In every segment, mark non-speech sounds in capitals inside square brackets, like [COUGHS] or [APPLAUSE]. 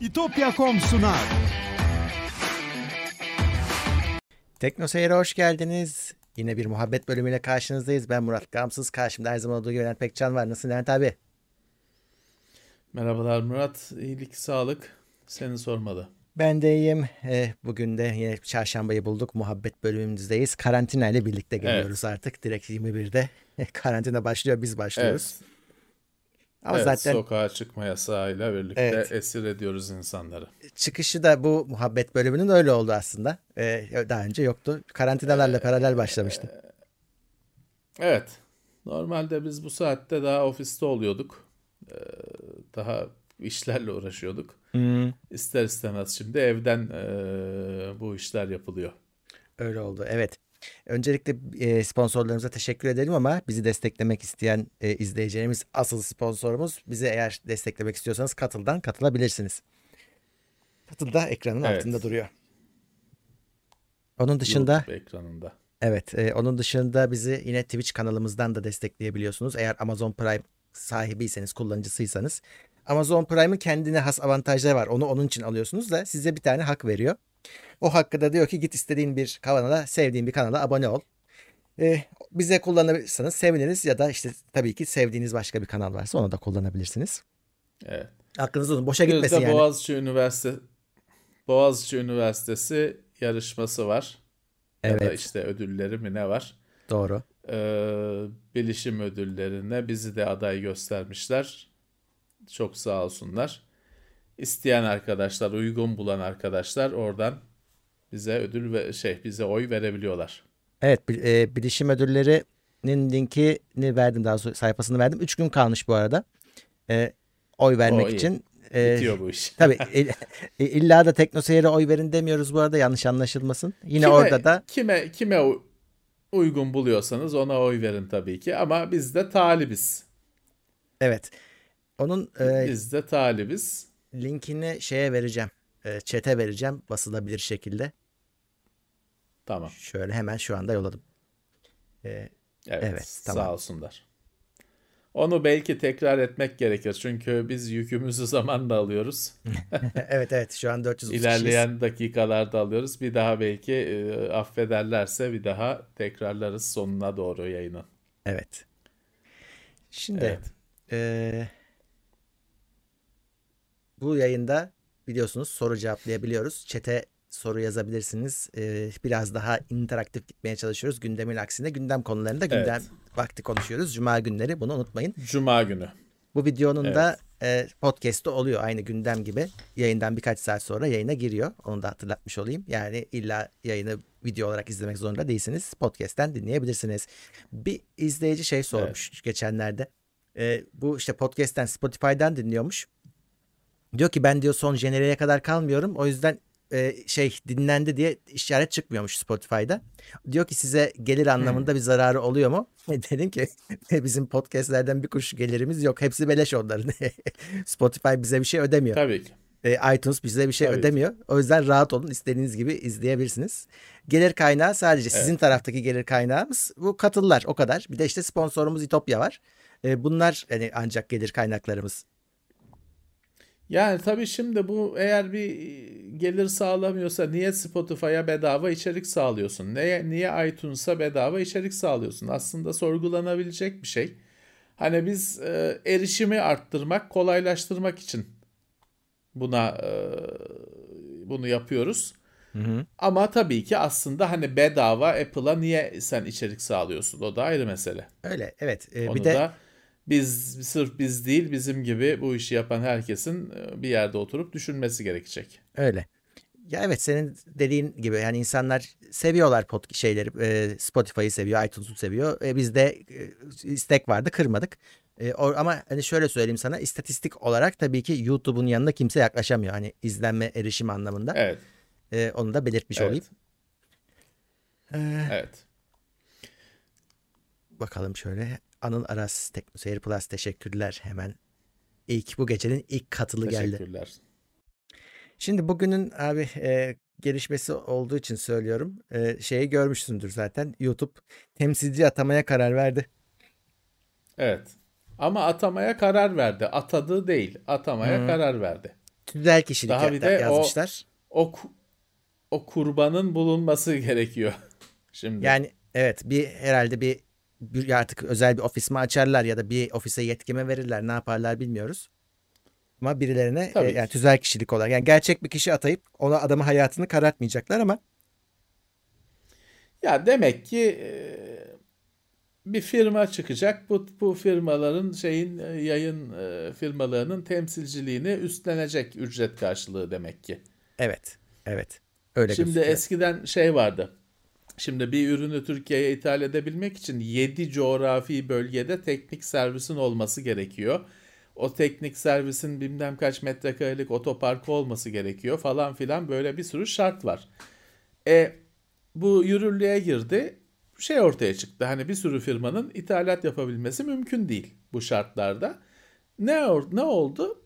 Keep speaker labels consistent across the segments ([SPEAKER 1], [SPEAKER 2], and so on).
[SPEAKER 1] İtopya.com sunar.
[SPEAKER 2] Tekno Seyir'e hoş geldiniz. Yine bir muhabbet bölümüyle karşınızdayız. Ben Murat Gamsız. Karşımda her zaman olduğu gibi Levent Pekcan var. Nasılsın Levent abi?
[SPEAKER 3] Merhabalar Murat. İyilik, sağlık. Seni sormalı.
[SPEAKER 2] Ben de iyiyim. Eh, bugün de yine çarşambayı bulduk. Muhabbet bölümümüzdeyiz. Karantina ile birlikte geliyoruz artık. Direkt 21'de [LAUGHS] karantina başlıyor. Biz başlıyoruz.
[SPEAKER 3] Evet.
[SPEAKER 2] Ama
[SPEAKER 3] evet,
[SPEAKER 2] zaten
[SPEAKER 3] sokağa çıkma yasağıyla birlikte
[SPEAKER 2] Evet.
[SPEAKER 3] esir ediyoruz insanları.
[SPEAKER 2] çıkışı da bu muhabbet bölümünün öyle oldu aslında. Eh, daha önce yoktu. Karantinalarla paralel başlamıştı.
[SPEAKER 3] Evet. Normalde biz bu saatte daha ofiste oluyorduk. Ee, daha işlerle uğraşıyorduk.
[SPEAKER 2] Hmm,
[SPEAKER 3] İster istemez şimdi evden eee, bu işler yapılıyor.
[SPEAKER 2] öyle oldu. Evet. Öncelikle eh, sponsorlarımıza teşekkür edelim ama bizi desteklemek isteyen eh, izleyicilerimiz asıl sponsorumuz. Bizi eğer desteklemek istiyorsanız Katıl'dan katılabilirsiniz. Katıl da ekranın
[SPEAKER 3] Evet.
[SPEAKER 2] altında duruyor. Onun dışında
[SPEAKER 3] YouTube ekranında.
[SPEAKER 2] Evet, e, onun dışında bizi yine Twitch kanalımızdan da destekleyebiliyorsunuz. Eğer Amazon Prime sahibiyseniz, kullanıcısıysanız. Amazon Prime'ın kendine has avantajları var. Onu onun için alıyorsunuz da size bir tane hak veriyor. O hakkı da diyor ki git istediğin bir kanala, sevdiğin bir kanala abone ol. E, bize kullanırsanız seviniriz ya da işte tabii ki sevdiğiniz başka bir kanal varsa onu da kullanabilirsiniz.
[SPEAKER 3] Evet.
[SPEAKER 2] Aklınızda olsun. Boşa
[SPEAKER 3] Bir
[SPEAKER 2] gitmesin yani.
[SPEAKER 3] Boğaziçi Üniversite Boğaziçi Üniversitesi yarışması var. Ya da
[SPEAKER 2] Evet.
[SPEAKER 3] işte ödülleri mi ne var?
[SPEAKER 2] Doğru.
[SPEAKER 3] Ee, bilişim ödüllerine bizi de aday göstermişler. Çok sağ olsunlar. İsteyen arkadaşlar, uygun bulan arkadaşlar oradan bize ödül ve şey bize oy verebiliyorlar.
[SPEAKER 2] Evet, e, bilişim ödüllerinin linkini verdim daha sonra sayfasını verdim. 3 gün kalmış bu arada. E, oy vermek
[SPEAKER 3] O iyi.
[SPEAKER 2] için. E,
[SPEAKER 3] Bitiyor bu iş. [LAUGHS]
[SPEAKER 2] tabii il- e, illa da TeknoSeyir'e oy verin demiyoruz bu arada yanlış anlaşılmasın. Yine
[SPEAKER 3] Kime-
[SPEAKER 2] orada da
[SPEAKER 3] kime kime uygun buluyorsanız ona oy verin tabii ki ama biz de talibiz.
[SPEAKER 2] evet. Onun e,
[SPEAKER 3] Biz de talibiz.
[SPEAKER 2] Linkini şeye vereceğim. E, chat'e vereceğim basılabilir şekilde.
[SPEAKER 3] Tamam.
[SPEAKER 2] Şöyle hemen şu anda yolladım. E,
[SPEAKER 3] Evet,
[SPEAKER 2] Evet,
[SPEAKER 3] sağ
[SPEAKER 2] tamam.
[SPEAKER 3] olsunlar. Onu belki tekrar etmek gerekir. Çünkü biz yükümüzü [LAUGHS] zamanla alıyoruz. [LAUGHS]
[SPEAKER 2] evet evet şu an 430 kişiyiz.
[SPEAKER 3] İlerleyen dakikalarda alıyoruz. Bir daha belki e, affederlerse bir daha tekrarlarız sonuna doğru yayının.
[SPEAKER 2] Evet. Şimdi
[SPEAKER 3] Evet.
[SPEAKER 2] eee, bu yayında biliyorsunuz soru cevaplayabiliyoruz. Çete soru yazabilirsiniz. Eee, biraz daha interaktif gitmeye çalışıyoruz. Gündemin aksine gündem konularında gündem
[SPEAKER 3] Evet.
[SPEAKER 2] vakti konuşuyoruz. Cuma günleri bunu unutmayın.
[SPEAKER 3] Cuma günü.
[SPEAKER 2] Bu videonun da e, podcast'ı oluyor aynı gündem gibi. Yayından birkaç saat sonra yayına giriyor. Onu da hatırlatmış olayım. Yani illa yayını video olarak izlemek zorunda değilsiniz. Podcast'ten dinleyebilirsiniz. Bir izleyici şey sormuş geçenlerde. E, bu işte podcast'ten Spotify'dan dinliyormuş. Diyor ki ben diyor son jenereye kadar kalmıyorum. O yüzden e, şey dinlendi diye işaret çıkmıyormuş Spotify'da. Diyor ki size gelir anlamında bir zararı oluyor mu? [LAUGHS] Dedim ki bizim podcastlerden bir kuruş gelirimiz yok. Hepsi beleş onların. [LAUGHS] Spotify bize bir şey ödemiyor.
[SPEAKER 3] Tabii ki.
[SPEAKER 2] E, iTunes bize bir şey
[SPEAKER 3] Tabii
[SPEAKER 2] ödemiyor. O yüzden rahat olun. istediğiniz gibi izleyebilirsiniz. Gelir kaynağı sadece sizin taraftaki gelir kaynağımız bu katıllar o kadar. Bir de işte sponsorumuz İtopya var. E, bunlar hani ancak gelir kaynaklarımız.
[SPEAKER 3] Yani tabii şimdi bu eğer bir gelir sağlamıyorsa niye Spotify'a bedava içerik sağlıyorsun? Niye, niye iTunes'a bedava içerik sağlıyorsun? Aslında sorgulanabilecek bir şey. Hani biz e, erişimi arttırmak, kolaylaştırmak için buna e, bunu yapıyoruz. Ama tabii ki aslında hani bedava Apple'a niye sen içerik sağlıyorsun? O da ayrı mesele.
[SPEAKER 2] Öyle evet. E,
[SPEAKER 3] Onu
[SPEAKER 2] bir de
[SPEAKER 3] da biz sırf biz değil bizim gibi bu işi yapan herkesin e, bir yerde oturup düşünmesi gerekecek.
[SPEAKER 2] Öyle. Ya evet senin dediğin gibi yani insanlar seviyorlar pod şeyleri e, Spotify'ı seviyor, iTunes'u seviyor. E, bizde e, istek vardı kırmadık. E, o- ama hani şöyle söyleyeyim sana istatistik olarak tabii ki YouTube'un yanına kimse yaklaşamıyor. Hani izlenme erişim anlamında.
[SPEAKER 3] Evet.
[SPEAKER 2] E, onu da belirtmiş
[SPEAKER 3] Evet.
[SPEAKER 2] olayım. E,
[SPEAKER 3] Evet.
[SPEAKER 2] bakalım şöyle. Anıl Aras Teknoseyir Plus teşekkürler hemen. İlk bu gecenin ilk katılı geldi.
[SPEAKER 3] Teşekkürler.
[SPEAKER 2] Şimdi bugünün abi e, gelişmesi olduğu için söylüyorum. E, şeyi görmüşsündür zaten. YouTube temsilci atamaya karar verdi.
[SPEAKER 3] Evet. Ama atamaya karar verdi. Atadı değil. Atamaya
[SPEAKER 2] Hı.
[SPEAKER 3] karar verdi.
[SPEAKER 2] tüzel kişilik Daha bir de yazmışlar.
[SPEAKER 3] O, o o kurbanın bulunması [LAUGHS] gerekiyor. Şimdi.
[SPEAKER 2] Yani evet bir herhalde bir, bir artık özel bir ofis mi açarlar ya da bir ofise yetkime verirler ne yaparlar bilmiyoruz. Ama birilerine e, yani tüzel kişilik olarak yani gerçek bir kişi atayıp ona adamın hayatını karartmayacaklar ama
[SPEAKER 3] ya demek ki e, bir firma çıkacak. Bu bu firmaların şeyin e, yayın e, firmalarının temsilciliğini üstlenecek ücret karşılığı demek ki.
[SPEAKER 2] Evet. Evet. Öyle
[SPEAKER 3] Şimdi gözüküyor. eskiden şey vardı. Şimdi bir ürünü Türkiye'ye ithal edebilmek için 7 coğrafi bölgede teknik servisin olması gerekiyor. O teknik servisin bilmem kaç metrekarelik otoparkı olması gerekiyor falan filan böyle bir sürü şart var. E bu yürürlüğe girdi. Şey ortaya çıktı. Hani bir sürü firmanın ithalat yapabilmesi mümkün değil bu şartlarda. Ne ne oldu?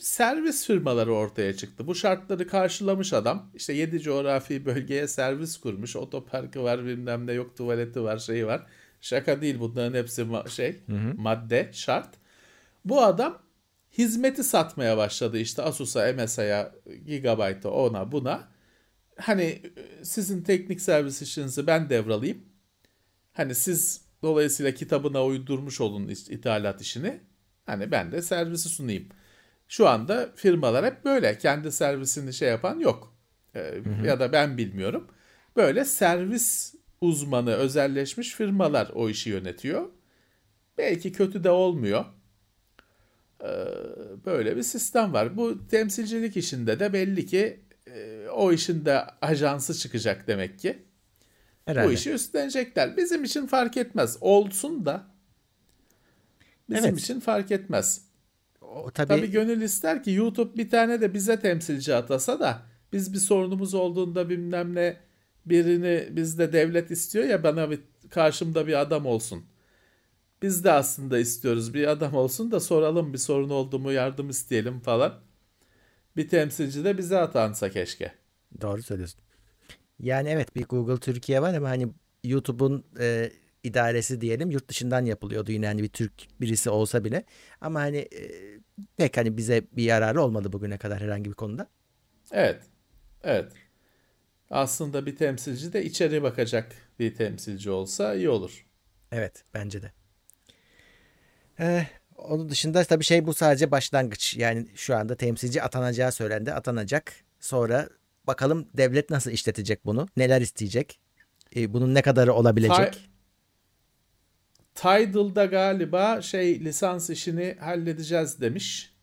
[SPEAKER 3] Servis firmaları ortaya çıktı. Bu şartları karşılamış adam. İşte 7 coğrafi bölgeye servis kurmuş. Otoparkı var bilmem ne yok tuvaleti var şeyi var. Şaka değil bunların hepsi ma- şey hı hı. madde şart. Bu adam hizmeti satmaya başladı işte Asus'a, MSI'ya, Gigabyte'a ona buna. Hani sizin teknik servis işinizi ben devralayım. Hani siz dolayısıyla kitabına uydurmuş olun ithalat işini. Hani ben de servisi sunayım. Şu anda firmalar hep böyle. Kendi servisini şey yapan yok. Ee, hı hı. Ya da ben bilmiyorum. Böyle servis uzmanı, özelleşmiş firmalar o işi yönetiyor. Belki kötü de olmuyor. Ee, böyle bir sistem var. Bu temsilcilik işinde de belli ki e, o işin de ajansı çıkacak demek ki. Herhalde. Bu işi üstlenecekler. Bizim için fark etmez. Olsun da bizim evet. için fark etmez o tabii... tabii gönül ister ki YouTube bir tane de bize temsilci atasa da biz bir sorunumuz olduğunda bilmem ne birini bizde devlet istiyor ya bana bir karşımda bir adam olsun. Biz de aslında istiyoruz bir adam olsun da soralım bir sorun oldu mu yardım isteyelim falan. Bir temsilci de bize atansa keşke.
[SPEAKER 2] Doğru söylüyorsun. Yani evet bir Google Türkiye var ama hani YouTube'un e, idaresi diyelim yurt dışından yapılıyordu yine hani bir Türk birisi olsa bile. Ama hani e, pek hani bize bir yararı olmadı bugüne kadar herhangi bir konuda.
[SPEAKER 3] Evet. Evet. Aslında bir temsilci de içeri bakacak bir temsilci olsa iyi olur.
[SPEAKER 2] Evet bence de. Ee, onun dışında tabii şey bu sadece başlangıç. Yani şu anda temsilci atanacağı söylendi. Atanacak. Sonra bakalım devlet nasıl işletecek bunu? Neler isteyecek? Ee, bunun ne kadarı olabilecek?
[SPEAKER 3] Tidal'da galiba şey lisans işini halledeceğiz demiş.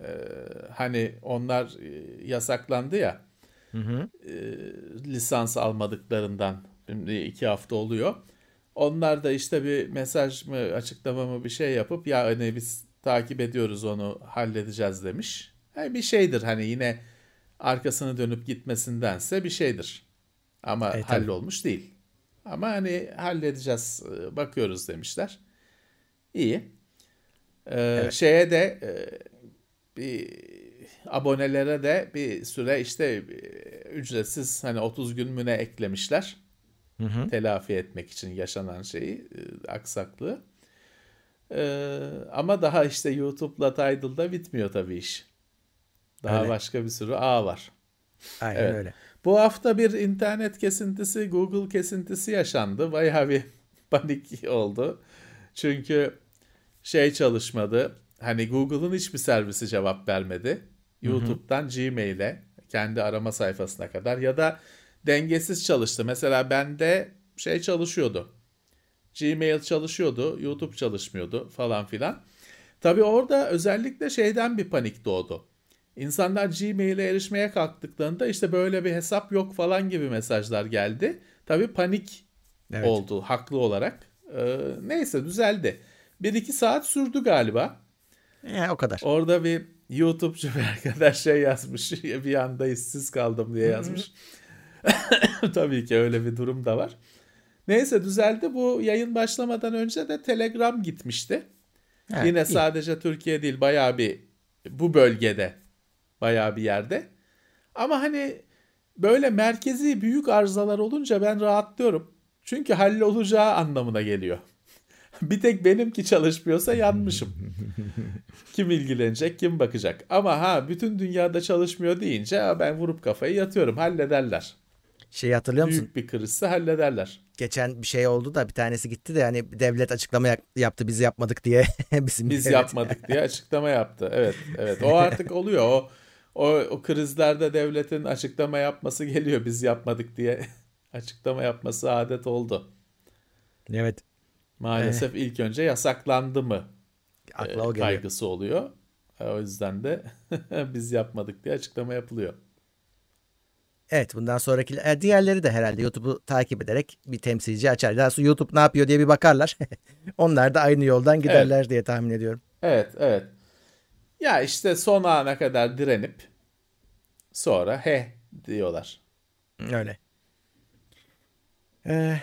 [SPEAKER 3] Ee, hani onlar e, yasaklandı ya. Hı hı. E, lisans almadıklarından şimdi iki hafta oluyor. Onlar da işte bir mesaj mı açıklama mı bir şey yapıp ya hani biz takip ediyoruz onu halledeceğiz demiş. Yani bir şeydir hani yine arkasını dönüp gitmesindense bir şeydir. Ama e, hallolmuş değil. Ama hani halledeceğiz, e, bakıyoruz demişler. İyi. Ee, evet. Şeye de e, bir abonelere de bir süre işte e, ücretsiz hani 30 gün müne eklemişler. Hı hı. Telafi etmek için yaşanan şeyi, aksaklığı. Ee, ama daha işte YouTube'la Tidal'da bitmiyor tabii iş. Daha öyle. başka bir sürü ağ var.
[SPEAKER 2] Aynen evet. öyle.
[SPEAKER 3] Bu hafta bir internet kesintisi, Google kesintisi yaşandı. Bayağı bir [LAUGHS] panik oldu. Çünkü şey çalışmadı. Hani Google'ın hiçbir servisi cevap vermedi. YouTube'dan Gmail'e, kendi arama sayfasına kadar ya da dengesiz çalıştı. Mesela bende şey çalışıyordu. Gmail çalışıyordu, YouTube çalışmıyordu falan filan. Tabii orada özellikle şeyden bir panik doğdu. İnsanlar Gmail'e erişmeye kalktıklarında işte böyle bir hesap yok falan gibi mesajlar geldi. Tabii panik evet. oldu haklı olarak. Ee, neyse düzeldi. Bir iki saat sürdü galiba.
[SPEAKER 2] E, o kadar.
[SPEAKER 3] Orada bir YouTube'cu bir [LAUGHS] arkadaş şey yazmış. [LAUGHS] bir anda işsiz kaldım diye yazmış. [COUGHS] Tabii ki öyle bir durum da var. Neyse düzeldi. Bu yayın başlamadan önce de Telegram gitmişti. Evet, Yine iyi. sadece Türkiye değil bayağı bir bu bölgede bayağı bir yerde. Ama hani böyle merkezi büyük arızalar olunca ben rahatlıyorum. Çünkü hallolacağı anlamına geliyor. [LAUGHS] bir tek benimki çalışmıyorsa yanmışım. [LAUGHS] kim ilgilenecek, kim bakacak? Ama ha bütün dünyada çalışmıyor deyince ben vurup kafayı yatıyorum. Hallederler.
[SPEAKER 2] Şey hatırlıyor musun?
[SPEAKER 3] Büyük bir krizse hallederler.
[SPEAKER 2] Geçen bir şey oldu da bir tanesi gitti de hani devlet açıklama yaptı biz yapmadık diye. [LAUGHS]
[SPEAKER 3] Bizim biz devlet. yapmadık diye açıklama yaptı. Evet, evet. O artık oluyor. O o, o krizlerde devletin açıklama yapması geliyor biz yapmadık diye. [LAUGHS] açıklama yapması adet oldu.
[SPEAKER 2] Evet.
[SPEAKER 3] Maalesef ee, ilk önce yasaklandı mı Akla o kaygısı oluyor. O yüzden de [LAUGHS] biz yapmadık diye açıklama yapılıyor.
[SPEAKER 2] Evet bundan sonraki e, diğerleri de herhalde YouTube'u takip ederek bir temsilci açar. Daha sonra YouTube ne yapıyor diye bir bakarlar. [LAUGHS] Onlar da aynı yoldan giderler evet. diye tahmin ediyorum.
[SPEAKER 3] Evet evet. Ya işte son ana kadar direnip sonra he diyorlar.
[SPEAKER 2] Öyle. Ee,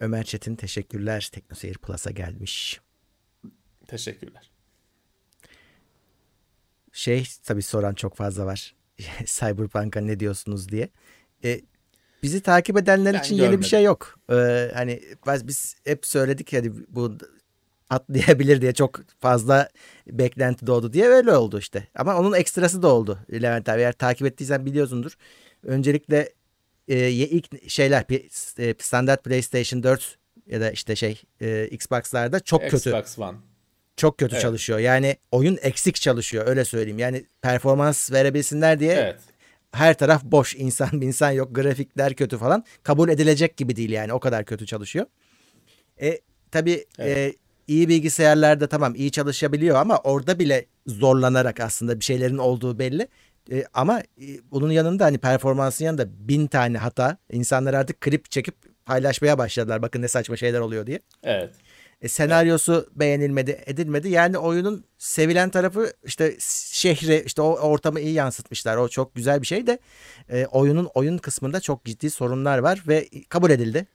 [SPEAKER 2] Ömer Çetin teşekkürler. TeknoSeyir Plus'a gelmiş.
[SPEAKER 3] Teşekkürler.
[SPEAKER 2] Şey tabii soran çok fazla var. [LAUGHS] Cyberpunk'a ne diyorsunuz diye. E, bizi takip edenler ben için görmedim. yeni bir şey yok. Ee, hani biz hep söyledik hani bu atlayabilir diye çok fazla beklenti doğdu diye öyle oldu işte. Ama onun ekstrası da oldu Levent abi. Eğer takip ettiysen biliyorsundur. Öncelikle e, ilk şeyler e, standart PlayStation 4 ya da işte şey e, Xbox'larda çok
[SPEAKER 3] Xbox
[SPEAKER 2] kötü.
[SPEAKER 3] Xbox One.
[SPEAKER 2] Çok kötü evet. çalışıyor. Yani oyun eksik çalışıyor öyle söyleyeyim. Yani performans verebilsinler diye evet. her taraf boş. [LAUGHS] insan insan yok. Grafikler kötü falan. Kabul edilecek gibi değil yani. O kadar kötü çalışıyor. E, tabii evet. e, iyi bilgisayarlarda tamam iyi çalışabiliyor ama orada bile zorlanarak aslında bir şeylerin olduğu belli. E, ama e, bunun yanında hani performansın yanında bin tane hata insanlar artık klip çekip paylaşmaya başladılar. Bakın ne saçma şeyler oluyor diye.
[SPEAKER 3] Evet.
[SPEAKER 2] E, senaryosu evet. beğenilmedi, edilmedi. Yani oyunun sevilen tarafı işte şehri, işte o ortamı iyi yansıtmışlar. O çok güzel bir şey de e, oyunun oyun kısmında çok ciddi sorunlar var ve kabul edildi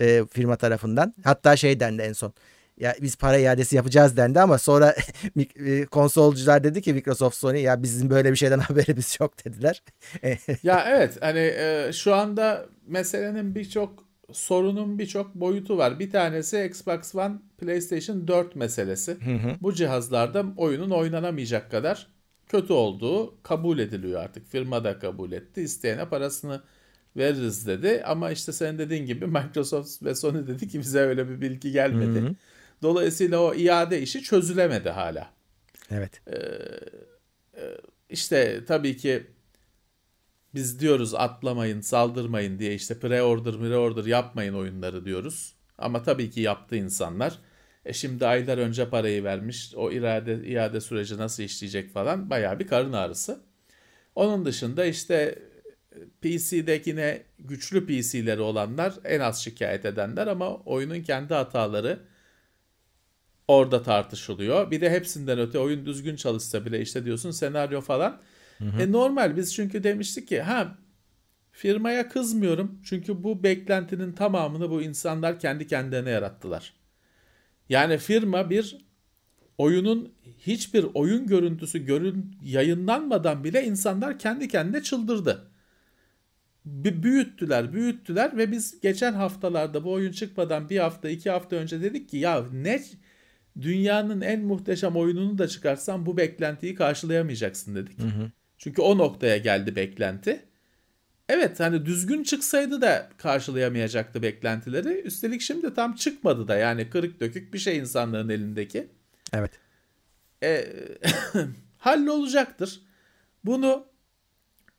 [SPEAKER 2] e, firma tarafından. Hatta şey dendi en son ya biz para iadesi yapacağız dendi ama sonra [LAUGHS] e, konsolcular dedi ki Microsoft Sony ya bizim böyle bir şeyden [LAUGHS] haberimiz yok dediler. [LAUGHS]
[SPEAKER 3] ya evet hani e, şu anda meselenin birçok sorunun birçok boyutu var. Bir tanesi Xbox One, PlayStation 4 meselesi. Hı hı. Bu cihazlarda oyunun oynanamayacak kadar kötü olduğu kabul ediliyor artık. Firma da kabul etti. İsteyene parasını veririz dedi. Ama işte sen dediğin gibi Microsoft ve Sony dedi ki bize öyle bir bilgi gelmedi. Hı hı. Dolayısıyla o iade işi çözülemedi hala.
[SPEAKER 2] Evet. Ee,
[SPEAKER 3] e, işte tabii ki biz diyoruz atlamayın, saldırmayın diye işte pre-order, pre-order yapmayın oyunları diyoruz. Ama tabii ki yaptı insanlar. E şimdi aylar önce parayı vermiş. O irade, iade süreci nasıl işleyecek falan bayağı bir karın ağrısı. Onun dışında işte PC'dekine güçlü PC'leri olanlar en az şikayet edenler ama oyunun kendi hataları orada tartışılıyor. Bir de hepsinden öte oyun düzgün çalışsa bile işte diyorsun senaryo falan. Hı hı. E normal biz çünkü demiştik ki ha firmaya kızmıyorum. Çünkü bu beklentinin tamamını bu insanlar kendi kendilerine yarattılar. Yani firma bir oyunun hiçbir oyun görüntüsü görün yayınlanmadan bile insanlar kendi kendine çıldırdı. B- büyüttüler, büyüttüler ve biz geçen haftalarda bu oyun çıkmadan bir hafta, iki hafta önce dedik ki ya ne dünyanın en muhteşem oyununu da çıkarsan bu beklentiyi karşılayamayacaksın dedik. Hı hı. Çünkü o noktaya geldi beklenti. Evet hani düzgün çıksaydı da karşılayamayacaktı beklentileri. Üstelik şimdi tam çıkmadı da yani kırık dökük bir şey insanların elindeki.
[SPEAKER 2] Evet.
[SPEAKER 3] E, [LAUGHS] hallolacaktır. Bunu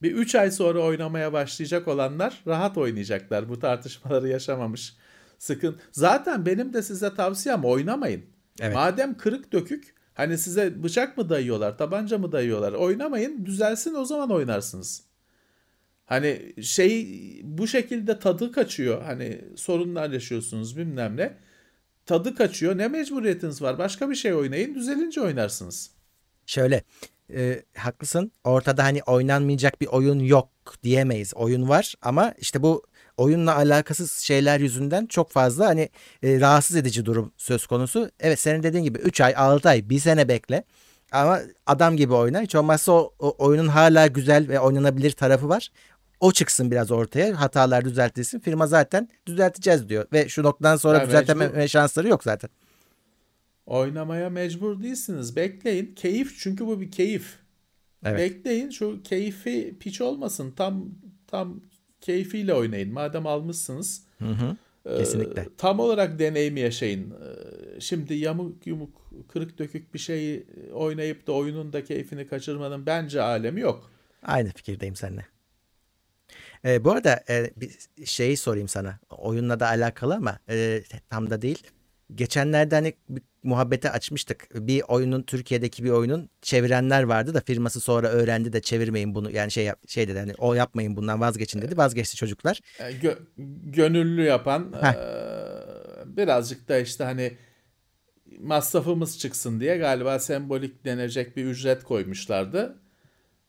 [SPEAKER 3] bir 3 ay sonra oynamaya başlayacak olanlar rahat oynayacaklar. Bu tartışmaları yaşamamış. Sıkın. Zaten benim de size tavsiyem oynamayın. Evet. Madem kırık dökük hani size bıçak mı dayıyorlar, tabanca mı dayıyorlar? Oynamayın, düzelsin o zaman oynarsınız. Hani şey bu şekilde tadı kaçıyor. Hani sorunlar yaşıyorsunuz bilmem ne. Tadı kaçıyor. Ne mecburiyetiniz var? Başka bir şey oynayın. Düzelince oynarsınız.
[SPEAKER 2] Şöyle e, haklısın. Ortada hani oynanmayacak bir oyun yok diyemeyiz. Oyun var ama işte bu oyunla alakasız şeyler yüzünden çok fazla hani e, rahatsız edici durum söz konusu. Evet senin dediğin gibi 3 ay 6 ay 1 sene bekle. Ama adam gibi oyna. Hiç olmazsa o, o oyunun hala güzel ve oynanabilir tarafı var. O çıksın biraz ortaya. Hatalar düzeltilsin. Firma zaten düzelteceğiz diyor. Ve şu noktadan sonra yani düzelteme mecbur, şansları yok zaten.
[SPEAKER 3] Oynamaya mecbur değilsiniz. Bekleyin. Keyif çünkü bu bir keyif. Evet. Bekleyin şu keyfi piç olmasın. Tam tam keyfiyle oynayın. Madem almışsınız.
[SPEAKER 2] Hı hı. E, Kesinlikle.
[SPEAKER 3] E, tam olarak deneyimi yaşayın. E, şimdi yamuk yumuk kırık dökük bir şeyi oynayıp da oyunun da keyfini kaçırmanın bence alemi yok.
[SPEAKER 2] Aynı fikirdeyim seninle. E, bu arada e, bir şeyi sorayım sana. Oyunla da alakalı ama e, tam da değil. Geçenlerde hani bir muhabbete açmıştık. Bir oyunun Türkiye'deki bir oyunun çevirenler vardı da firması sonra öğrendi de çevirmeyin bunu. Yani şey şey dedi hani o yapmayın bundan vazgeçin dedi. Vazgeçti çocuklar.
[SPEAKER 3] E, gö gönüllü yapan e, birazcık da işte hani masrafımız çıksın diye galiba sembolik denecek bir ücret koymuşlardı.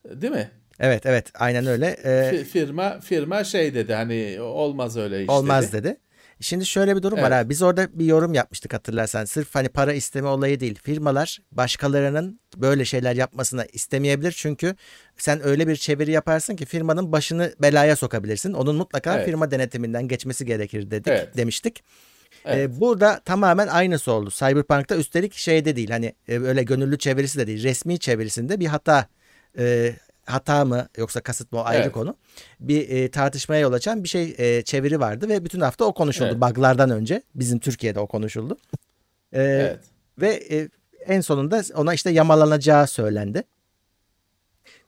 [SPEAKER 3] Değil mi?
[SPEAKER 2] Evet evet aynen öyle. Ee,
[SPEAKER 3] firma firma şey dedi hani olmaz öyle iş
[SPEAKER 2] Olmaz dedi. dedi. Şimdi şöyle bir durum evet. var abi. Biz orada bir yorum yapmıştık hatırlarsan. Sırf hani para isteme olayı değil. Firmalar başkalarının böyle şeyler yapmasına istemeyebilir. Çünkü sen öyle bir çeviri yaparsın ki firmanın başını belaya sokabilirsin. Onun mutlaka evet. firma denetiminden geçmesi gerekir dedik evet. demiştik. Evet. Ee, burada tamamen aynısı oldu. Cyberpunk'ta üstelik şeyde değil hani e, öyle gönüllü çevirisi de değil. Resmi çevirisinde bir hata e, hata mı yoksa kasıt mı o ayrı evet. konu. Bir e, tartışmaya yol açan bir şey e, çeviri vardı ve bütün hafta o konuşuldu. Evet. Buglardan önce bizim Türkiye'de o konuşuldu. E, evet. Ve e, en sonunda ona işte yamalanacağı söylendi.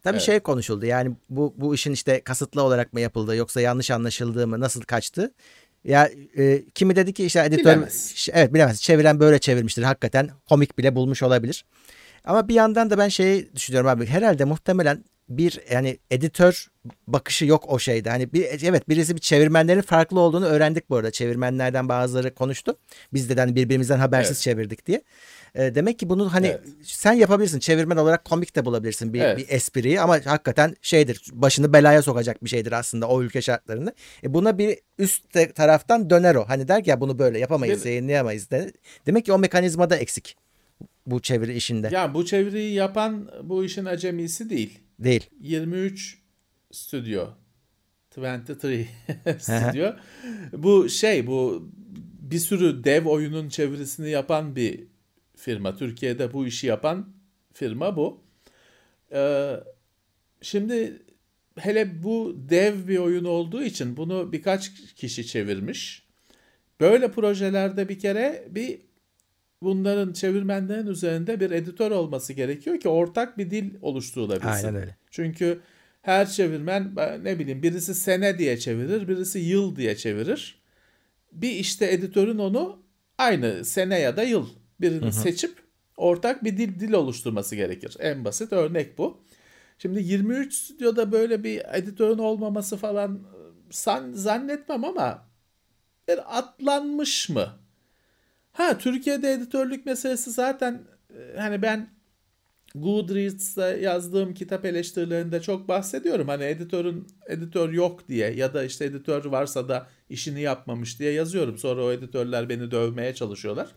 [SPEAKER 2] Tabii evet. şey konuşuldu yani bu bu işin işte kasıtlı olarak mı yapıldı yoksa yanlış anlaşıldığı mı nasıl kaçtı? Ya e, kimi dedi ki işte editör bilemez. evet bilemez çeviren böyle çevirmiştir hakikaten komik bile bulmuş olabilir. Ama bir yandan da ben şeyi düşünüyorum abi herhalde muhtemelen bir yani editör bakışı yok o şeyde. Hani bir evet birisi bir çevirmenlerin farklı olduğunu öğrendik bu arada. Çevirmenlerden bazıları konuştu. Biz de hani birbirimizden habersiz evet. çevirdik diye. E, demek ki bunu hani evet. sen yapabilirsin. Çevirmen olarak komik de bulabilirsin bir, evet. bir espriyi ama hakikaten şeydir. Başını belaya sokacak bir şeydir aslında o ülke şartlarında. E, buna bir üst taraftan döner o. Hani der ki ya bunu böyle yapamayız, yayınlayamayız. De. Demek ki o mekanizma da eksik bu çeviri işinde.
[SPEAKER 3] Ya bu çeviriyi yapan bu işin acemisi değil.
[SPEAKER 2] Değil.
[SPEAKER 3] 23 stüdyo. 23 stüdyo. bu şey bu bir sürü dev oyunun çevirisini yapan bir firma. Türkiye'de bu işi yapan firma bu. Ee, şimdi hele bu dev bir oyun olduğu için bunu birkaç kişi çevirmiş. Böyle projelerde bir kere bir bunların çevirmenlerin üzerinde bir editör olması gerekiyor ki ortak bir dil oluşturulabilsin.
[SPEAKER 2] Aynen öyle.
[SPEAKER 3] Çünkü her çevirmen ne bileyim birisi sene diye çevirir, birisi yıl diye çevirir. Bir işte editörün onu aynı sene ya da yıl birini hı hı. seçip ortak bir dil dil oluşturması gerekir. En basit örnek bu. Şimdi 23 stüdyoda böyle bir editörün olmaması falan san, zannetmem ama bir atlanmış mı? Ha Türkiye'de editörlük meselesi zaten e, hani ben Goodreads'ta yazdığım kitap eleştirilerinde çok bahsediyorum. Hani editörün editör yok diye ya da işte editör varsa da işini yapmamış diye yazıyorum. Sonra o editörler beni dövmeye çalışıyorlar.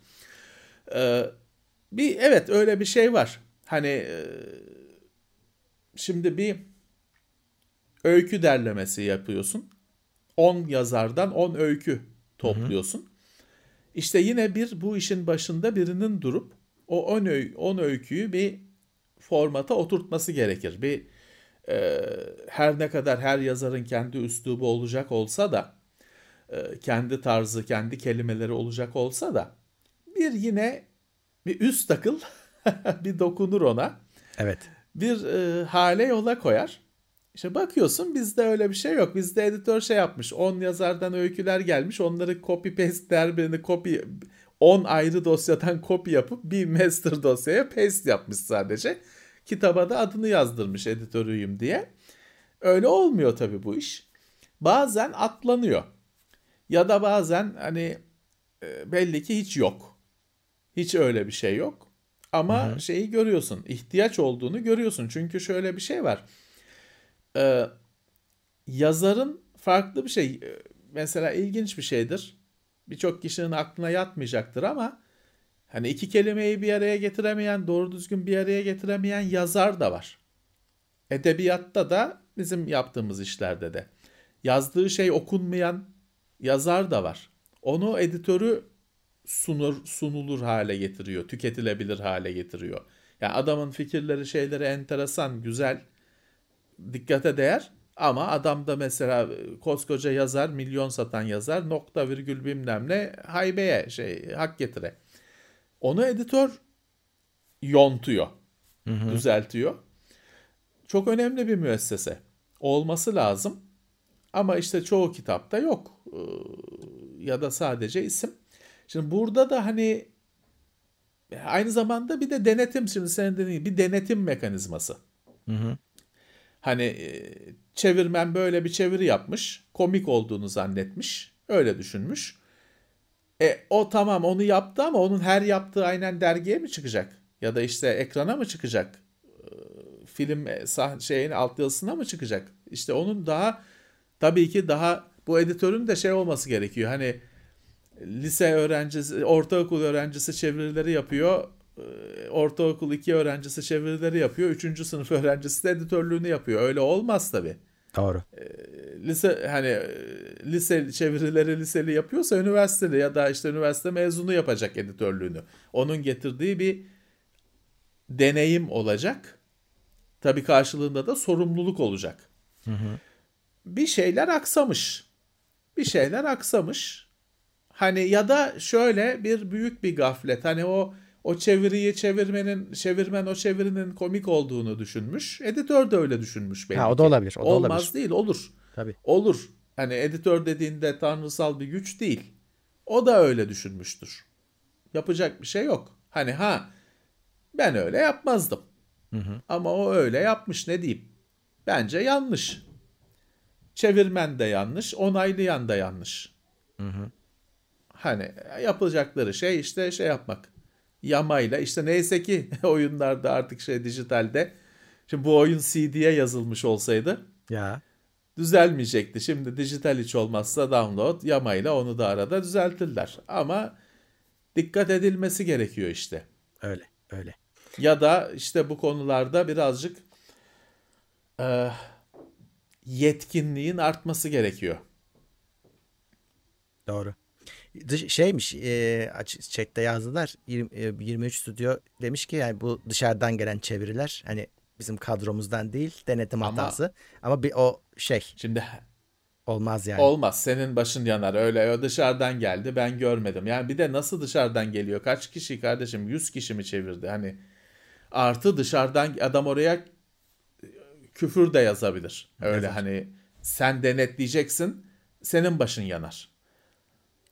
[SPEAKER 3] Ee, bir evet öyle bir şey var. Hani e, şimdi bir öykü derlemesi yapıyorsun. 10 yazardan 10 öykü topluyorsun. Hı hı. İşte yine bir bu işin başında birinin durup o 10 öy öyküyü bir formata oturtması gerekir. Bir e, her ne kadar her yazarın kendi üslubu olacak olsa da e, kendi tarzı, kendi kelimeleri olacak olsa da bir yine bir üst takıl [LAUGHS] bir dokunur ona.
[SPEAKER 2] Evet.
[SPEAKER 3] Bir e, hale yola koyar. İşte bakıyorsun bizde öyle bir şey yok. Bizde editör şey yapmış. 10 yazardan öyküler gelmiş. Onları copy paste der birini copy 10 ayrı dosyadan copy yapıp bir master dosyaya paste yapmış sadece. Kitaba da adını yazdırmış editörüyüm diye. Öyle olmuyor tabii bu iş. Bazen atlanıyor. Ya da bazen hani e, belli ki hiç yok. Hiç öyle bir şey yok. Ama Hı-hı. şeyi görüyorsun. ihtiyaç olduğunu görüyorsun. Çünkü şöyle bir şey var e, yazarın farklı bir şey. Mesela ilginç bir şeydir. Birçok kişinin aklına yatmayacaktır ama hani iki kelimeyi bir araya getiremeyen, doğru düzgün bir araya getiremeyen yazar da var. Edebiyatta da bizim yaptığımız işlerde de. Yazdığı şey okunmayan yazar da var. Onu editörü sunur sunulur hale getiriyor, tüketilebilir hale getiriyor. Yani adamın fikirleri, şeyleri enteresan, güzel, dikkate değer ama adam da mesela koskoca yazar, milyon satan yazar, nokta virgül bilmem ne haybeye şey hak getire. Onu editör yontuyor, hı hı. düzeltiyor. Çok önemli bir müessese. Olması lazım. Ama işte çoğu kitapta yok. Ya da sadece isim. Şimdi burada da hani aynı zamanda bir de denetim şimdi senin dediğin bir denetim mekanizması. Hı hı. Hani e, çevirmen böyle bir çeviri yapmış. Komik olduğunu zannetmiş. Öyle düşünmüş. E o tamam onu yaptı ama onun her yaptığı aynen dergiye mi çıkacak? Ya da işte ekrana mı çıkacak? E, film e, sah şeyin alt yazısına mı çıkacak? İşte onun daha tabii ki daha bu editörün de şey olması gerekiyor. Hani lise öğrencisi, ortaokul öğrencisi çevirileri yapıyor. Ee, ortaokul 2 öğrencisi çevirileri yapıyor. 3. sınıf öğrencisi de editörlüğünü yapıyor. Öyle olmaz tabii.
[SPEAKER 2] Doğru.
[SPEAKER 3] Ee, lise hani lise çevirileri liseli yapıyorsa üniversiteli ya da işte üniversite mezunu yapacak editörlüğünü. Onun getirdiği bir deneyim olacak. Tabii karşılığında da sorumluluk olacak. Hı hı. Bir şeyler aksamış. Bir şeyler aksamış. Hani ya da şöyle bir büyük bir gaflet. Hani o o çeviriyi çevirmenin çevirmen o çevirinin komik olduğunu düşünmüş. Editör de öyle düşünmüş belki.
[SPEAKER 2] Ha, o da olabilir. O da
[SPEAKER 3] Olmaz
[SPEAKER 2] olabilir.
[SPEAKER 3] değil, olur.
[SPEAKER 2] Tabii.
[SPEAKER 3] Olur. Hani editör dediğinde tanrısal bir güç değil. O da öyle düşünmüştür. Yapacak bir şey yok. Hani ha ben öyle yapmazdım. Hı hı. Ama o öyle yapmış ne diyeyim. Bence yanlış. Çevirmen de yanlış, onaylayan da yanlış. Hı hı. Hani yapılacakları şey işte şey yapmak. Yamayla işte neyse ki [LAUGHS] oyunlarda artık şey dijitalde. Şimdi bu oyun CD'ye yazılmış olsaydı
[SPEAKER 2] ya
[SPEAKER 3] düzelmeyecekti. Şimdi dijital hiç olmazsa download yamayla onu da arada düzeltirler. Ama dikkat edilmesi gerekiyor işte.
[SPEAKER 2] Öyle öyle.
[SPEAKER 3] Ya da işte bu konularda birazcık e, yetkinliğin artması gerekiyor.
[SPEAKER 2] Doğru şeymiş e, chatte yazdılar 20, 23 e, stüdyo demiş ki yani bu dışarıdan gelen çeviriler hani bizim kadromuzdan değil denetim ama, hatası ama bir o şey
[SPEAKER 3] şimdi
[SPEAKER 2] olmaz yani.
[SPEAKER 3] Olmaz senin başın yanar öyle o dışarıdan geldi ben görmedim yani bir de nasıl dışarıdan geliyor kaç kişi kardeşim 100 kişi mi çevirdi hani artı dışarıdan adam oraya küfür de yazabilir öyle Yazar. hani sen denetleyeceksin senin başın yanar.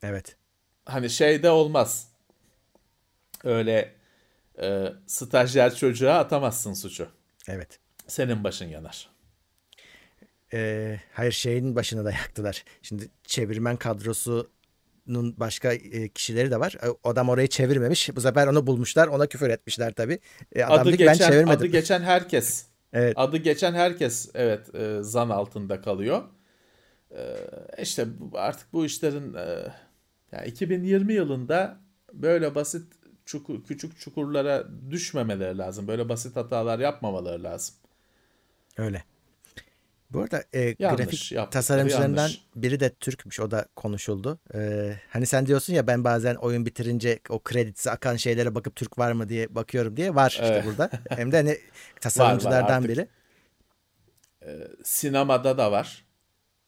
[SPEAKER 2] Evet.
[SPEAKER 3] Hani şeyde olmaz. Öyle e, stajyer çocuğa atamazsın suçu.
[SPEAKER 2] Evet.
[SPEAKER 3] Senin başın yanar.
[SPEAKER 2] Ee, hayır şeyin başına da yaktılar. Şimdi çevirmen kadrosunun başka e, kişileri de var. E, adam orayı çevirmemiş. Bu sefer onu bulmuşlar. Ona küfür etmişler tabii.
[SPEAKER 3] E, adam adı geçen, ben çevirmedim. Adı geçen herkes. [LAUGHS] evet. Adı geçen herkes evet e, zan altında kalıyor. E, işte artık bu işlerin e, yani 2020 yılında böyle basit çukur, küçük çukurlara düşmemeleri lazım. Böyle basit hatalar yapmamaları lazım.
[SPEAKER 2] Öyle. Bu arada e, yanlış, grafik tasarımcılarından yanlış. biri de Türkmüş. O da konuşuldu. Ee, hani sen diyorsun ya ben bazen oyun bitirince o kredisi akan şeylere bakıp Türk var mı diye bakıyorum diye. Var işte burada. Hem de hani tasarımcılardan [LAUGHS] var, var biri.
[SPEAKER 3] Ee, sinemada da var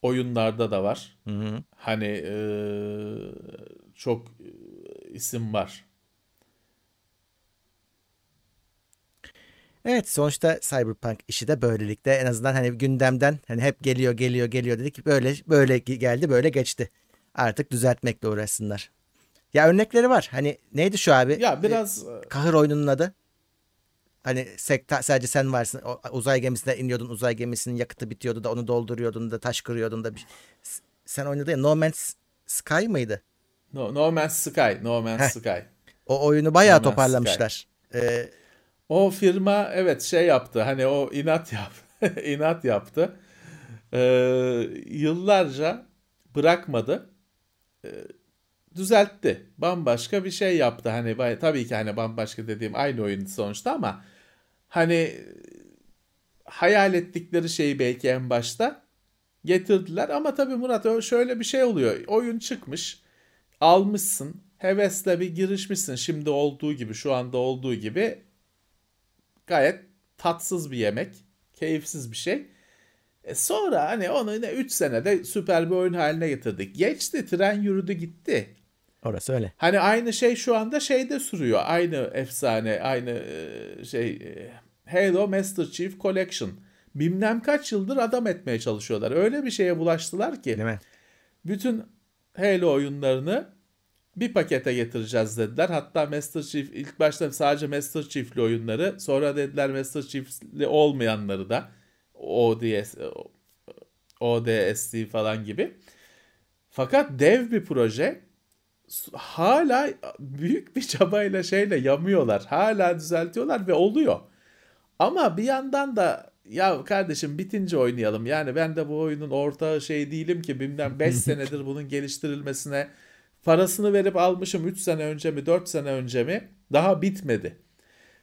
[SPEAKER 3] oyunlarda da var. Hı hı. Hani e, çok isim var.
[SPEAKER 2] Evet sonuçta Cyberpunk işi de böylelikle en azından hani gündemden hani hep geliyor geliyor geliyor dedik böyle böyle geldi böyle geçti. Artık düzeltmekle uğraşsınlar. Ya örnekleri var. Hani neydi şu abi?
[SPEAKER 3] Ya biraz
[SPEAKER 2] Kahır oyununun adı. Hani sekta, sadece sen varsın. O, uzay gemisine iniyordun. Uzay gemisinin yakıtı bitiyordu da onu dolduruyordun da taş kırıyordun da. Bir, sen oynadın ya No Man's Sky mıydı?
[SPEAKER 3] No, no Man's Sky. No Man's Heh. Sky.
[SPEAKER 2] O oyunu bayağı no toparlamışlar. Ee,
[SPEAKER 3] o firma evet şey yaptı. Hani o inat yaptı. [LAUGHS] inat yaptı. Ee, yıllarca bırakmadı. Ee, düzeltti. Bambaşka bir şey yaptı. Hani tabii ki hani bambaşka dediğim aynı oyun sonuçta ama hani hayal ettikleri şeyi belki en başta getirdiler ama tabii Murat şöyle bir şey oluyor. Oyun çıkmış, almışsın, hevesle bir girişmişsin. Şimdi olduğu gibi, şu anda olduğu gibi gayet tatsız bir yemek, keyifsiz bir şey. E sonra hani onu yine 3 senede süper bir oyun haline getirdik. Geçti, tren yürüdü gitti.
[SPEAKER 2] Orası öyle.
[SPEAKER 3] Hani aynı şey şu anda şeyde sürüyor. Aynı efsane, aynı e, şey e, Halo Master Chief Collection. Bilmem kaç yıldır adam etmeye çalışıyorlar. Öyle bir şeye bulaştılar ki.
[SPEAKER 2] Değil mi?
[SPEAKER 3] Bütün Halo oyunlarını bir pakete getireceğiz dediler. Hatta Master Chief ilk başta sadece Master Chief'li oyunları sonra dediler Master Chief'li olmayanları da ODS ODST falan gibi. Fakat dev bir proje hala büyük bir çabayla şeyle yamıyorlar. Hala düzeltiyorlar ve oluyor. Ama bir yandan da ya kardeşim bitince oynayalım. Yani ben de bu oyunun orta şey değilim ki bilmem 5 [LAUGHS] senedir bunun geliştirilmesine parasını verip almışım 3 sene önce mi 4 sene önce mi daha bitmedi.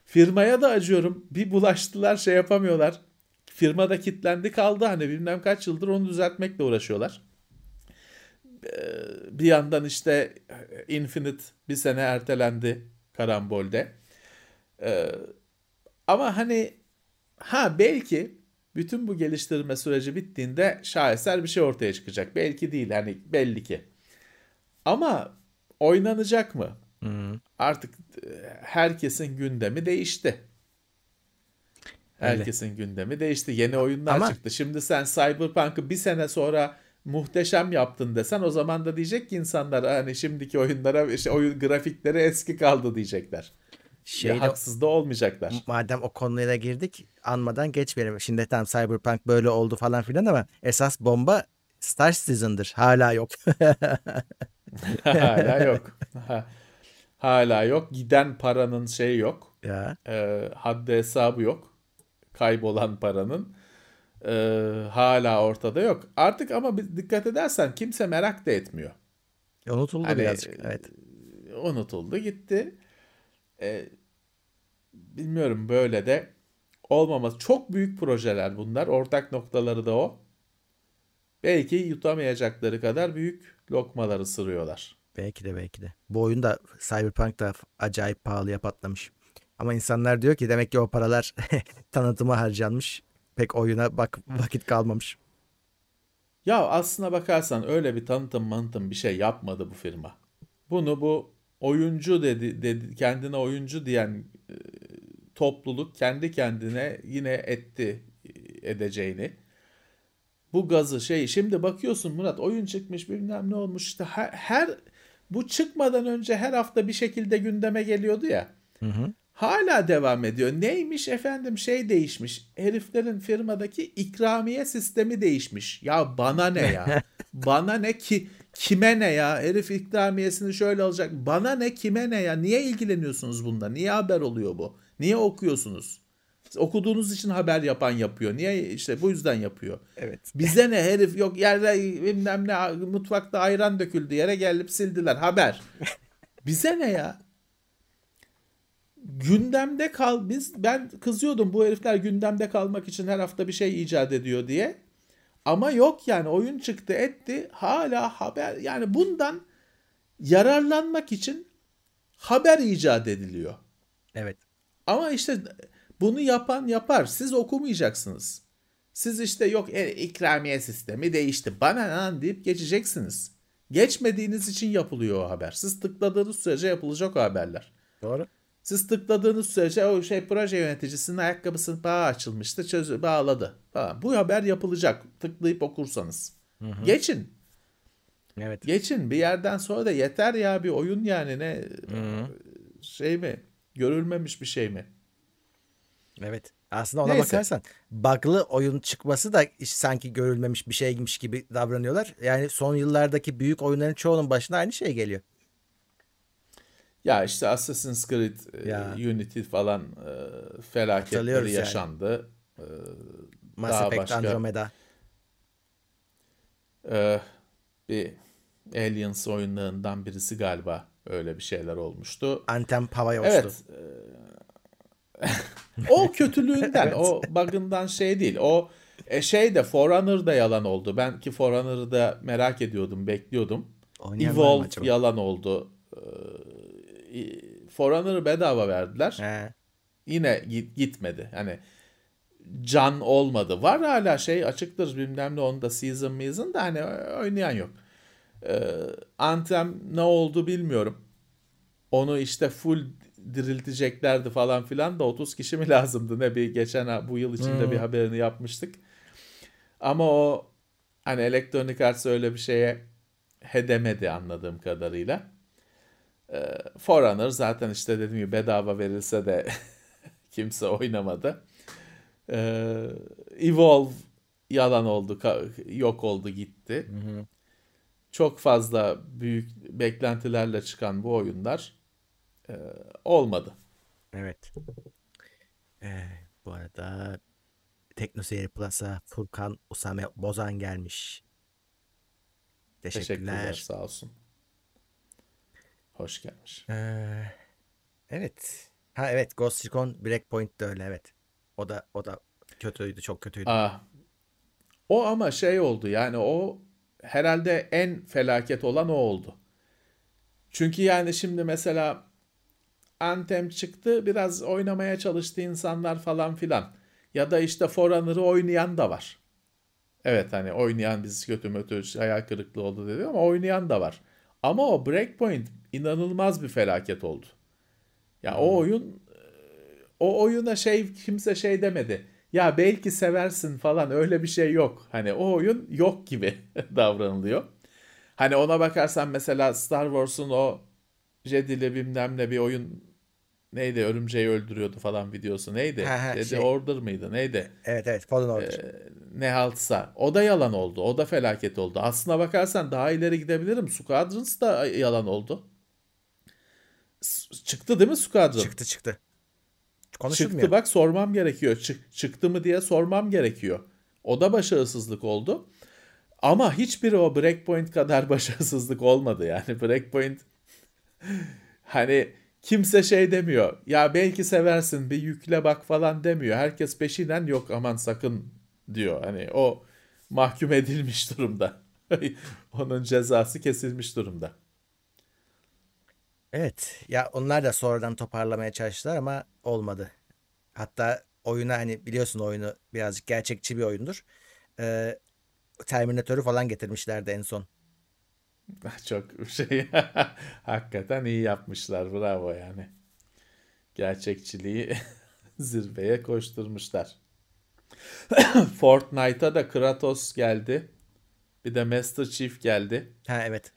[SPEAKER 3] Firmaya da acıyorum. Bir bulaştılar şey yapamıyorlar. Firmada kilitlendi kaldı hani bilmem kaç yıldır onu düzeltmekle uğraşıyorlar. Bir yandan işte Infinite bir sene ertelendi karambolde. Ama hani ha belki bütün bu geliştirme süreci bittiğinde şaheser bir şey ortaya çıkacak. Belki değil hani belli ki. Ama oynanacak mı?
[SPEAKER 2] Hı.
[SPEAKER 3] Artık herkesin gündemi değişti. Herkesin Öyle. gündemi değişti. Yeni oyunlar Ama... çıktı. Şimdi sen Cyberpunk'ı bir sene sonra muhteşem yaptın desen o zaman da diyecek ki insanlar hani şimdiki oyunlara işte oyun grafikleri eski kaldı diyecekler. Şeyde, haksız da olmayacaklar.
[SPEAKER 2] Madem o konuya da girdik anmadan geçmeyelim. Şimdi tam Cyberpunk böyle oldu falan filan ama esas bomba Star Citizen'dır. Hala yok. [LAUGHS]
[SPEAKER 3] Hala yok. Hala yok. Giden paranın şey yok.
[SPEAKER 2] Ya.
[SPEAKER 3] E, haddi hesabı yok. Kaybolan paranın. E, hala ortada yok. Artık ama dikkat edersen kimse merak da etmiyor.
[SPEAKER 2] Unutuldu hani, birazcık. Evet.
[SPEAKER 3] Unutuldu gitti. E, bilmiyorum böyle de olmaması. Çok büyük projeler bunlar. Ortak noktaları da o. Belki yutamayacakları kadar büyük lokmalar ısırıyorlar.
[SPEAKER 2] Belki de belki de. Bu oyun da Cyberpunk da acayip pahalıya patlamış. Ama insanlar diyor ki demek ki o paralar [LAUGHS] tanıtıma harcanmış. Pek oyuna bak vakit kalmamış.
[SPEAKER 3] Ya aslına bakarsan öyle bir tanıtım manıtım bir şey yapmadı bu firma. Bunu bu oyuncu dedi, dedi kendine oyuncu diyen e, topluluk kendi kendine yine etti e, edeceğini. Bu gazı şey şimdi bakıyorsun Murat oyun çıkmış bilmem ne olmuş işte her, her bu çıkmadan önce her hafta bir şekilde gündeme geliyordu ya.
[SPEAKER 2] Hı hı.
[SPEAKER 3] Hala devam ediyor. Neymiş efendim şey değişmiş. Heriflerin firmadaki ikramiye sistemi değişmiş. Ya bana ne ya? [LAUGHS] bana ne ki kime ne ya? Herif ikramiyesini şöyle alacak. Bana ne kime ne ya? Niye ilgileniyorsunuz bunda? Niye haber oluyor bu? Niye okuyorsunuz? Okuduğunuz için haber yapan yapıyor. Niye? işte bu yüzden yapıyor.
[SPEAKER 2] Evet.
[SPEAKER 3] Bize ne herif yok yerde bilmem ne mutfakta ayran döküldü yere gelip sildiler. Haber. [LAUGHS] Bize ne ya? Gündemde kal biz ben kızıyordum bu herifler gündemde kalmak için her hafta bir şey icat ediyor diye. Ama yok yani oyun çıktı etti hala haber yani bundan yararlanmak için haber icat ediliyor.
[SPEAKER 2] Evet.
[SPEAKER 3] Ama işte bunu yapan yapar. Siz okumayacaksınız. Siz işte yok e, ikramiye sistemi değişti. Bana lan deyip geçeceksiniz. Geçmediğiniz için yapılıyor o haber. Siz tıkladığınız sürece yapılacak o haberler.
[SPEAKER 2] Doğru.
[SPEAKER 3] Siz tıkladığınız sürece o şey proje yöneticisinin ayakkabısının bağı açılmıştı. Çöz bağladı. Falan. Bu haber yapılacak. Tıklayıp okursanız.
[SPEAKER 2] Hı hı.
[SPEAKER 3] Geçin.
[SPEAKER 2] Evet.
[SPEAKER 3] Geçin. Bir yerden sonra da yeter ya bir oyun yani ne
[SPEAKER 2] hı hı.
[SPEAKER 3] şey mi? Görülmemiş bir şey mi?
[SPEAKER 2] Evet. Aslında ona Neyse. bakarsan bug'lı oyun çıkması da sanki görülmemiş bir şeymiş gibi davranıyorlar. Yani son yıllardaki büyük oyunların çoğunun başına aynı şey geliyor.
[SPEAKER 3] Ya işte Assassin's Creed, e, ya. Unity falan e, felaketleri yaşandı. Yani. E,
[SPEAKER 2] Mass daha Effect başka, Andromeda.
[SPEAKER 3] E, bir Aliens oyunlarından birisi galiba öyle bir şeyler olmuştu.
[SPEAKER 2] Anthem havaya
[SPEAKER 3] Evet. E, [LAUGHS] o kötülüğünden, [LAUGHS] evet. o bug'ından şey değil. O e, şey de Forerunner da yalan oldu. Ben ki Forerunner'ı da merak ediyordum, bekliyordum. Oynayan Evolve yalan oldu. Forerunner'ı bedava verdiler.
[SPEAKER 2] He.
[SPEAKER 3] Yine git, gitmedi. Hani can olmadı. Var hala şey açıktır bilmem ne onda season season da hani oynayan yok. Ee, Anthem ne oldu bilmiyorum. Onu işte full dirilteceklerdi falan filan da 30 kişi mi [LAUGHS] lazımdı ne bir geçen bu yıl içinde hmm. bir haberini yapmıştık. Ama o hani Electronic Arts öyle bir şeye hedemedi anladığım kadarıyla. Ee, Forerunner zaten işte dediğim gibi bedava verilse de [LAUGHS] kimse oynamadı. Ee, Evolve yalan oldu, yok oldu gitti. Hı hı. Çok fazla büyük beklentilerle çıkan bu oyunlar e, olmadı.
[SPEAKER 2] Evet. Ee, bu arada Teknoseyir Plus'a Furkan Usame Bozan gelmiş.
[SPEAKER 3] Teşekkürler. Teşekkürler sağ olsun. Hoş gelmiş.
[SPEAKER 2] Ee, evet. Ha evet Ghost Recon Breakpoint de öyle evet. O da o da kötüydü, çok kötüydü.
[SPEAKER 3] Aa, ah. o ama şey oldu yani o herhalde en felaket olan o oldu. Çünkü yani şimdi mesela Anthem çıktı biraz oynamaya çalıştı insanlar falan filan. Ya da işte Forerunner'ı oynayan da var. Evet hani oynayan biz kötü mötü hayal kırıklığı oldu dedi ama oynayan da var. Ama o Breakpoint inanılmaz bir felaket oldu. Ya hmm. o oyun o oyuna şey kimse şey demedi. Ya belki seversin falan öyle bir şey yok. Hani o oyun yok gibi [LAUGHS] davranılıyor. Hani ona bakarsan mesela Star Wars'un o Jedi'li bilmem ne bir oyun neydi örümceği öldürüyordu falan videosu neydi? Ha, ha, Jedi şey. Order mıydı neydi?
[SPEAKER 2] Evet evet Fallen Order.
[SPEAKER 3] Ee, ne haltsa. O da yalan oldu. O da felaket oldu. Aslına bakarsan daha ileri gidebilirim. Squadrons da yalan oldu. Çıktı değil mi Squadron?
[SPEAKER 2] Çıktı çıktı.
[SPEAKER 3] Çıktı bak sormam gerekiyor. Çık, çıktı mı diye sormam gerekiyor. O da başarısızlık oldu. Ama hiçbiri o Breakpoint kadar [LAUGHS] başarısızlık olmadı yani. Breakpoint [LAUGHS] hani kimse şey demiyor. Ya belki seversin bir yükle bak falan demiyor. Herkes peşinden yok aman sakın diyor. Hani o mahkum edilmiş [LAUGHS] durumda. Onun cezası kesilmiş durumda.
[SPEAKER 2] Evet ya onlar da sonradan toparlamaya çalıştılar ama olmadı. Hatta oyuna hani biliyorsun oyunu birazcık gerçekçi bir oyundur. Ee, Terminatör'ü falan getirmişlerdi en son. [LAUGHS]
[SPEAKER 3] Çok şey [LAUGHS] hakikaten iyi yapmışlar bravo yani. Gerçekçiliği [LAUGHS] zirveye koşturmuşlar. [COUGHS] Fortnite'a da Kratos geldi. Bir de Master Chief geldi.
[SPEAKER 2] Ha evet.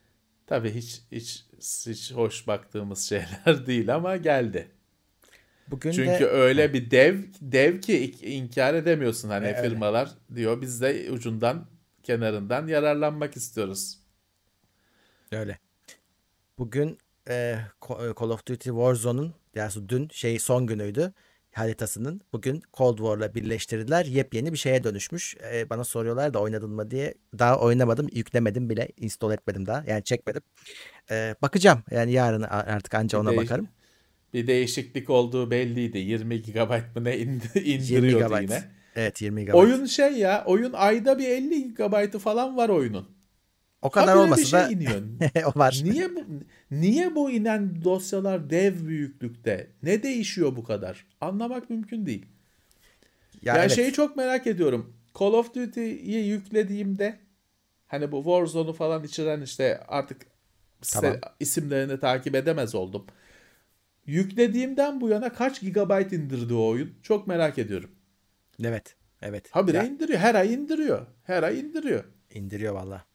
[SPEAKER 3] Tabii hiç hiç hiç hoş baktığımız şeyler [LAUGHS] değil ama geldi. Bugün Çünkü de... öyle bir dev dev ki inkar edemiyorsun hani evet. firmalar diyor biz de ucundan kenarından yararlanmak istiyoruz.
[SPEAKER 2] Öyle. Bugün e, Call of Duty Warzone'un yani dün şey son günüydü haritasının bugün Cold War'la birleştirdiler. Yepyeni bir şeye dönüşmüş. Ee, bana soruyorlar da oynadın mı diye. Daha oynamadım, yüklemedim bile, install etmedim daha. Yani çekmedim. Ee, bakacağım. Yani yarın artık anca ona bir bakarım.
[SPEAKER 3] Bir değişiklik olduğu belliydi. 20 GB mı ne [LAUGHS] indiriyordu 20 GB. yine.
[SPEAKER 2] Evet 20 GB.
[SPEAKER 3] Oyun şey ya, oyun ayda bir 50 GB'ı falan var oyunun.
[SPEAKER 2] O kadar Habire olmasa şey da iniyor. [LAUGHS]
[SPEAKER 3] o var. Niye bu niye bu inen dosyalar dev büyüklükte? Ne değişiyor bu kadar? Anlamak mümkün değil. Ya yani evet. şeyi çok merak ediyorum. Call of Duty'yi yüklediğimde hani bu Warzone'u falan içeren işte artık tamam. isimlerini takip edemez oldum. Yüklediğimden bu yana kaç gigabayt indirdi o oyun? Çok merak ediyorum.
[SPEAKER 2] Evet. Evet.
[SPEAKER 3] Habire ya. indiriyor. Her ay indiriyor. Her ay indiriyor.
[SPEAKER 2] İndiriyor valla.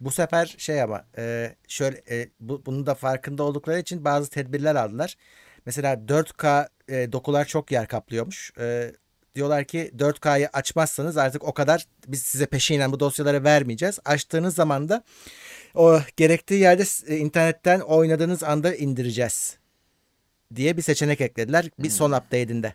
[SPEAKER 2] Bu sefer şey ama e, şöyle e, bu, bunun da farkında oldukları için bazı tedbirler aldılar. Mesela 4K e, dokular çok yer kaplıyormuş. E, diyorlar ki 4K'yı açmazsanız artık o kadar biz size peşinen bu dosyaları vermeyeceğiz. Açtığınız zaman da o gerektiği yerde e, internetten oynadığınız anda indireceğiz diye bir seçenek eklediler bir son hmm. update'inde.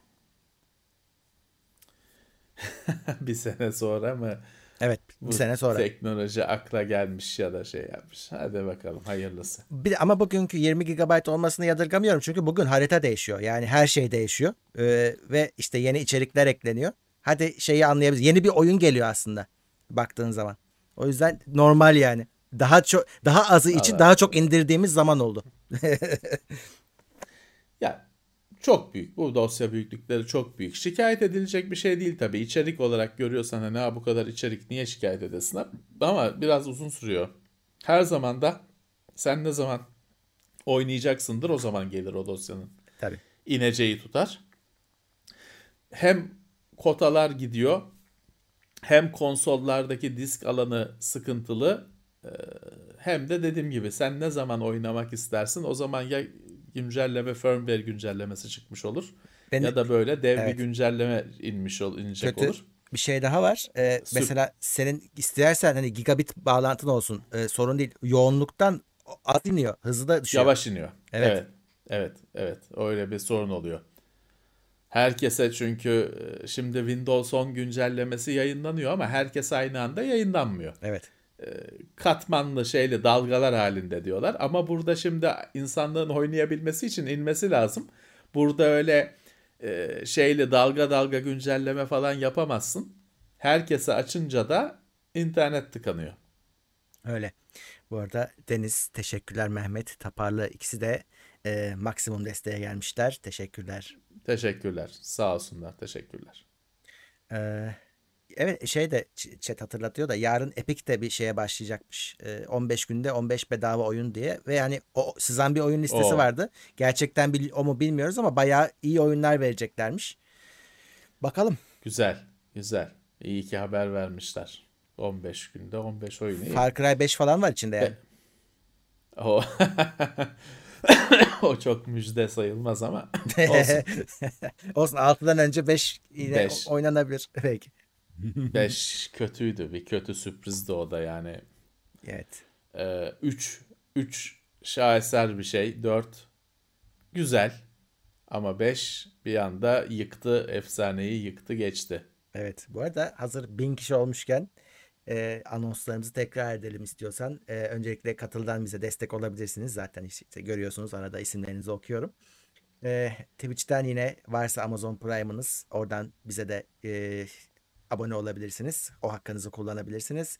[SPEAKER 2] [LAUGHS]
[SPEAKER 3] bir sene sonra mı
[SPEAKER 2] Evet bir Bu sene sonra.
[SPEAKER 3] Teknoloji akla gelmiş ya da şey yapmış. Hadi bakalım hayırlısı.
[SPEAKER 2] Bir, ama bugünkü 20 GB olmasını yadırgamıyorum. Çünkü bugün harita değişiyor. Yani her şey değişiyor. Ee, ve işte yeni içerikler ekleniyor. Hadi şeyi anlayabiliriz. Yeni bir oyun geliyor aslında baktığın zaman. O yüzden normal yani. daha çok daha azı için
[SPEAKER 3] Allah.
[SPEAKER 2] daha çok indirdiğimiz zaman oldu. [LAUGHS]
[SPEAKER 3] Ya çok büyük. Bu dosya büyüklükleri çok büyük. Şikayet edilecek bir şey değil tabii. İçerik olarak görüyorsan hani "Ha, bu kadar içerik niye şikayet edesin? Ama biraz uzun sürüyor. Her zaman da sen ne zaman oynayacaksındır o zaman gelir o dosyanın
[SPEAKER 2] Tabii.
[SPEAKER 3] ineceği tutar. Hem kotalar gidiyor hem konsollardaki disk alanı sıkıntılı hem de dediğim gibi sen ne zaman oynamak istersin o zaman ya güncelleme firmware güncellemesi çıkmış olur
[SPEAKER 2] Ben-
[SPEAKER 3] ya da böyle dev
[SPEAKER 2] Evet.
[SPEAKER 3] bir güncelleme inmiş ol, inecek
[SPEAKER 2] Kötü.
[SPEAKER 3] olur.
[SPEAKER 2] Bir şey daha var. Ee, mesela senin istersen hani gigabit bağlantın olsun. Ee, sorun değil. Yoğunluktan az iniyor. Hızı da düşüyor.
[SPEAKER 3] Yavaş iniyor.
[SPEAKER 2] Evet.
[SPEAKER 3] Evet. Evet, evet. Öyle bir sorun oluyor. Herkese çünkü e, şimdi Windows 10 güncellemesi yayınlanıyor ama herkes aynı anda yayınlanmıyor.
[SPEAKER 2] Evet.
[SPEAKER 3] Katmanlı şeyli dalgalar halinde diyorlar. Ama burada şimdi insanlığın oynayabilmesi için inmesi lazım. Burada öyle e, şeyli dalga dalga güncelleme falan yapamazsın. Herkese açınca da internet tıkanıyor.
[SPEAKER 2] Öyle. Bu arada Deniz, teşekkürler Mehmet, Taparlı ikisi de e, maksimum desteğe gelmişler. Teşekkürler.
[SPEAKER 3] Teşekkürler. Sağ olsunlar. Teşekkürler.
[SPEAKER 2] Ee, evet şey de chat hatırlatıyor da yarın Epic de bir şeye başlayacakmış. Ee, 15 günde 15 bedava oyun diye ve yani o sızan bir oyun listesi
[SPEAKER 3] Oo.
[SPEAKER 2] vardı. Gerçekten bil- o mu bilmiyoruz ama bayağı iyi oyunlar vereceklermiş. Bakalım.
[SPEAKER 3] Güzel. Güzel. İyi ki haber vermişler. 15 günde 15 oyun.
[SPEAKER 2] Far Cry 5 falan var içinde yani.
[SPEAKER 3] O, [LAUGHS] o çok müjde sayılmaz ama [LAUGHS] olsun.
[SPEAKER 2] Olsun 6'dan önce 5 yine
[SPEAKER 3] Beş.
[SPEAKER 2] oynanabilir [LAUGHS] belki. [LAUGHS]
[SPEAKER 3] 5 kötüydü. Bir kötü sürprizdi o da yani.
[SPEAKER 2] Evet.
[SPEAKER 3] 3 3 şaheser bir şey. 4 güzel. Ama 5 bir anda yıktı efsaneyi yıktı geçti.
[SPEAKER 2] Evet. Bu arada hazır bin kişi olmuşken e, anonslarımızı tekrar edelim istiyorsan. E, öncelikle katıldan bize destek olabilirsiniz. Zaten işte görüyorsunuz arada isimlerinizi okuyorum. E, Twitch'ten yine varsa Amazon Prime'ınız oradan bize de e, abone olabilirsiniz. O hakkınızı kullanabilirsiniz.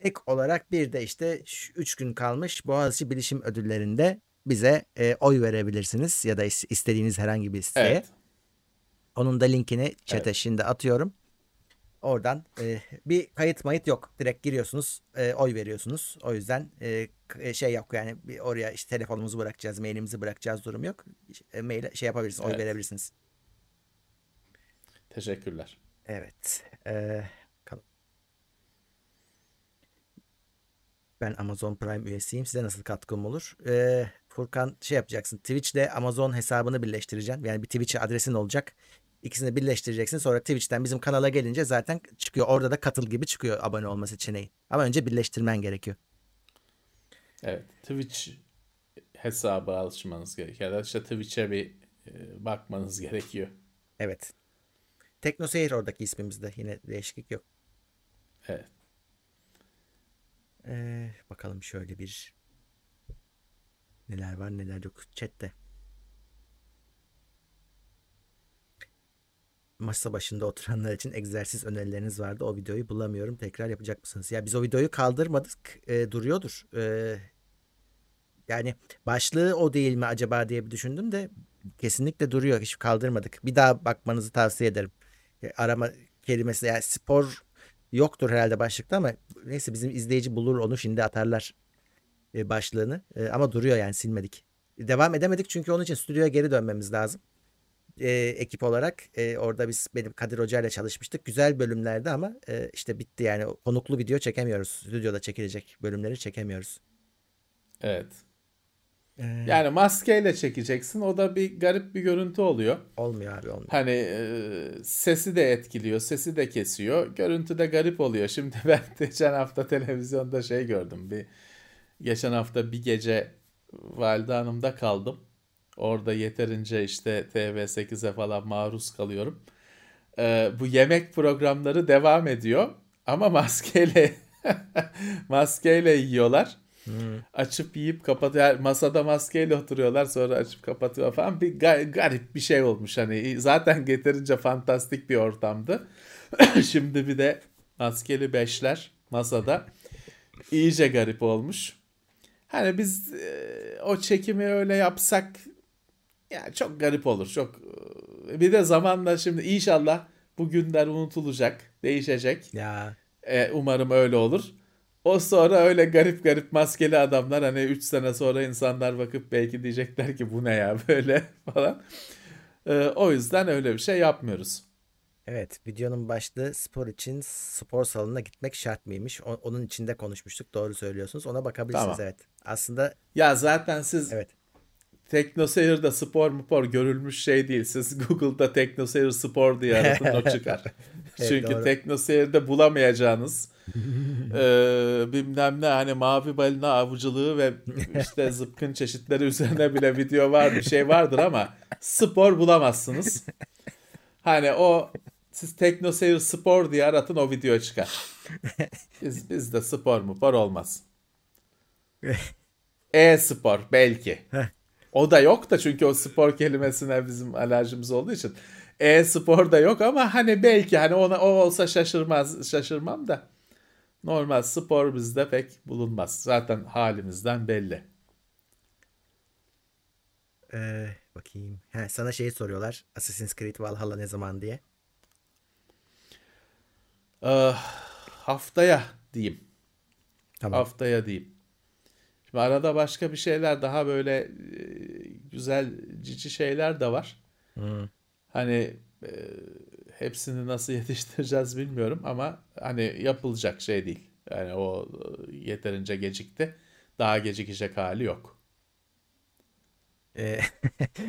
[SPEAKER 2] Ek olarak bir de işte 3 gün kalmış Boğaziçi Bilişim Ödülleri'nde bize e, oy verebilirsiniz ya da is- istediğiniz herhangi bir siteye.
[SPEAKER 3] Evet.
[SPEAKER 2] Onun da linkini chat'e
[SPEAKER 3] Evet.
[SPEAKER 2] şimdi atıyorum. Oradan e, bir kayıt mayıt yok. Direkt giriyorsunuz, e, oy veriyorsunuz. O yüzden e, e, şey yok yani bir oraya işte telefonumuzu bırakacağız, mailimizi bırakacağız durum yok. E, mail şey yapabilirsiniz, oy
[SPEAKER 3] Evet.
[SPEAKER 2] verebilirsiniz.
[SPEAKER 3] Teşekkürler.
[SPEAKER 2] Evet. E, bakalım. ben Amazon Prime üyesiyim. Size nasıl katkım olur? E, Furkan şey yapacaksın. Twitch'le Amazon hesabını birleştireceksin. Yani bir Twitch adresin olacak. İkisini birleştireceksin. Sonra Twitch'ten bizim kanala gelince zaten çıkıyor. Orada da katıl gibi çıkıyor abone olma seçeneği. Ama önce birleştirmen gerekiyor.
[SPEAKER 3] Evet. Twitch hesabı alışmanız gerekiyor. Ya da işte Twitch'e bir bakmanız gerekiyor.
[SPEAKER 2] Evet. Teknoseyir oradaki ismimizde. Yine değişiklik yok.
[SPEAKER 3] Evet.
[SPEAKER 2] Ee, bakalım şöyle bir neler var neler yok chatte. Masa başında oturanlar için egzersiz önerileriniz vardı. O videoyu bulamıyorum. Tekrar yapacak mısınız? Ya biz o videoyu kaldırmadık. Ee, duruyordur. Ee, yani başlığı o değil mi acaba diye bir düşündüm de kesinlikle duruyor. Hiç kaldırmadık. Bir daha bakmanızı tavsiye ederim. E, Arama kelimesi yani spor yoktur herhalde başlıkta ama neyse bizim izleyici bulur onu şimdi atarlar e, başlığını. E, ama duruyor yani silmedik. Devam edemedik çünkü onun için stüdyoya geri dönmemiz lazım. E, ekip olarak e, orada biz benim Kadir Hoca ile çalışmıştık. Güzel bölümlerdi ama e, işte bitti yani konuklu video çekemiyoruz. Stüdyoda çekilecek bölümleri çekemiyoruz.
[SPEAKER 3] Evet.
[SPEAKER 2] E,
[SPEAKER 3] Yani maskeyle çekeceksin. O da bir garip bir görüntü oluyor.
[SPEAKER 2] olmuyor abi olmuyor.
[SPEAKER 3] Hani e, sesi de etkiliyor, sesi de kesiyor. Görüntü de garip oluyor. Şimdi [LAUGHS] ben geçen hafta televizyonda şey gördüm. Bir geçen hafta bir gece Valide Hanım'da kaldım. Orada yeterince işte TV8'e falan maruz kalıyorum. E, bu yemek programları devam ediyor ama maskeyle [LAUGHS] maskeyle yiyorlar. Açıp yiyip kapatıyor. Masada maskeyle oturuyorlar sonra açıp kapatıyor falan. Bir ga- garip bir şey olmuş. Hani zaten getirince fantastik bir ortamdı. [COUGHS] Şimdi bir de maskeli beşler masada. iyice garip olmuş. Hani biz e, o çekimi öyle yapsak yani çok garip olur. Çok e, bir de zamanla şimdi inşallah bu günler unutulacak, değişecek.
[SPEAKER 2] Ya
[SPEAKER 3] E, umarım öyle olur. O sonra öyle garip garip maskeli adamlar hani 3 sene sonra insanlar bakıp belki diyecekler ki bu ne ya [LAUGHS] böyle falan. E, o yüzden öyle bir şey yapmıyoruz.
[SPEAKER 2] evet videonun başlığı spor için spor salonuna gitmek şart mıymış? O- onun içinde konuşmuştuk. Doğru söylüyorsunuz. Ona bakabilirsiniz
[SPEAKER 3] Tamam.
[SPEAKER 2] evet. Aslında
[SPEAKER 3] Ya zaten siz
[SPEAKER 2] evet.
[SPEAKER 3] TeknoSeyir'de spor mupor görülmüş şey değil. Siz Google'da TeknoSeyir spor diye aratın o çıkar. [LAUGHS]
[SPEAKER 2] Evet,
[SPEAKER 3] Çünkü. TeknoSeyir'de bulamayacağınız eee bilmem ne hani mavi balina avcılığı ve işte [LAUGHS] zıpkın çeşitleri üzerine bile video var bir şey vardır ama spor bulamazsınız. Hani o siz TeknoSeyir spor diye aratın o video çıkar. Biz, bizde spor mupor olmaz. [LAUGHS] E-spor belki. O da yok da çünkü o spor kelimesine bizim alerjimiz olduğu için. E-spor da yok ama hani belki hani ona o olsa şaşırmaz şaşırmam da. Normal spor bizde pek bulunmaz. Zaten halimizden belli.
[SPEAKER 2] Ee, bakayım. Ha, sana şeyi soruyorlar. Assassin's Creed Valhalla ne zaman diye.
[SPEAKER 3] Ah, haftaya diyeyim.
[SPEAKER 2] Tamam.
[SPEAKER 3] Haftaya diyeyim. Şimdi arada başka bir şeyler daha böyle e, güzel cici şeyler de var.
[SPEAKER 2] Hı.
[SPEAKER 3] Hani e, hepsini nasıl [LAUGHS] yetiştireceğiz bilmiyorum ama hani yapılacak şey değil. Yani o e, yeterince gecikti. Daha gecikecek hali yok.
[SPEAKER 2] Ee,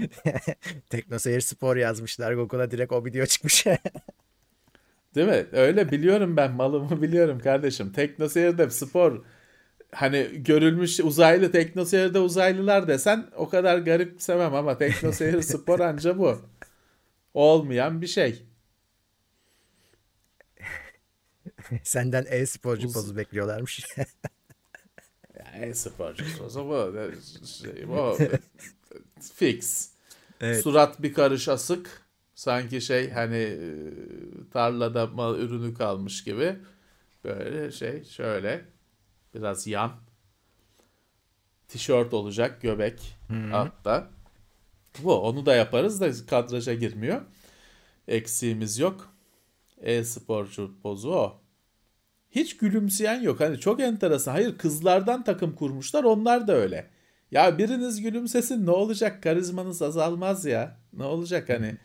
[SPEAKER 2] [LAUGHS] Teknoseyir Spor yazmışlar. Google'a direkt o video çıkmış. [LAUGHS]
[SPEAKER 3] Değil mi? Öyle biliyorum ben malımı biliyorum kardeşim. Teknoseyir'de spor hani görülmüş uzaylı teknoseyirde uzaylılar desen o kadar garipsemem ama teknoseyir spor anca bu. Olmayan bir şey. [LAUGHS]
[SPEAKER 2] Senden e-sporcu pozu bekliyorlarmış. [LAUGHS]
[SPEAKER 3] E-sporcu o zaman şey, bu [LAUGHS] fix.
[SPEAKER 2] Evet.
[SPEAKER 3] Surat bir karış asık. Sanki şey hani e, tarlada mal ürünü kalmış gibi. Böyle şey şöyle biraz yan. Tişört olacak göbek altta. Bu onu da yaparız da kadraja girmiyor. Eksiğimiz yok. E-sporcu pozu o. Hiç gülümseyen yok. Hani çok enteresan. Hayır kızlardan takım kurmuşlar. Onlar da öyle. Ya biriniz gülümsesin ne olacak? Karizmanız azalmaz ya. Ne olacak hani?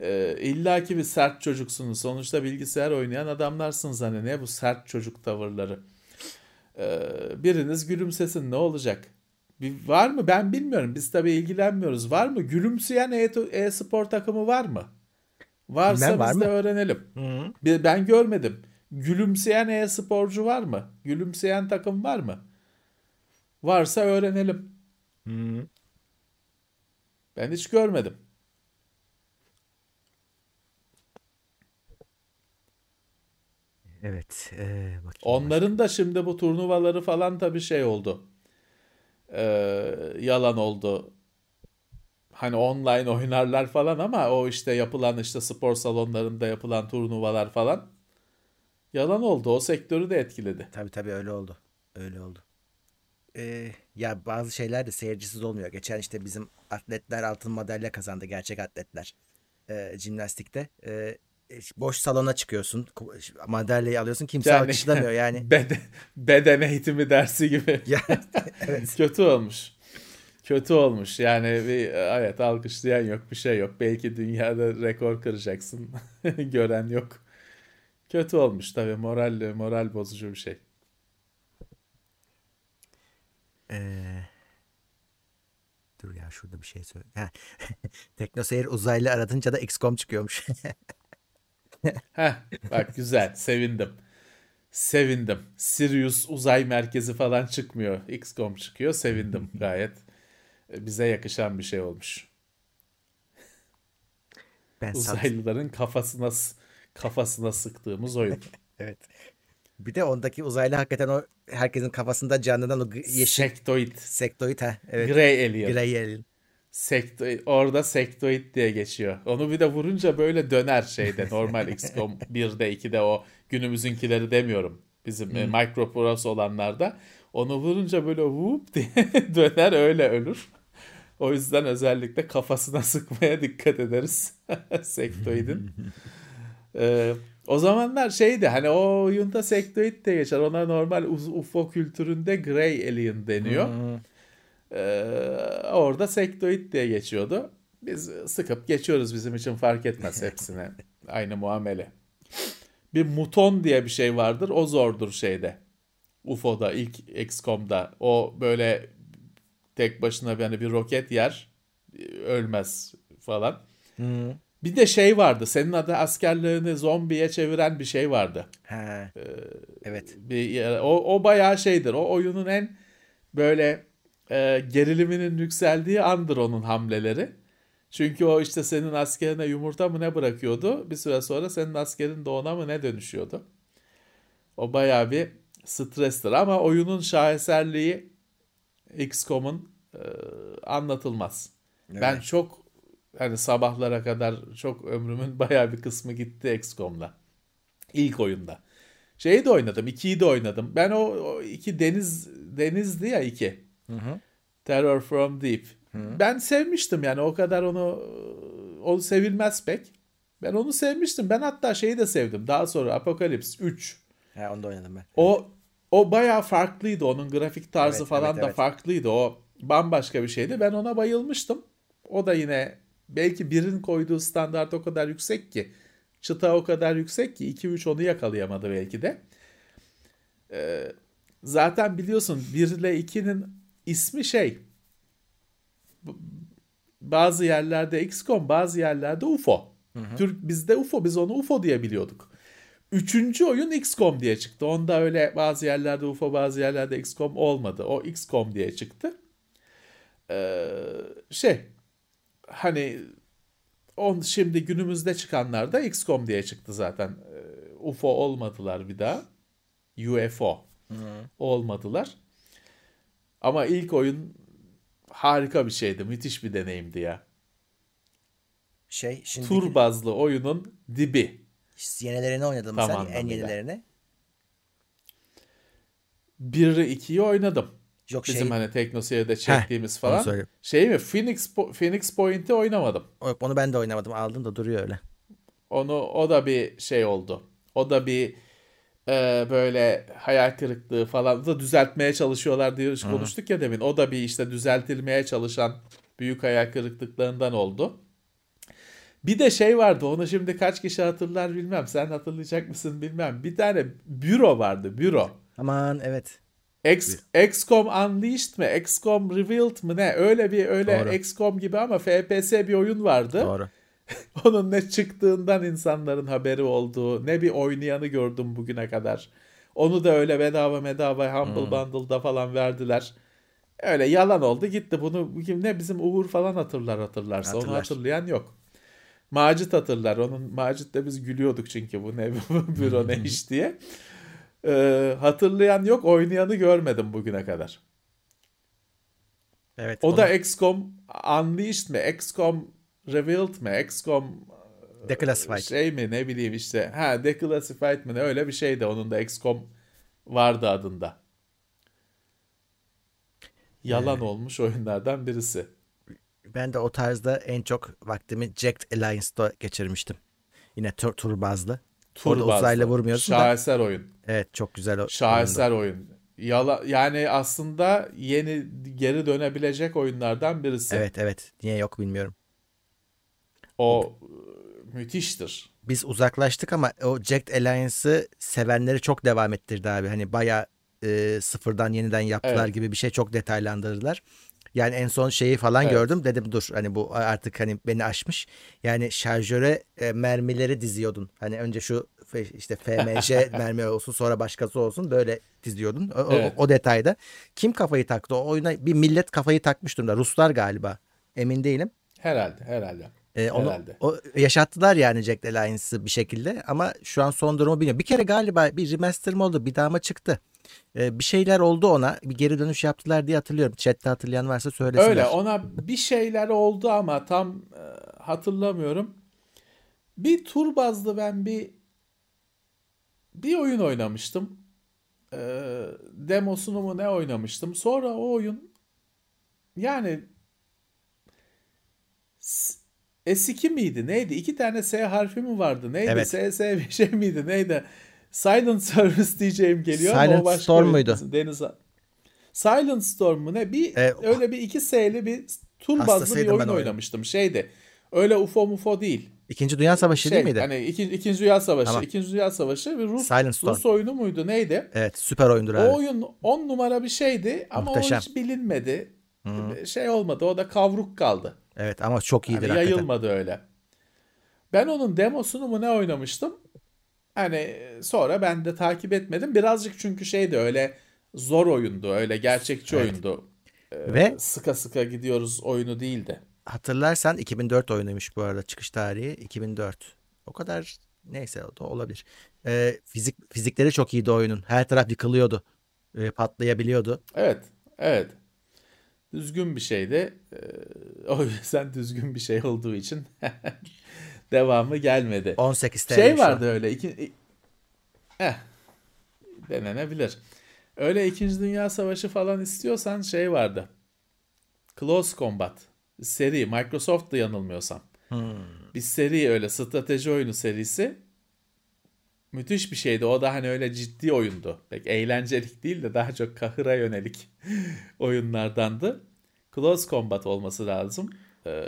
[SPEAKER 3] E, İlla ki bir sert çocuksunuz. Sonuçta bilgisayar oynayan adamlarsınız hani. Ne bu sert çocuk tavırları? E, biriniz gülümsesin ne olacak? Bir, var mı? Ben bilmiyorum. Biz tabii ilgilenmiyoruz. Var mı? Gülümseyen e- e-spor takımı var mı? Varsa
[SPEAKER 2] var
[SPEAKER 3] biz de
[SPEAKER 2] mı?
[SPEAKER 3] öğrenelim.
[SPEAKER 2] Hı.
[SPEAKER 3] Bir- Ben görmedim. Gülümseyen e-sporcu var mı? Gülümseyen takım var mı? Varsa öğrenelim.
[SPEAKER 2] Hı.
[SPEAKER 3] Ben hiç görmedim.
[SPEAKER 2] Evet. ee.
[SPEAKER 3] Onların da şimdi bu turnuvaları falan tabii şey oldu. Ee, yalan oldu. Hani online oynarlar falan ama o işte yapılan işte spor salonlarında yapılan turnuvalar falan yalan oldu. O sektörü de etkiledi.
[SPEAKER 2] Tabii tabii öyle oldu. Öyle oldu. Ee, ya bazı şeyler de seyircisiz olmuyor. Geçen işte bizim atletler altın madalya kazandı. Gerçek atletler. Ee, jimnastikte. Ee, boş salona çıkıyorsun. Madalyayı alıyorsun. Kimse
[SPEAKER 3] Yani-
[SPEAKER 2] alkışlamıyor yani. [LAUGHS]
[SPEAKER 3] Beden, beden eğitimi dersi gibi. [LAUGHS]
[SPEAKER 2] Evet.
[SPEAKER 3] Kötü olmuş. Kötü olmuş. Yani bir evet alkışlayan yok, bir şey yok. Belki dünyada rekor kıracaksın. [LAUGHS] Gören yok. Kötü olmuş tabii. Moral moral bozucu bir şey.
[SPEAKER 2] Ee, dur ya şurada bir şey söyle. [LAUGHS] Teknoseyir uzaylı aratınca da XCOM çıkıyormuş. [LAUGHS]
[SPEAKER 3] Heh, bak güzel. Sevindim. Sevindim. Sirius uzay merkezi falan çıkmıyor. XCOM çıkıyor. Sevindim [LAUGHS] gayet. Bize yakışan bir şey olmuş.
[SPEAKER 2] ben sat-
[SPEAKER 3] Uzaylıların kafasına kafasına sıktığımız oyun. [LAUGHS]
[SPEAKER 2] Evet. Bir de ondaki uzaylı hakikaten o herkesin kafasında canlanan o yeşil
[SPEAKER 3] Sektoid.
[SPEAKER 2] sektoid ha. Evet.
[SPEAKER 3] Grey Alien.
[SPEAKER 2] Grey alien.
[SPEAKER 3] Sektoid, orada sektoid diye geçiyor. Onu bir de vurunca böyle döner şeyde. [LAUGHS] Normal XCOM 1'de 2'de o günümüzünkileri demiyorum. Bizim hmm. Microprose olanlarda. Onu vurunca böyle whoop diye [LAUGHS] döner öyle ölür. O yüzden özellikle kafasına sıkmaya dikkat ederiz sektoidin. Ee, o zamanlar şeydi hani o oyunda sektoid de geçer. Ona normal UFO kültüründe Grey Alien deniyor. Ee, orada sektoid diye geçiyordu. Biz sıkıp geçiyoruz bizim için fark etmez [LAUGHS] hepsine. Aynı muamele. Bir muton diye bir şey vardır. O zordur şeyde. UFO'da ilk XCOM'da. O böyle tek başına yani bir roket yer ölmez falan. Hmm. Bir de şey vardı. Senin adı askerlerini zombiye çeviren bir şey vardı.
[SPEAKER 2] Ha. Ee, evet.
[SPEAKER 3] Bir, o, o bayağı şeydir. O oyunun en böyle e, geriliminin yükseldiği andır onun hamleleri. Çünkü o işte senin askerine yumurta mı ne bırakıyordu. Bir süre sonra senin askerin de ona mı ne dönüşüyordu. O bayağı bir strestir ama oyunun şaheserliği XCOM'un e, anlatılmaz. Evet. Ben çok hani sabahlara kadar çok ömrümün [LAUGHS] bayağı bir kısmı gitti XCOM'da. İlk oyunda. Şeyi de oynadım. 2'yi de oynadım. Ben o, o iki deniz denizdi ya iki. Hı hı. Terror from Deep. Hı. Ben sevmiştim yani o kadar onu o sevilmez pek. Ben onu sevmiştim. Ben hatta şeyi de sevdim. Daha sonra Apocalypse 3.
[SPEAKER 2] He onu da oynadım ben.
[SPEAKER 3] O o bayağı farklıydı. Onun grafik tarzı evet, falan evet, da evet. farklıydı. O bambaşka bir şeydi. Ben ona bayılmıştım. O da yine belki birin koyduğu standart o kadar yüksek ki çıta o kadar yüksek ki 2-3 onu yakalayamadı belki de. Ee, zaten biliyorsun 1 ile 2'nin ismi şey bazı yerlerde XCOM bazı yerlerde UFO. Hı hı. Türk bizde UFO biz onu UFO diye biliyorduk. Üçüncü oyun XCOM diye çıktı. Onda öyle bazı yerlerde UFO bazı yerlerde XCOM olmadı. O XCOM diye çıktı. Ee, şey hani on şimdi günümüzde çıkanlar da XCOM diye çıktı zaten. Ee, UFO olmadılar bir daha. UFO Hı. olmadılar. Ama ilk oyun harika bir şeydi. Müthiş bir deneyimdi ya.
[SPEAKER 2] Şey şimdi
[SPEAKER 3] tur bazlı oyunun dibi.
[SPEAKER 2] Yenilerini oynadın mı sen? En yenilerini.
[SPEAKER 3] 1'i 2'yi oynadım. Yok Bizim şey... hani Teknoseyir'de çektiğimiz Heh, falan. Şey mi? Phoenix, Phoenix Point'i oynamadım.
[SPEAKER 2] Onu ben de oynamadım. Aldım da duruyor öyle.
[SPEAKER 3] Onu o da bir şey oldu. O da bir e, böyle hayal kırıklığı falan da düzeltmeye çalışıyorlar diye Hı-hı. konuştuk ya demin. O da bir işte düzeltilmeye çalışan büyük hayal kırıklıklarından oldu. Bir de şey vardı onu şimdi kaç kişi hatırlar bilmem. Sen hatırlayacak mısın bilmem. Bir tane büro vardı büro.
[SPEAKER 2] Aman evet.
[SPEAKER 3] X, XCOM Unleashed mi? XCOM Revealed mı ne? Öyle bir öyle Doğru. XCOM gibi ama FPS bir oyun vardı.
[SPEAKER 2] Doğru. [LAUGHS]
[SPEAKER 3] Onun ne çıktığından insanların haberi olduğu, ne bir oynayanı gördüm bugüne kadar. Onu da öyle bedava bedava Humble hmm. Bundle'da falan verdiler. Öyle yalan oldu gitti. Bunu ne bizim Uğur falan hatırlar hatırlarsa. Hatırlar. Onu hatırlayan yok. Macit hatırlar. Onun Macit'te biz gülüyorduk çünkü bu ne [LAUGHS] büro ne [LAUGHS] iş diye. Ee, hatırlayan yok, oynayanı görmedim bugüne kadar. Evet. O onu... da XCOM Unleashed mi? XCOM Revealed mi? XCOM
[SPEAKER 2] e, Declassified.
[SPEAKER 3] Şey mi ne bileyim işte. Ha Declassified mi ne öyle bir şeydi. Onun da XCOM vardı adında. Yalan ee, olmuş oyunlardan birisi.
[SPEAKER 2] Ben de o tarzda en çok vaktimi Jacked Alliance'da geçirmiştim. Yine tur, tur bazlı. Tur Orada uzayla vurmuyorsun
[SPEAKER 3] Şaheser da. oyun.
[SPEAKER 2] Evet çok güzel.
[SPEAKER 3] Şaheser oyun. Yala, yani aslında yeni geri dönebilecek oyunlardan birisi.
[SPEAKER 2] Evet evet. Niye yok bilmiyorum.
[SPEAKER 3] O müthiştir.
[SPEAKER 2] Biz uzaklaştık ama o Jacked Alliance'ı sevenleri çok devam ettirdi abi. Hani baya e, sıfırdan yeniden yaptılar evet. gibi bir şey çok detaylandırdılar. Yani en son şeyi falan evet. gördüm dedim dur hani bu artık hani beni aşmış. Yani şarjöre e, mermileri diziyordun. Hani önce şu işte FMJ [LAUGHS] mermi olsun sonra başkası olsun böyle diziyordun. O, evet. o, o detayda. Kim kafayı taktı? O oyuna bir millet kafayı takmış durumda. Ruslar galiba. Emin değilim.
[SPEAKER 3] Herhalde herhalde.
[SPEAKER 2] Ee, onu Herhalde. o, yaşattılar yani Jack Alliance'ı bir şekilde ama şu an son durumu bilmiyorum. Bir kere galiba bir remaster mı oldu bir daha mı çıktı? Ee, bir şeyler oldu ona bir geri dönüş yaptılar diye hatırlıyorum. Chat'te hatırlayan varsa söylesinler.
[SPEAKER 3] Öyle ona bir şeyler oldu ama tam e, hatırlamıyorum. Bir tur bazlı ben bir bir oyun oynamıştım. e, demosunu mu ne oynamıştım. Sonra o oyun yani S2 miydi neydi? İki tane S harfi mi vardı? Neydi?
[SPEAKER 2] Evet.
[SPEAKER 3] SS bir şey miydi? Neydi? Silent Service diyeceğim geliyor ama
[SPEAKER 2] Silent
[SPEAKER 3] o başka
[SPEAKER 2] Storm muydu?
[SPEAKER 3] Deniz Silent Storm mu ne? Bir
[SPEAKER 2] E,
[SPEAKER 3] öyle bir iki S'li bir tur bazlı bir oyun
[SPEAKER 2] o
[SPEAKER 3] oynamıştım. Şeydi. Öyle UFO mufo değil.
[SPEAKER 2] İkinci Dünya Savaşı
[SPEAKER 3] Şey,
[SPEAKER 2] değil miydi?
[SPEAKER 3] Hani iki, İkinci Dünya Savaşı.
[SPEAKER 2] Tamam.
[SPEAKER 3] İkinci Dünya Savaşı ve Rus. Rus oyunu muydu neydi?
[SPEAKER 2] Evet süper oyundur abi.
[SPEAKER 3] O oyun 10 numara bir şeydi ama
[SPEAKER 2] Muhteşem.
[SPEAKER 3] o hiç bilinmedi. Şey olmadı. O da kavruk kaldı.
[SPEAKER 2] Evet ama çok iyidir
[SPEAKER 3] Hani
[SPEAKER 2] hakikaten.
[SPEAKER 3] yayılmadı öyle. Ben onun demosunu mu ne oynamıştım? Hani sonra ben de takip etmedim. Birazcık çünkü şeydi öyle zor oyundu. Öyle gerçekçi
[SPEAKER 2] Evet.
[SPEAKER 3] oyundu.
[SPEAKER 2] Ve
[SPEAKER 3] Sıka sıka gidiyoruz oyunu değildi.
[SPEAKER 2] Hatırlarsan 2004 oyunuymuş bu arada çıkış tarihi 2004. O kadar neyse o da olabilir. Ee, fizik fizikleri çok iyiydi oyunun. Her taraf yıkılıyordu. Ee, patlayabiliyordu.
[SPEAKER 3] Evet. Evet. Düzgün bir şeydi. Ee, [LAUGHS] O yüzden düzgün bir şey olduğu için [LAUGHS] devamı gelmedi.
[SPEAKER 2] 18 TL
[SPEAKER 3] Şey
[SPEAKER 2] şu an.
[SPEAKER 3] vardı öyle. Iki, eh, denenebilir. Öyle İkinci Dünya Savaşı falan istiyorsan şey vardı. Close Combat. Seri. Microsoft'tu yanılmıyorsam.
[SPEAKER 2] Hmm.
[SPEAKER 3] Bir seri öyle strateji oyunu serisi. Müthiş bir şeydi. O da hani öyle ciddi oyundu. Pek eğlencelik değil de daha çok kahıra yönelik [LAUGHS] oyunlardandı. Close Combat olması lazım. Ee,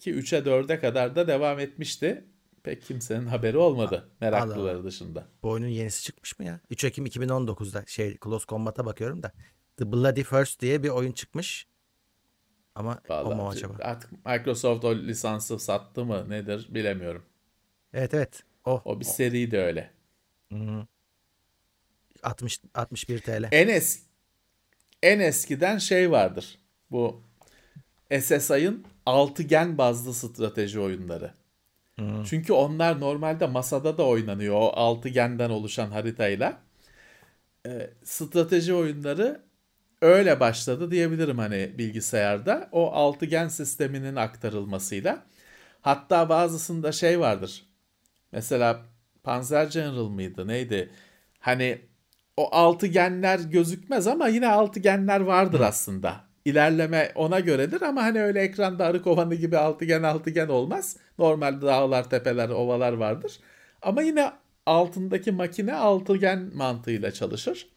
[SPEAKER 3] ki 3'e 4'e kadar da devam etmişti. Pek kimsenin haberi olmadı. Meraklıları dışında.
[SPEAKER 2] Bu oyunun yenisi çıkmış mı ya? 3 Ekim 2019'da şey Close Combat'a bakıyorum da. The Bloody First diye bir oyun çıkmış. Ama o mu
[SPEAKER 3] Vallahi
[SPEAKER 2] acaba?
[SPEAKER 3] artık Microsoft o lisansı sattı mı nedir bilemiyorum.
[SPEAKER 2] Evet evet. O.
[SPEAKER 3] O bir seri de öyle.
[SPEAKER 2] Hı. 60 61 TL.
[SPEAKER 3] En es en eskiden şey vardır. Bu SSI'ın altıgen bazlı strateji oyunları.
[SPEAKER 2] Hı.
[SPEAKER 3] Çünkü onlar normalde masada da oynanıyor o altıgenden oluşan haritayla. Ee, strateji oyunları öyle başladı diyebilirim hani bilgisayarda. O altıgen sisteminin aktarılmasıyla. Hatta bazısında şey vardır. Mesela Panzer General mıydı neydi? Hani o altıgenler gözükmez ama yine altıgenler vardır aslında. İlerleme ona göredir ama hani öyle ekranda arı kovanı gibi altıgen altıgen olmaz. Normalde dağlar, tepeler, ovalar vardır. Ama yine altındaki makine altıgen mantığıyla çalışır.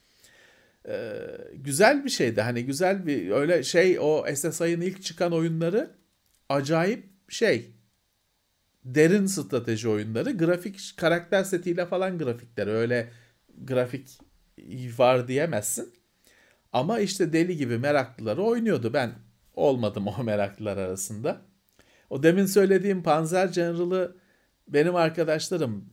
[SPEAKER 3] Ee, güzel bir şeydi. Hani güzel bir öyle şey o SSI'nin ilk çıkan oyunları acayip şey derin strateji oyunları. Grafik karakter setiyle falan grafikleri öyle grafik var diyemezsin. Ama işte deli gibi meraklıları oynuyordu. Ben olmadım [LAUGHS] o meraklılar arasında. O demin söylediğim Panzer General'ı benim arkadaşlarım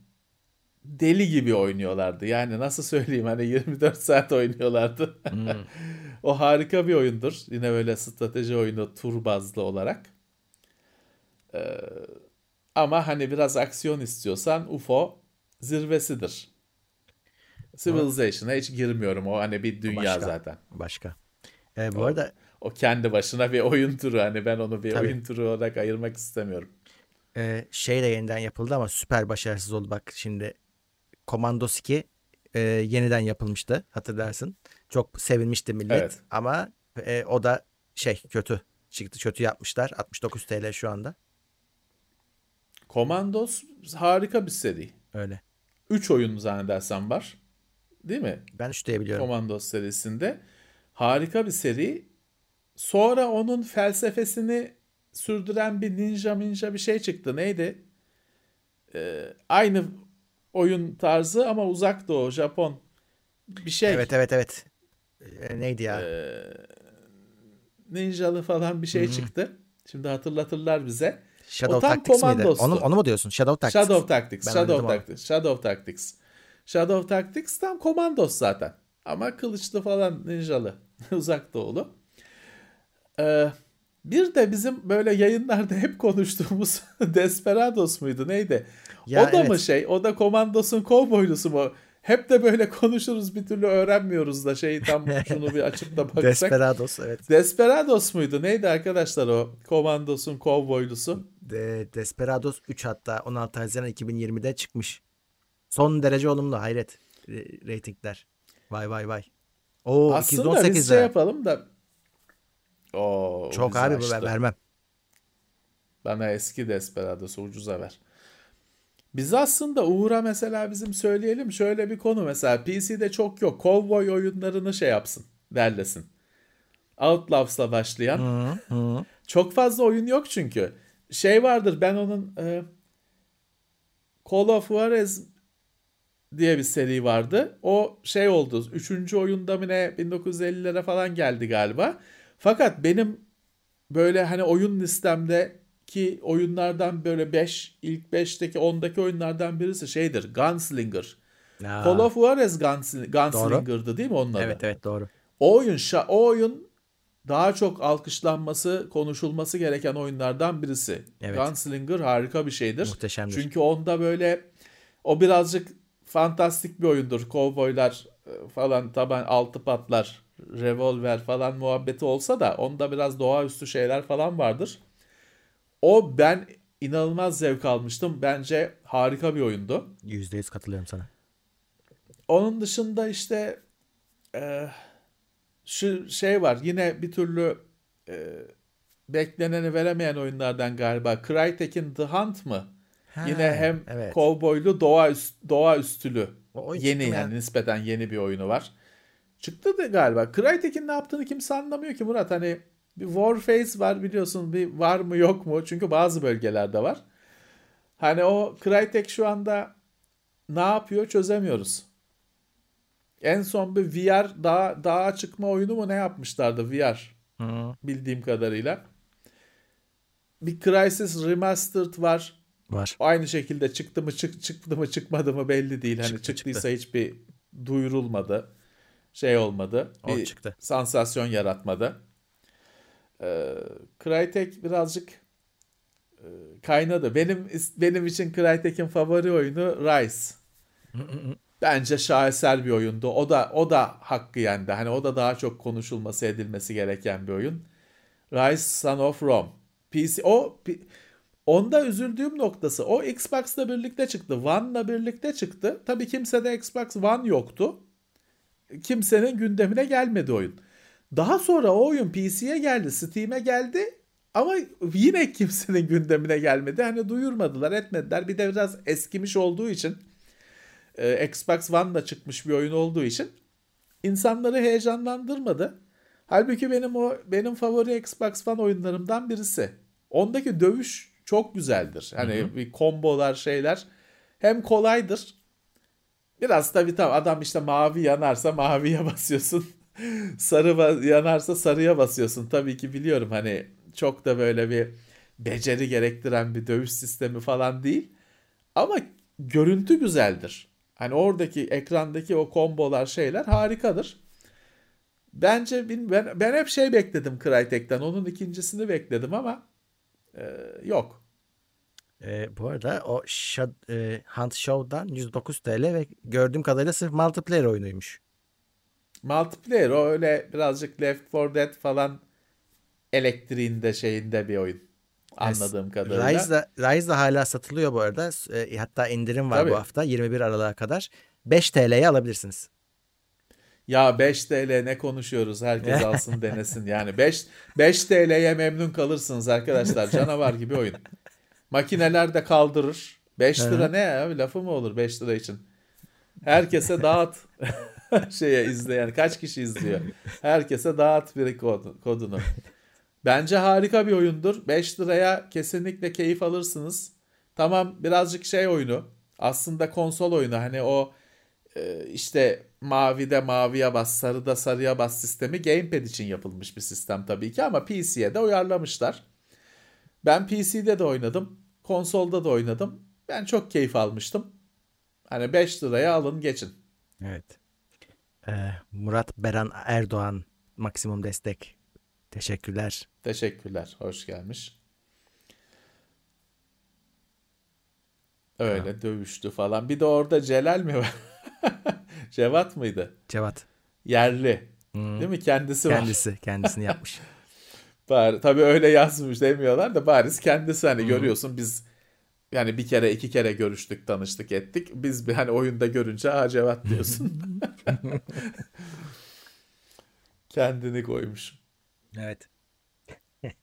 [SPEAKER 3] deli gibi oynuyorlardı. Yani nasıl söyleyeyim hani 24 saat oynuyorlardı. [LAUGHS] o harika bir oyundur. Yine böyle strateji oyunu tur bazlı olarak. Ee, ama hani biraz aksiyon istiyorsan UFO zirvesidir. Civilization'a hiç girmiyorum. O hani bir dünya
[SPEAKER 2] Başka.
[SPEAKER 3] zaten.
[SPEAKER 2] Başka. Ee, bu
[SPEAKER 3] O-
[SPEAKER 2] arada
[SPEAKER 3] O kendi başına bir oyun turu. Hani ben onu bir
[SPEAKER 2] Tabii.
[SPEAKER 3] oyun turu olarak ayırmak istemiyorum.
[SPEAKER 2] e, şey de yeniden yapıldı ama süper başarısız oldu. Bak şimdi Commandos 2 e, yeniden yapılmıştı hatırlarsın. Çok sevinmişti millet
[SPEAKER 3] Evet.
[SPEAKER 2] ama e, o da şey kötü çıktı. Kötü yapmışlar. 69 TL şu anda.
[SPEAKER 3] Commandos harika bir seri.
[SPEAKER 2] Öyle.
[SPEAKER 3] 3 oyun zannedersem var. Değil mi?
[SPEAKER 2] Ben 3 diye biliyorum.
[SPEAKER 3] Commandos serisinde. Harika bir seri. Sonra onun felsefesini sürdüren bir ninja minja bir şey çıktı. Neydi? Ee, aynı oyun tarzı ama uzak doğu, Japon bir şey.
[SPEAKER 2] Evet evet evet. E, neydi ya?
[SPEAKER 3] Ee, ninjalı falan bir şey çıktı. Şimdi hatırlatırlar bize.
[SPEAKER 2] Shadow
[SPEAKER 3] o tam
[SPEAKER 2] Tactics miydi?
[SPEAKER 3] Commandos'tu.
[SPEAKER 2] Onu, onu mu diyorsun? Shadow Tactics.
[SPEAKER 3] Shadow Tactics,
[SPEAKER 2] Ben
[SPEAKER 3] Shadow
[SPEAKER 2] oynadım onu.
[SPEAKER 3] Tactics, Shadow Tactics. Shadow Tactics tam komandos zaten. Ama kılıçlı falan ninjalı. [LAUGHS] Uzak doğulu. Ee, bir de bizim böyle yayınlarda hep konuştuğumuz [LAUGHS] Desperados muydu neydi?
[SPEAKER 2] Ya
[SPEAKER 3] o da mı
[SPEAKER 2] evet.
[SPEAKER 3] şey? O da Komandos'un kovboylusu mu? Hep de böyle konuşuruz bir türlü öğrenmiyoruz da şey tam [LAUGHS] şunu bir açıp da baksak.
[SPEAKER 2] Desperados evet.
[SPEAKER 3] Desperados muydu? Neydi arkadaşlar o Komandos'un kovboylusu?
[SPEAKER 2] De, Desperados 3 hatta 16 Haziran 2020'de çıkmış. Son derece olumlu hayret reytingler. Vay vay vay. Oo
[SPEAKER 3] Aslında
[SPEAKER 2] 218
[SPEAKER 3] biz şey yapalım da. Oo,
[SPEAKER 2] Çok abi bu vermem.
[SPEAKER 3] Bana eski Desperado'su ucuza ver. Biz aslında Uğur'a mesela bizim söyleyelim şöyle bir konu mesela PC'de çok yok. Cowboy oyunlarını şey yapsın, derlesin. Outlaws'la başlayan.
[SPEAKER 2] Hı, hı.
[SPEAKER 3] Çok fazla oyun yok çünkü. Şey vardır ben onun e, Call of Juarez diye bir seri vardı. O şey oldu. Üçüncü oyunda mı ne 1950'lere falan geldi galiba. Fakat benim böyle hani oyun listemdeki oyunlardan böyle 5 ilk 5'teki 10'daki oyunlardan birisi şeydir. Gunslinger.
[SPEAKER 2] Aa,
[SPEAKER 3] Call of Juarez Gunsl- Gunslinger'dı değil mi adı?
[SPEAKER 2] Evet evet doğru.
[SPEAKER 3] O oyun şa- o oyun daha çok alkışlanması, konuşulması gereken oyunlardan birisi.
[SPEAKER 2] Evet.
[SPEAKER 3] Gunslinger harika bir şeydir.
[SPEAKER 2] Muhteşemdir.
[SPEAKER 3] Çünkü onda böyle o birazcık fantastik bir oyundur. Kovboylar e, falan taban altı patlar, revolver falan muhabbeti olsa da onda biraz doğaüstü şeyler falan vardır. O ben inanılmaz zevk almıştım. Bence harika bir oyundu.
[SPEAKER 2] %100 katılıyorum sana.
[SPEAKER 3] Onun dışında işte e, şu şey var yine bir türlü e, bekleneni veremeyen oyunlardan galiba. Crytek'in The Hunt mı?
[SPEAKER 2] Ha,
[SPEAKER 3] yine hem
[SPEAKER 2] evet.
[SPEAKER 3] kovboylu doğa üst, doğa üstülü
[SPEAKER 2] O
[SPEAKER 3] yeni
[SPEAKER 2] çıktı mı ya?
[SPEAKER 3] yani nispeten yeni bir oyunu var. Çıktı da galiba. Crytek'in ne yaptığını kimse anlamıyor ki Murat. Hani bir Warface var biliyorsun bir var mı yok mu? Çünkü bazı bölgelerde var. Hani o Crytek şu anda ne yapıyor çözemiyoruz. En son bir VR daha dağa çıkma oyunu mu ne yapmışlardı VR
[SPEAKER 2] Hı,
[SPEAKER 3] bildiğim kadarıyla. Bir Crysis Remastered var.
[SPEAKER 2] var.
[SPEAKER 3] Aynı şekilde çıktı mı çık çıktı mı çıkmadı mı belli değil. Hani
[SPEAKER 2] Çıktı,
[SPEAKER 3] çıktıysa
[SPEAKER 2] çıktı.
[SPEAKER 3] hiçbir duyurulmadı. Şey olmadı.
[SPEAKER 2] O
[SPEAKER 3] Bir
[SPEAKER 2] çıktı.
[SPEAKER 3] sansasyon yaratmadı. Ee, Crytek birazcık e, kaynadı. Benim benim için Crytek'in favori oyunu Rise. Bence şaheser bir oyundu. O da o da hakkı yendi. Hani o da daha çok konuşulması edilmesi gereken bir oyun. Rise Son of Rome. PC o onda üzüldüğüm noktası o Xbox'la birlikte çıktı. One'la birlikte çıktı. Tabii kimsede Xbox One yoktu. Kimsenin gündemine gelmedi oyun. Daha sonra o oyun PC'ye geldi, Steam'e geldi ama yine kimsenin gündemine gelmedi. Hani duyurmadılar, etmediler. Bir de biraz eskimiş olduğu için e, Xbox One'da çıkmış bir oyun olduğu için insanları heyecanlandırmadı. Halbuki benim o benim favori Xbox One oyunlarımdan birisi. Ondaki dövüş çok güzeldir. Hani bir kombolar şeyler hem kolaydır. Biraz tabii tamam adam işte mavi yanarsa maviye [LAUGHS] basıyorsun. Sarı yanarsa sarıya basıyorsun. Tabii ki biliyorum hani çok da böyle bir beceri gerektiren bir dövüş sistemi falan değil. Ama görüntü güzeldir. Hani oradaki ekrandaki o kombolar şeyler harikadır. Bence bin- ben, ben hep şey bekledim Crytek'ten. Onun ikincisini bekledim ama e, yok.
[SPEAKER 2] Ee, bu arada o Shad- e, Hunt Show'dan 109 TL ve gördüğüm kadarıyla sırf multiplayer oyunuymuş.
[SPEAKER 3] Multiplayer o öyle birazcık Left 4 Dead falan elektriğinde şeyinde bir oyun. Anladığım kadarıyla.
[SPEAKER 2] Rise da, Rise da hala satılıyor bu arada. E, hatta indirim var
[SPEAKER 3] Tabii.
[SPEAKER 2] bu hafta 21 Aralık'a kadar. 5 TL'ye alabilirsiniz.
[SPEAKER 3] Ya 5 TL ne konuşuyoruz? Herkes [LAUGHS] alsın denesin. Yani 5 5 TL'ye memnun kalırsınız arkadaşlar. [LAUGHS] Canavar gibi oyun. Makineler de kaldırır. 5 lira ne ya? Lafı mı olur 5 lira için? Herkese dağıt. [LAUGHS] [LAUGHS] şeye izleyen kaç kişi izliyor? Herkese dağıt bir kod, kodunu. Bence harika bir oyundur. 5 liraya kesinlikle keyif alırsınız. Tamam birazcık şey oyunu. Aslında konsol oyunu. Hani o e, işte mavide maviye bas, sarıda sarıya bas sistemi gamepad için yapılmış bir sistem tabii ki ama PC'ye de uyarlamışlar. Ben PC'de de oynadım, konsolda da oynadım. Ben çok keyif almıştım. Hani 5 liraya alın geçin.
[SPEAKER 2] Evet. Ee, Murat Beran Erdoğan maksimum destek. Teşekkürler.
[SPEAKER 3] Teşekkürler, hoş gelmiş. Öyle dövüştü falan. Bir de orada Celal mi var? [LAUGHS] Cevat mıydı?
[SPEAKER 2] Cevat.
[SPEAKER 3] Yerli.
[SPEAKER 2] Hmm.
[SPEAKER 3] Değil mi? Kendisi var.
[SPEAKER 2] Kendisi. Kendisini yapmış. [LAUGHS]
[SPEAKER 3] Bari, tabii öyle yazmış demiyorlar da bariz kendisi hani görüyorsun biz yani bir kere iki kere görüştük tanıştık ettik. Biz bir hani oyunda görünce ha Cevat [LAUGHS] diyorsun. Kendini koymuş.
[SPEAKER 2] Evet. [LAUGHS]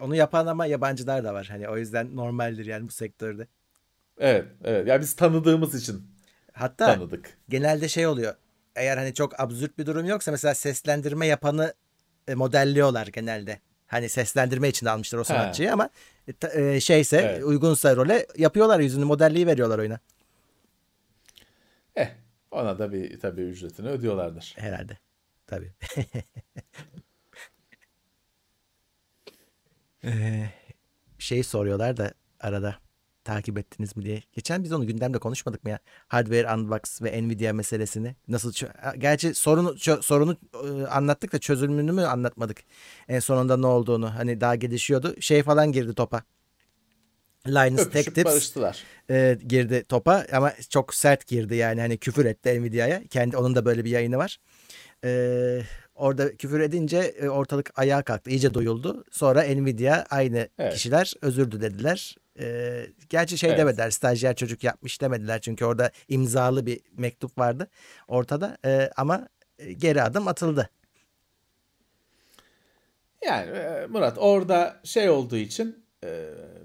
[SPEAKER 2] Onu yapan ama yabancılar da var. Hani o yüzden normaldir yani bu sektörde.
[SPEAKER 3] Evet, evet. Ya biz tanıdığımız için
[SPEAKER 2] Hatta
[SPEAKER 3] tanıdık.
[SPEAKER 2] genelde şey oluyor. Eğer hani çok absürt bir durum yoksa mesela seslendirme yapanı e, modelliyorlar genelde. Hani seslendirme için de almışlar o sanatçıyı ama e, e, şeyse
[SPEAKER 3] Evet.
[SPEAKER 2] uygunsa role yapıyorlar yüzünü modelliği veriyorlar oyuna
[SPEAKER 3] Eh, ona da bir tabii ücretini ödüyorlardır.
[SPEAKER 2] herhalde. Tabii. [LAUGHS] Ee, şey soruyorlar da arada takip ettiniz mi diye. Geçen biz onu gündemde konuşmadık mı ya? Hardware Unbox ve Nvidia meselesini. Nasıl Gerçi sorunu sorunu e, anlattık da çözümünü mü anlatmadık? En sonunda ne olduğunu. Hani daha gelişiyordu. Şey falan girdi topa. Linus Tech
[SPEAKER 3] Öpüşüp
[SPEAKER 2] Tips
[SPEAKER 3] barıştılar.
[SPEAKER 2] e, girdi topa ama çok sert girdi yani hani küfür etti Nvidia'ya. Kendi onun da böyle bir yayını var. E, orada küfür edince e, ortalık ayağa kalktı. iyice duyuldu. Sonra Nvidia aynı
[SPEAKER 3] Evet.
[SPEAKER 2] kişiler özür dilediler. E, gerçi şey
[SPEAKER 3] Evet.
[SPEAKER 2] demediler. Stajyer çocuk yapmış demediler. Çünkü orada imzalı bir mektup vardı ortada. E, ama geri adım atıldı.
[SPEAKER 3] Yani Murat orada şey olduğu için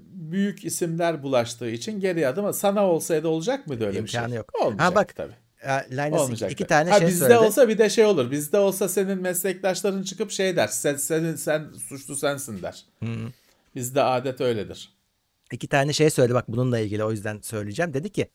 [SPEAKER 3] büyük isimler bulaştığı için geri adım sana olsaydı olacak mıydı öyle bir şey?
[SPEAKER 2] İmkanı yok.
[SPEAKER 3] Olmayacak
[SPEAKER 2] Ha bak,
[SPEAKER 3] tabii.
[SPEAKER 2] Linus
[SPEAKER 3] Olmayacak.
[SPEAKER 2] iki tane
[SPEAKER 3] ha,
[SPEAKER 2] şey
[SPEAKER 3] bizde
[SPEAKER 2] söyledi.
[SPEAKER 3] olsa bir de şey olur. Bizde olsa senin meslektaşların çıkıp şey der. Sen senin sen suçlu sensin der. Bizde adet öyledir.
[SPEAKER 2] İki tane şey söyledi bak bununla ilgili o yüzden söyleyeceğim. Dedi ki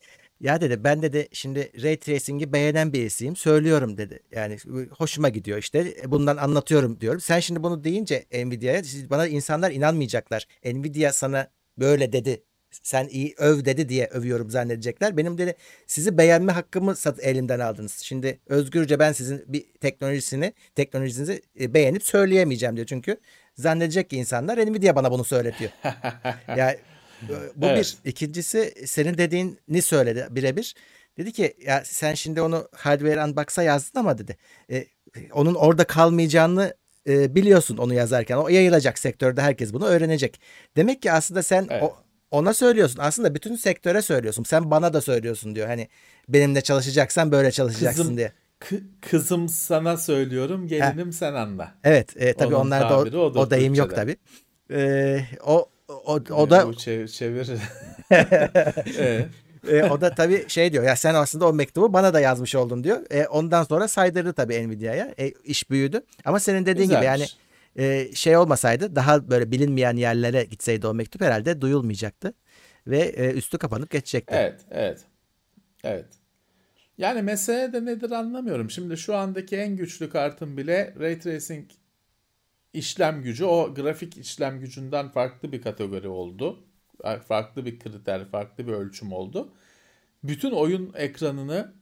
[SPEAKER 2] ya dedi ben dedi şimdi Ray Tracing'i beğenen birisiyim söylüyorum dedi. Yani hoşuma gidiyor işte bundan anlatıyorum diyorum. Sen şimdi bunu deyince Nvidia'ya bana insanlar inanmayacaklar. Nvidia sana böyle dedi. Sen iyi öv dedi diye övüyorum zannedecekler. Benim dedi sizi beğenme hakkımı sat, elimden aldınız. Şimdi özgürce ben sizin bir teknolojisini, teknolojinizi e, beğenip söyleyemeyeceğim diyor. Çünkü zannedecek ki insanlar Nvidia bana bunu söyletiyor. [LAUGHS] Ya e, bu
[SPEAKER 3] Evet.
[SPEAKER 2] bir. İkincisi senin dediğini söyledi birebir. Dedi ki ya sen şimdi onu Hardware Unbox'a yazdın ama dedi. e, onun orada kalmayacağını e, biliyorsun onu yazarken. O yayılacak sektörde herkes bunu öğrenecek. Demek ki aslında sen
[SPEAKER 3] Evet.
[SPEAKER 2] o, ona söylüyorsun. Aslında bütün sektöre söylüyorsun. Sen bana da söylüyorsun diyor. Hani benimle çalışacaksan böyle çalışacaksın
[SPEAKER 3] Kızım,
[SPEAKER 2] diye.
[SPEAKER 3] kı- kızım sana söylüyorum gelinim sen anla.
[SPEAKER 2] Evet, e, tabii
[SPEAKER 3] Onun
[SPEAKER 2] onlarda o,
[SPEAKER 3] tabiri odur
[SPEAKER 2] o deyim yok tabii. E, o o, o da
[SPEAKER 3] Bu çev- çevir. [LAUGHS] Ee,
[SPEAKER 2] E, o da tabii şey diyor ya sen aslında o mektubu bana da yazmış oldun diyor. E, ondan sonra saydırdı tabii Nvidia'ya. E, iş büyüdü. Ama senin dediğin gibi yani
[SPEAKER 3] güzelmiş.
[SPEAKER 2] e, şey olmasaydı daha böyle bilinmeyen yerlere gitseydi o mektup herhalde duyulmayacaktı. Ve e, üstü kapanıp geçecekti.
[SPEAKER 3] Evet, evet. Evet. Yani mesele de nedir anlamıyorum. Şimdi şu andaki en güçlü kartın bile Ray Tracing işlem gücü o grafik işlem gücünden farklı bir kategori oldu. Farklı bir kriter, farklı bir ölçüm oldu. Bütün oyun ekranını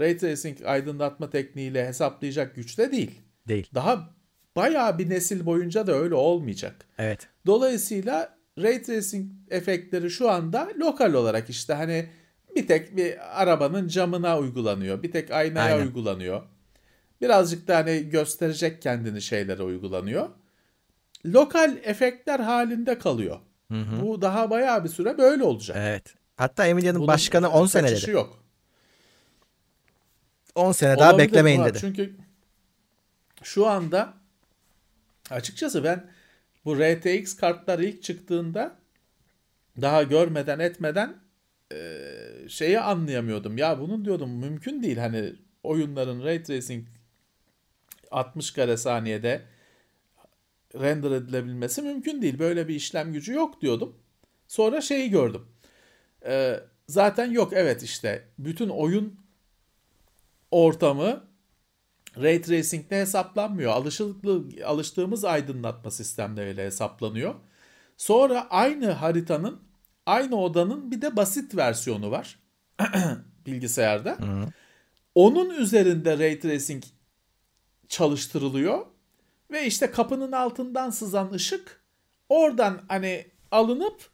[SPEAKER 3] Ray Tracing aydınlatma tekniğiyle hesaplayacak güçte değil.
[SPEAKER 2] Değil.
[SPEAKER 3] Daha bayağı bir nesil boyunca da öyle olmayacak.
[SPEAKER 2] Evet.
[SPEAKER 3] Dolayısıyla ray tracing efektleri şu anda lokal olarak işte hani bir tek bir arabanın camına uygulanıyor. Bir tek aynaya
[SPEAKER 2] Aynen.
[SPEAKER 3] uygulanıyor. Birazcık da hani gösterecek kendini şeylere uygulanıyor. Lokal efektler halinde kalıyor. Bu daha bayağı bir süre böyle olacak.
[SPEAKER 2] Evet. Hatta
[SPEAKER 3] Bunun
[SPEAKER 2] başkanı 10 sene dedi.
[SPEAKER 3] yok.
[SPEAKER 2] 10 sene daha
[SPEAKER 3] Olabilir
[SPEAKER 2] beklemeyin
[SPEAKER 3] Murat.
[SPEAKER 2] dedi.
[SPEAKER 3] Çünkü şu anda açıkçası ben bu RTX kartlar ilk çıktığında daha görmeden etmeden e, şeyi anlayamıyordum. Ya bunun diyordum mümkün değil hani oyunların ray tracing 60 kare saniyede render edilebilmesi mümkün değil. Böyle bir işlem gücü yok diyordum. Sonra şeyi gördüm. E, zaten yok evet işte bütün oyun ortamı Ray Tracing'le hesaplanmıyor. Alışıklı, alıştığımız aydınlatma sistemleriyle hesaplanıyor. Sonra aynı haritanın, aynı odanın bir de basit versiyonu var [CLEARS THROAT] bilgisayarda. Onun üzerinde Ray Tracing çalıştırılıyor ve işte kapının altından sızan ışık oradan hani alınıp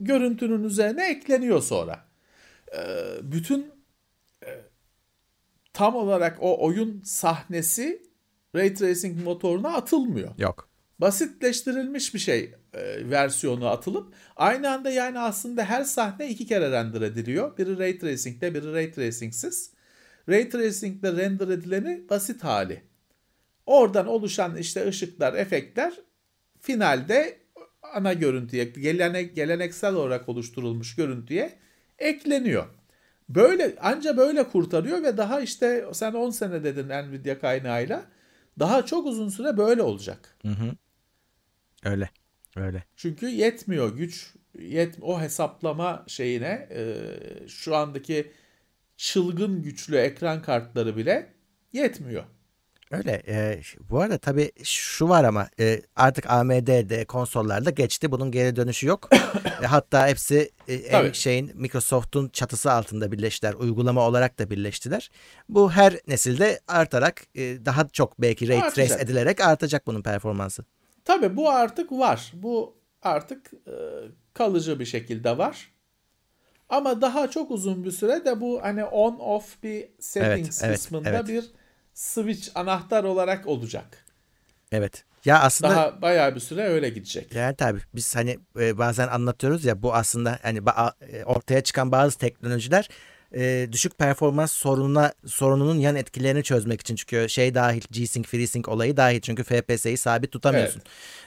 [SPEAKER 3] görüntünün üzerine ekleniyor sonra. Ee, bütün tam olarak o oyun sahnesi Ray Tracing motoruna atılmıyor.
[SPEAKER 2] Yok.
[SPEAKER 3] basitleştirilmiş bir şey e, versiyonu atılıp aynı anda yani aslında her sahne iki kere render ediliyor. Biri ray tracing'de, biri ray tracing'siz. Ray tracing'de render edileni basit hali. Oradan oluşan işte ışıklar, efektler finalde ana görüntüye, gelene, geleneksel olarak oluşturulmuş görüntüye ekleniyor. Böyle anca böyle kurtarıyor ve daha işte sen 10 sene dedin Nvidia kaynağıyla daha çok uzun süre böyle olacak.
[SPEAKER 2] Hı hı. Öyle. Öyle.
[SPEAKER 3] Çünkü yetmiyor güç yet o hesaplama şeyine e, şu andaki çılgın güçlü ekran kartları bile yetmiyor.
[SPEAKER 2] Öyle. E, bu arada tabii şu var ama e, artık AMD'de konsollarda geçti. Bunun geri dönüşü yok. [COUGHS] e, hatta hepsi e, şeyin Microsoft'un çatısı altında birleştiler. Uygulama olarak da birleştiler. Bu her nesilde artarak e, daha çok belki ray trace edilerek artacak bunun performansı.
[SPEAKER 3] Tabii bu artık var. Bu artık e, kalıcı bir şekilde var. Ama daha çok uzun bir süre de bu hani on off bir settings evet, kısmında evet, evet. bir switch anahtar olarak olacak.
[SPEAKER 2] Evet. Ya aslında
[SPEAKER 3] daha bayağı bir süre öyle gidecek.
[SPEAKER 2] Yani tabii biz hani e, bazen anlatıyoruz ya bu aslında hani e, ortaya çıkan bazı teknolojiler e, düşük performans sorununa sorununun yan etkilerini çözmek için çünkü şey dahil G-Sync, FreeSync olayı dahil çünkü FPS'yi sabit tutamıyorsun.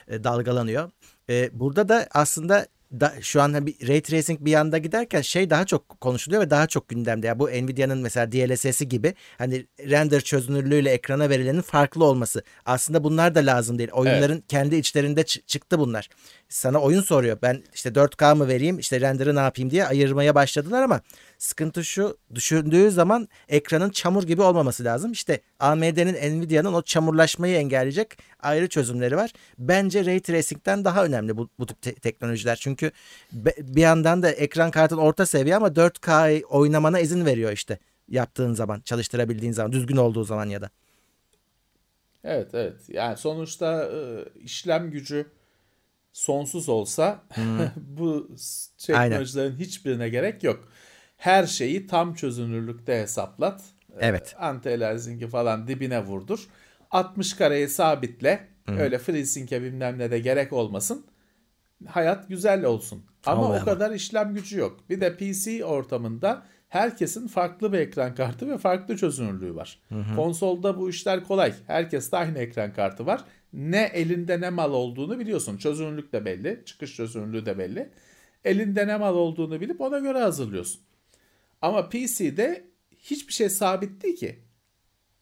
[SPEAKER 2] Evet. E, dalgalanıyor. E, burada da aslında da, şu an bir ray tracing bir yanda giderken şey daha çok konuşuluyor ve daha çok gündemde. Yani bu Nvidia'nın mesela DLSS'i gibi hani render çözünürlüğüyle ekrana verilenin farklı olması. Aslında bunlar da lazım değil. Oyunların evet. kendi içlerinde çıktı bunlar. Sana oyun soruyor. Ben işte 4K mı vereyim işte render'ı ne yapayım diye ayırmaya başladılar ama sıkıntı şu düşündüğü zaman ekranın çamur gibi olmaması lazım. İşte AMD'nin Nvidia'nın o çamurlaşmayı engelleyecek ayrı çözümleri var. Bence Ray Tracing'den daha önemli bu, bu tip te- teknolojiler. Çünkü be, bir yandan da ekran kartın orta seviye ama 4K oynamana izin veriyor işte yaptığın zaman, çalıştırabildiğin zaman, düzgün olduğu zaman ya da.
[SPEAKER 3] Evet evet. Yani sonuçta e, işlem gücü sonsuz olsa hmm. [LAUGHS] bu teknolojilerin Aynen. hiçbirine gerek yok. Her şeyi tam çözünürlükte hesaplat.
[SPEAKER 2] Evet.
[SPEAKER 3] E, anti-aliasing'i falan dibine vurdur. 60 kareyi sabitle. Hmm. Öyle FreeSync'e bilmem ne de gerek olmasın. Hayat güzel olsun. Ama Olay o kadar işlem gücü yok. Bir de PC ortamında herkesin farklı bir ekran kartı ve farklı çözünürlüğü var. Hı hı. Konsolda bu işler kolay. Herkes de aynı ekran kartı var. Ne elinde ne mal olduğunu biliyorsun. Çözünürlük de belli, çıkış çözünürlüğü de belli. Elinde ne mal olduğunu bilip ona göre hazırlıyorsun. Ama PC'de hiçbir şey sabit değil ki.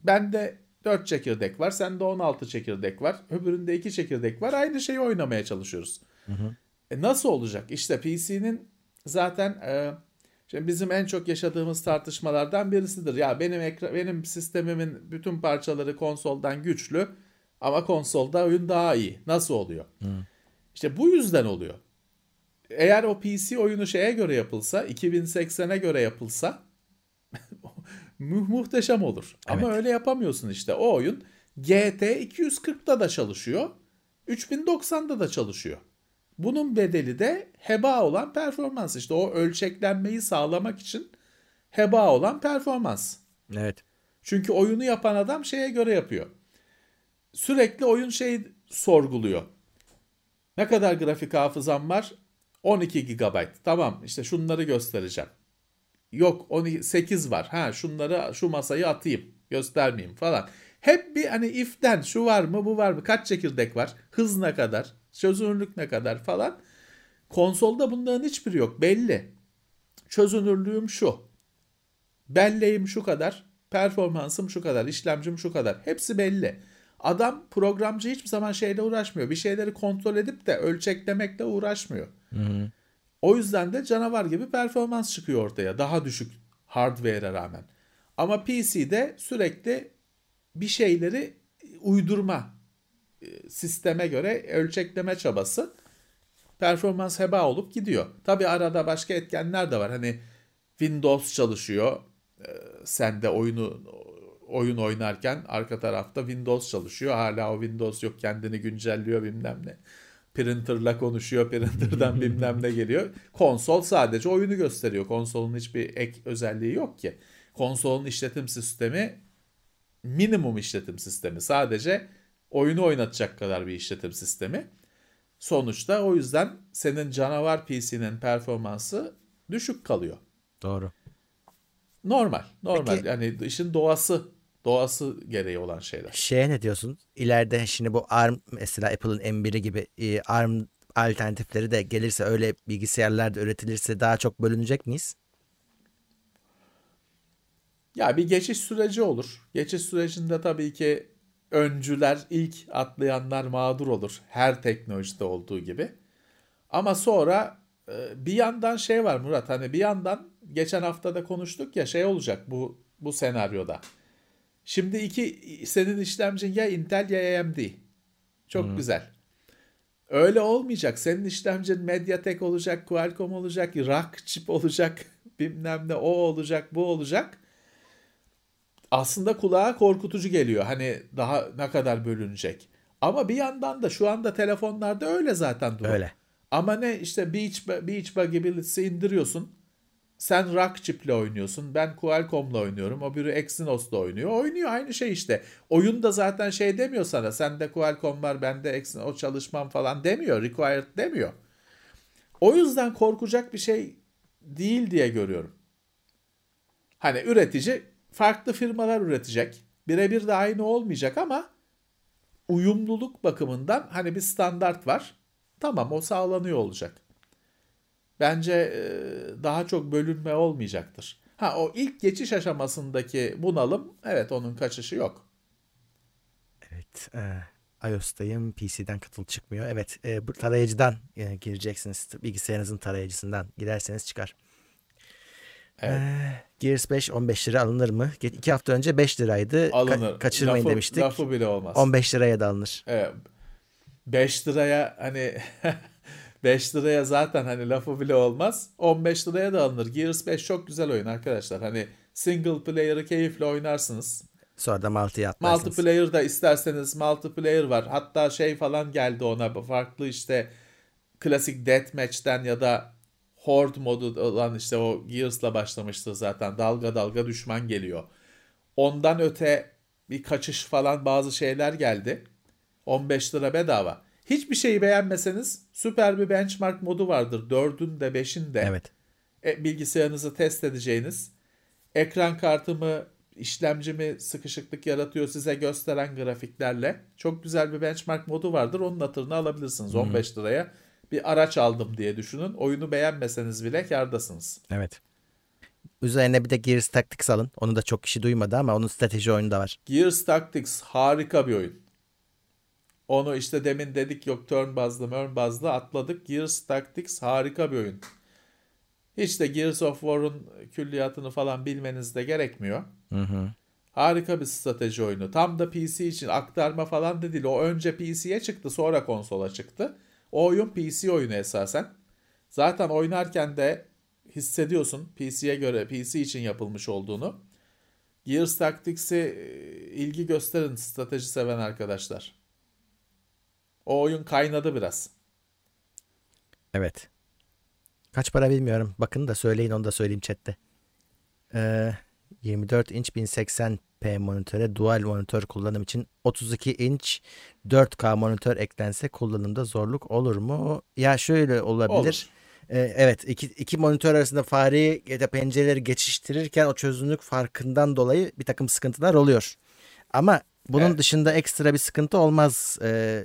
[SPEAKER 3] Bende 4 çekirdek var, sende 16 çekirdek var, öbüründe 2 çekirdek var. Aynı şeyi oynamaya çalışıyoruz. Hı hı. E nasıl olacak? İşte PC'nin zaten e, şimdi bizim en çok yaşadığımız tartışmalardan birisidir. Ya benim ekra benim sistemimin bütün parçaları konsoldan güçlü ama konsolda oyun daha iyi. Nasıl oluyor? Hı. İşte bu yüzden oluyor. Eğer o PC oyunu şeye göre yapılsa, 2080'e göre yapılsa [LAUGHS] mu- muhteşem olur. Evet. Ama öyle yapamıyorsun işte. O oyun GT 240'da da çalışıyor. 3090'da da çalışıyor. Bunun bedeli de heba olan performans. İşte o ölçeklenmeyi sağlamak için heba olan performans.
[SPEAKER 2] Evet.
[SPEAKER 3] Çünkü oyunu yapan adam şeye göre yapıyor. Sürekli oyun şey sorguluyor. Ne kadar grafik hafızam var? 12 GB. Tamam işte şunları göstereceğim. Yok 12, 8 var. Ha şunları şu masayı atayım. Göstermeyeyim falan. Hep bir hani if'ten şu var mı bu var mı kaç çekirdek var hız ne kadar çözünürlük ne kadar falan. Konsolda bunların hiçbiri yok belli. Çözünürlüğüm şu. Belleğim şu kadar. Performansım şu kadar. işlemcim şu kadar. Hepsi belli. Adam programcı hiçbir zaman şeyle uğraşmıyor. Bir şeyleri kontrol edip de ölçeklemekle uğraşmıyor. Hı hı. O yüzden de canavar gibi performans çıkıyor ortaya. Daha düşük hardware'e rağmen. Ama PC'de sürekli bir şeyleri uydurma e, sisteme göre ölçekleme çabası performans heba olup gidiyor. Tabi arada başka etkenler de var. Hani Windows çalışıyor. E, sen de oyunu oyun oynarken arka tarafta Windows çalışıyor. Hala o Windows yok kendini güncelliyor bilmem ne. Printer'la konuşuyor. Printer'dan bilmem ne geliyor. Konsol sadece oyunu gösteriyor. Konsolun hiçbir ek özelliği yok ki. Konsolun işletim sistemi minimum işletim sistemi. Sadece oyunu oynatacak kadar bir işletim sistemi. Sonuçta o yüzden senin canavar PC'nin performansı düşük kalıyor.
[SPEAKER 2] Doğru.
[SPEAKER 3] Normal, normal.
[SPEAKER 2] Peki-
[SPEAKER 3] yani işin doğası, doğası gereği olan şeyler.
[SPEAKER 2] Şeye ne diyorsun? İleride şimdi bu ARM mesela Apple'ın M1'i gibi e, ARM alternatifleri de gelirse öyle bilgisayarlar da üretilirse daha çok bölünecek miyiz?
[SPEAKER 3] Ya bir geçiş süreci olur. Geçiş sürecinde tabii ki öncüler, ilk atlayanlar mağdur olur. Her teknolojide olduğu gibi. Ama sonra e, bir yandan şey var Murat hani bir yandan geçen hafta da konuştuk ya şey olacak bu bu senaryoda. Şimdi iki senin işlemcin ya Intel ya AMD. Çok güzel. Öyle olmayacak. Senin işlemcin Mediatek olacak, Qualcomm olacak, RAK çip olacak, [LAUGHS] bilmem ne o olacak, bu olacak. Aslında kulağa korkutucu geliyor. Hani daha ne kadar bölünecek. Ama bir yandan da şu anda telefonlarda öyle zaten durum.
[SPEAKER 2] Öyle.
[SPEAKER 3] Ama ne işte Beach, Beach Buggy Blitz'i indiriyorsun. Sen Rock Chip'le oynuyorsun. Ben Qualcomm'la oynuyorum. O biri Exynos'la oynuyor. Oynuyor aynı şey işte. Oyun da zaten şey demiyor sana. Sende Qualcomm var, bende Exynos o çalışmam falan demiyor. Required demiyor. O yüzden korkacak bir şey değil diye görüyorum. Hani üretici farklı firmalar üretecek. Birebir de aynı olmayacak ama uyumluluk bakımından hani bir standart var. Tamam o sağlanıyor olacak. Bence e, daha çok bölünme olmayacaktır. Ha o ilk geçiş aşamasındaki bunalım evet onun kaçışı yok.
[SPEAKER 2] Evet. E, iOS'tayım. PC'den katıl çıkmıyor. Evet. E, bu tarayıcıdan e, gireceksiniz. Bilgisayarınızın tarayıcısından girerseniz çıkar.
[SPEAKER 3] Evet.
[SPEAKER 2] E, Gears 5 15 lira alınır mı? Ge- İki hafta önce 5 liraydı. Ka-
[SPEAKER 3] Alınır.
[SPEAKER 2] kaçırmayın
[SPEAKER 3] Lafı-
[SPEAKER 2] demiştik.
[SPEAKER 3] Lafı bile olmaz.
[SPEAKER 2] 15 liraya da alınır.
[SPEAKER 3] Evet. 5 liraya hani [LAUGHS] 5 liraya zaten hani lafı bile olmaz. 15 liraya da alınır. Gears 5 çok güzel oyun arkadaşlar. Hani single player'ı keyifle oynarsınız.
[SPEAKER 2] Sonra da multi'ye atlarsınız.
[SPEAKER 3] Multiplayer da isterseniz multiplayer var. Hatta şey falan geldi ona farklı işte klasik deathmatch'ten ya da horde modu olan işte o Gears'la başlamıştı zaten. Dalga dalga düşman geliyor. Ondan öte bir kaçış falan bazı şeyler geldi. 15 lira bedava. Hiçbir şeyi beğenmeseniz süper bir benchmark modu vardır. 4'ün de 5'in de
[SPEAKER 2] Evet.
[SPEAKER 3] e, bilgisayarınızı test edeceğiniz ekran kartımı işlemcimi sıkışıklık yaratıyor size gösteren grafiklerle çok güzel bir benchmark modu vardır. Onun hatırını alabilirsiniz 15 liraya. Bir araç aldım diye düşünün. Oyunu beğenmeseniz bile kârdasınız.
[SPEAKER 2] Evet. Üzerine bir de Gears Tactics alın. Onu da çok kişi duymadı ama onun strateji oyunu da var.
[SPEAKER 3] Gears Tactics harika bir oyun. Onu işte demin dedik yok turn bazlı turn bazlı atladık. Gears Tactics harika bir oyun. Hiç de Gears of War'un külliyatını falan bilmeniz de gerekmiyor.
[SPEAKER 2] Hı hı.
[SPEAKER 3] Harika bir strateji oyunu. Tam da PC için aktarma falan da değil. O önce PC'ye çıktı sonra konsola çıktı. O oyun PC oyunu esasen. Zaten oynarken de hissediyorsun PC'ye göre PC için yapılmış olduğunu. Gears Tactics'i e, ilgi gösterin strateji seven arkadaşlar. O oyun kaynadı biraz.
[SPEAKER 2] Evet. Kaç para bilmiyorum. Bakın da söyleyin onu da söyleyeyim chatte. Ee, 24 inç 1080p monitöre dual monitör kullanım için 32 inç 4K monitör eklense kullanımda zorluk olur mu? Ya şöyle olabilir.
[SPEAKER 3] Olur.
[SPEAKER 2] Ee, evet iki, iki monitör arasında fareyi ya da pencereleri geçiştirirken o çözünürlük farkından dolayı bir takım sıkıntılar oluyor. Ama bunun
[SPEAKER 3] Evet.
[SPEAKER 2] dışında ekstra bir sıkıntı olmaz. Ee,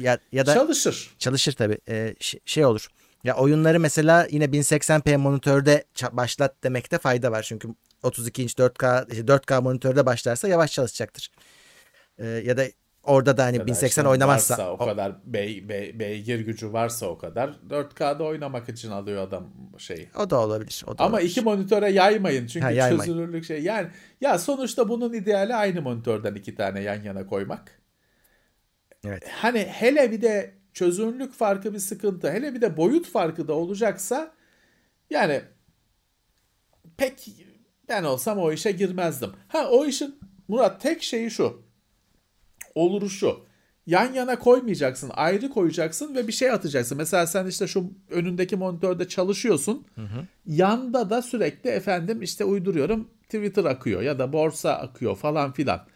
[SPEAKER 2] ya, ya da
[SPEAKER 3] Çalışır.
[SPEAKER 2] Çalışır tabii. Ş- şey olur. Ya oyunları mesela yine 1080p monitörde başlat demekte fayda var. Çünkü 32 inç 4K işte 4K monitörde başlarsa yavaş çalışacaktır. Ee, ya da orada da hani
[SPEAKER 3] Ya da
[SPEAKER 2] 1080
[SPEAKER 3] işte
[SPEAKER 2] oynamazsa
[SPEAKER 3] varsa, o
[SPEAKER 2] o-
[SPEAKER 3] kadar bey, bey- beygir gücü varsa o kadar 4K'da oynamak için alıyor adam şeyi.
[SPEAKER 2] o, da olabilir. O da
[SPEAKER 3] Ama
[SPEAKER 2] olabilir.
[SPEAKER 3] iki monitöre yaymayın çünkü
[SPEAKER 2] Ha, yaymayın.
[SPEAKER 3] çözünürlük şey. Yani ya sonuçta bunun ideali aynı monitörden iki tane yan yana koymak.
[SPEAKER 2] Evet.
[SPEAKER 3] Hani hele bir de çözünürlük farkı bir sıkıntı. Hele bir de boyut farkı da olacaksa yani pek ben olsam o işe girmezdim. Ha o işin Murat tek şeyi şu. Oluru şu. Yan yana koymayacaksın. Ayrı koyacaksın ve bir şey atacaksın. Mesela sen işte şu önündeki monitörde çalışıyorsun. Yanda da sürekli efendim işte uyduruyorum Twitter akıyor ya da borsa akıyor falan filan.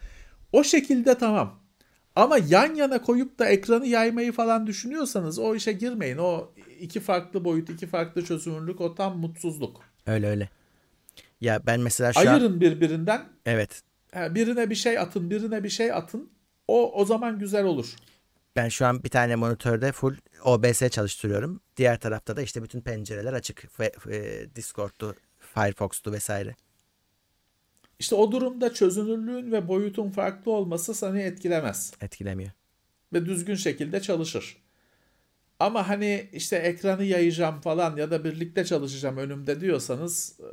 [SPEAKER 3] O şekilde tamam. Ama yan yana koyup da ekranı yaymayı falan düşünüyorsanız o işe girmeyin. O iki farklı boyut, iki farklı çözünürlük o tam mutsuzluk.
[SPEAKER 2] Öyle öyle. Ya ben mesela şu
[SPEAKER 3] Ayırın
[SPEAKER 2] an...
[SPEAKER 3] birbirinden.
[SPEAKER 2] Evet.
[SPEAKER 3] Birine bir şey atın, birine bir şey atın. O o zaman güzel olur.
[SPEAKER 2] Ben şu an bir tane monitörde full OBS çalıştırıyorum. Diğer tarafta da işte bütün pencereler açık. E, Discord'tu, Firefox'tu vesaire.
[SPEAKER 3] İşte o durumda çözünürlüğün ve boyutun farklı olması seni etkilemez.
[SPEAKER 2] Etkilemiyor.
[SPEAKER 3] Ve düzgün şekilde çalışır. Ama hani işte ekranı yayacağım falan ya da birlikte çalışacağım önümde diyorsanız e,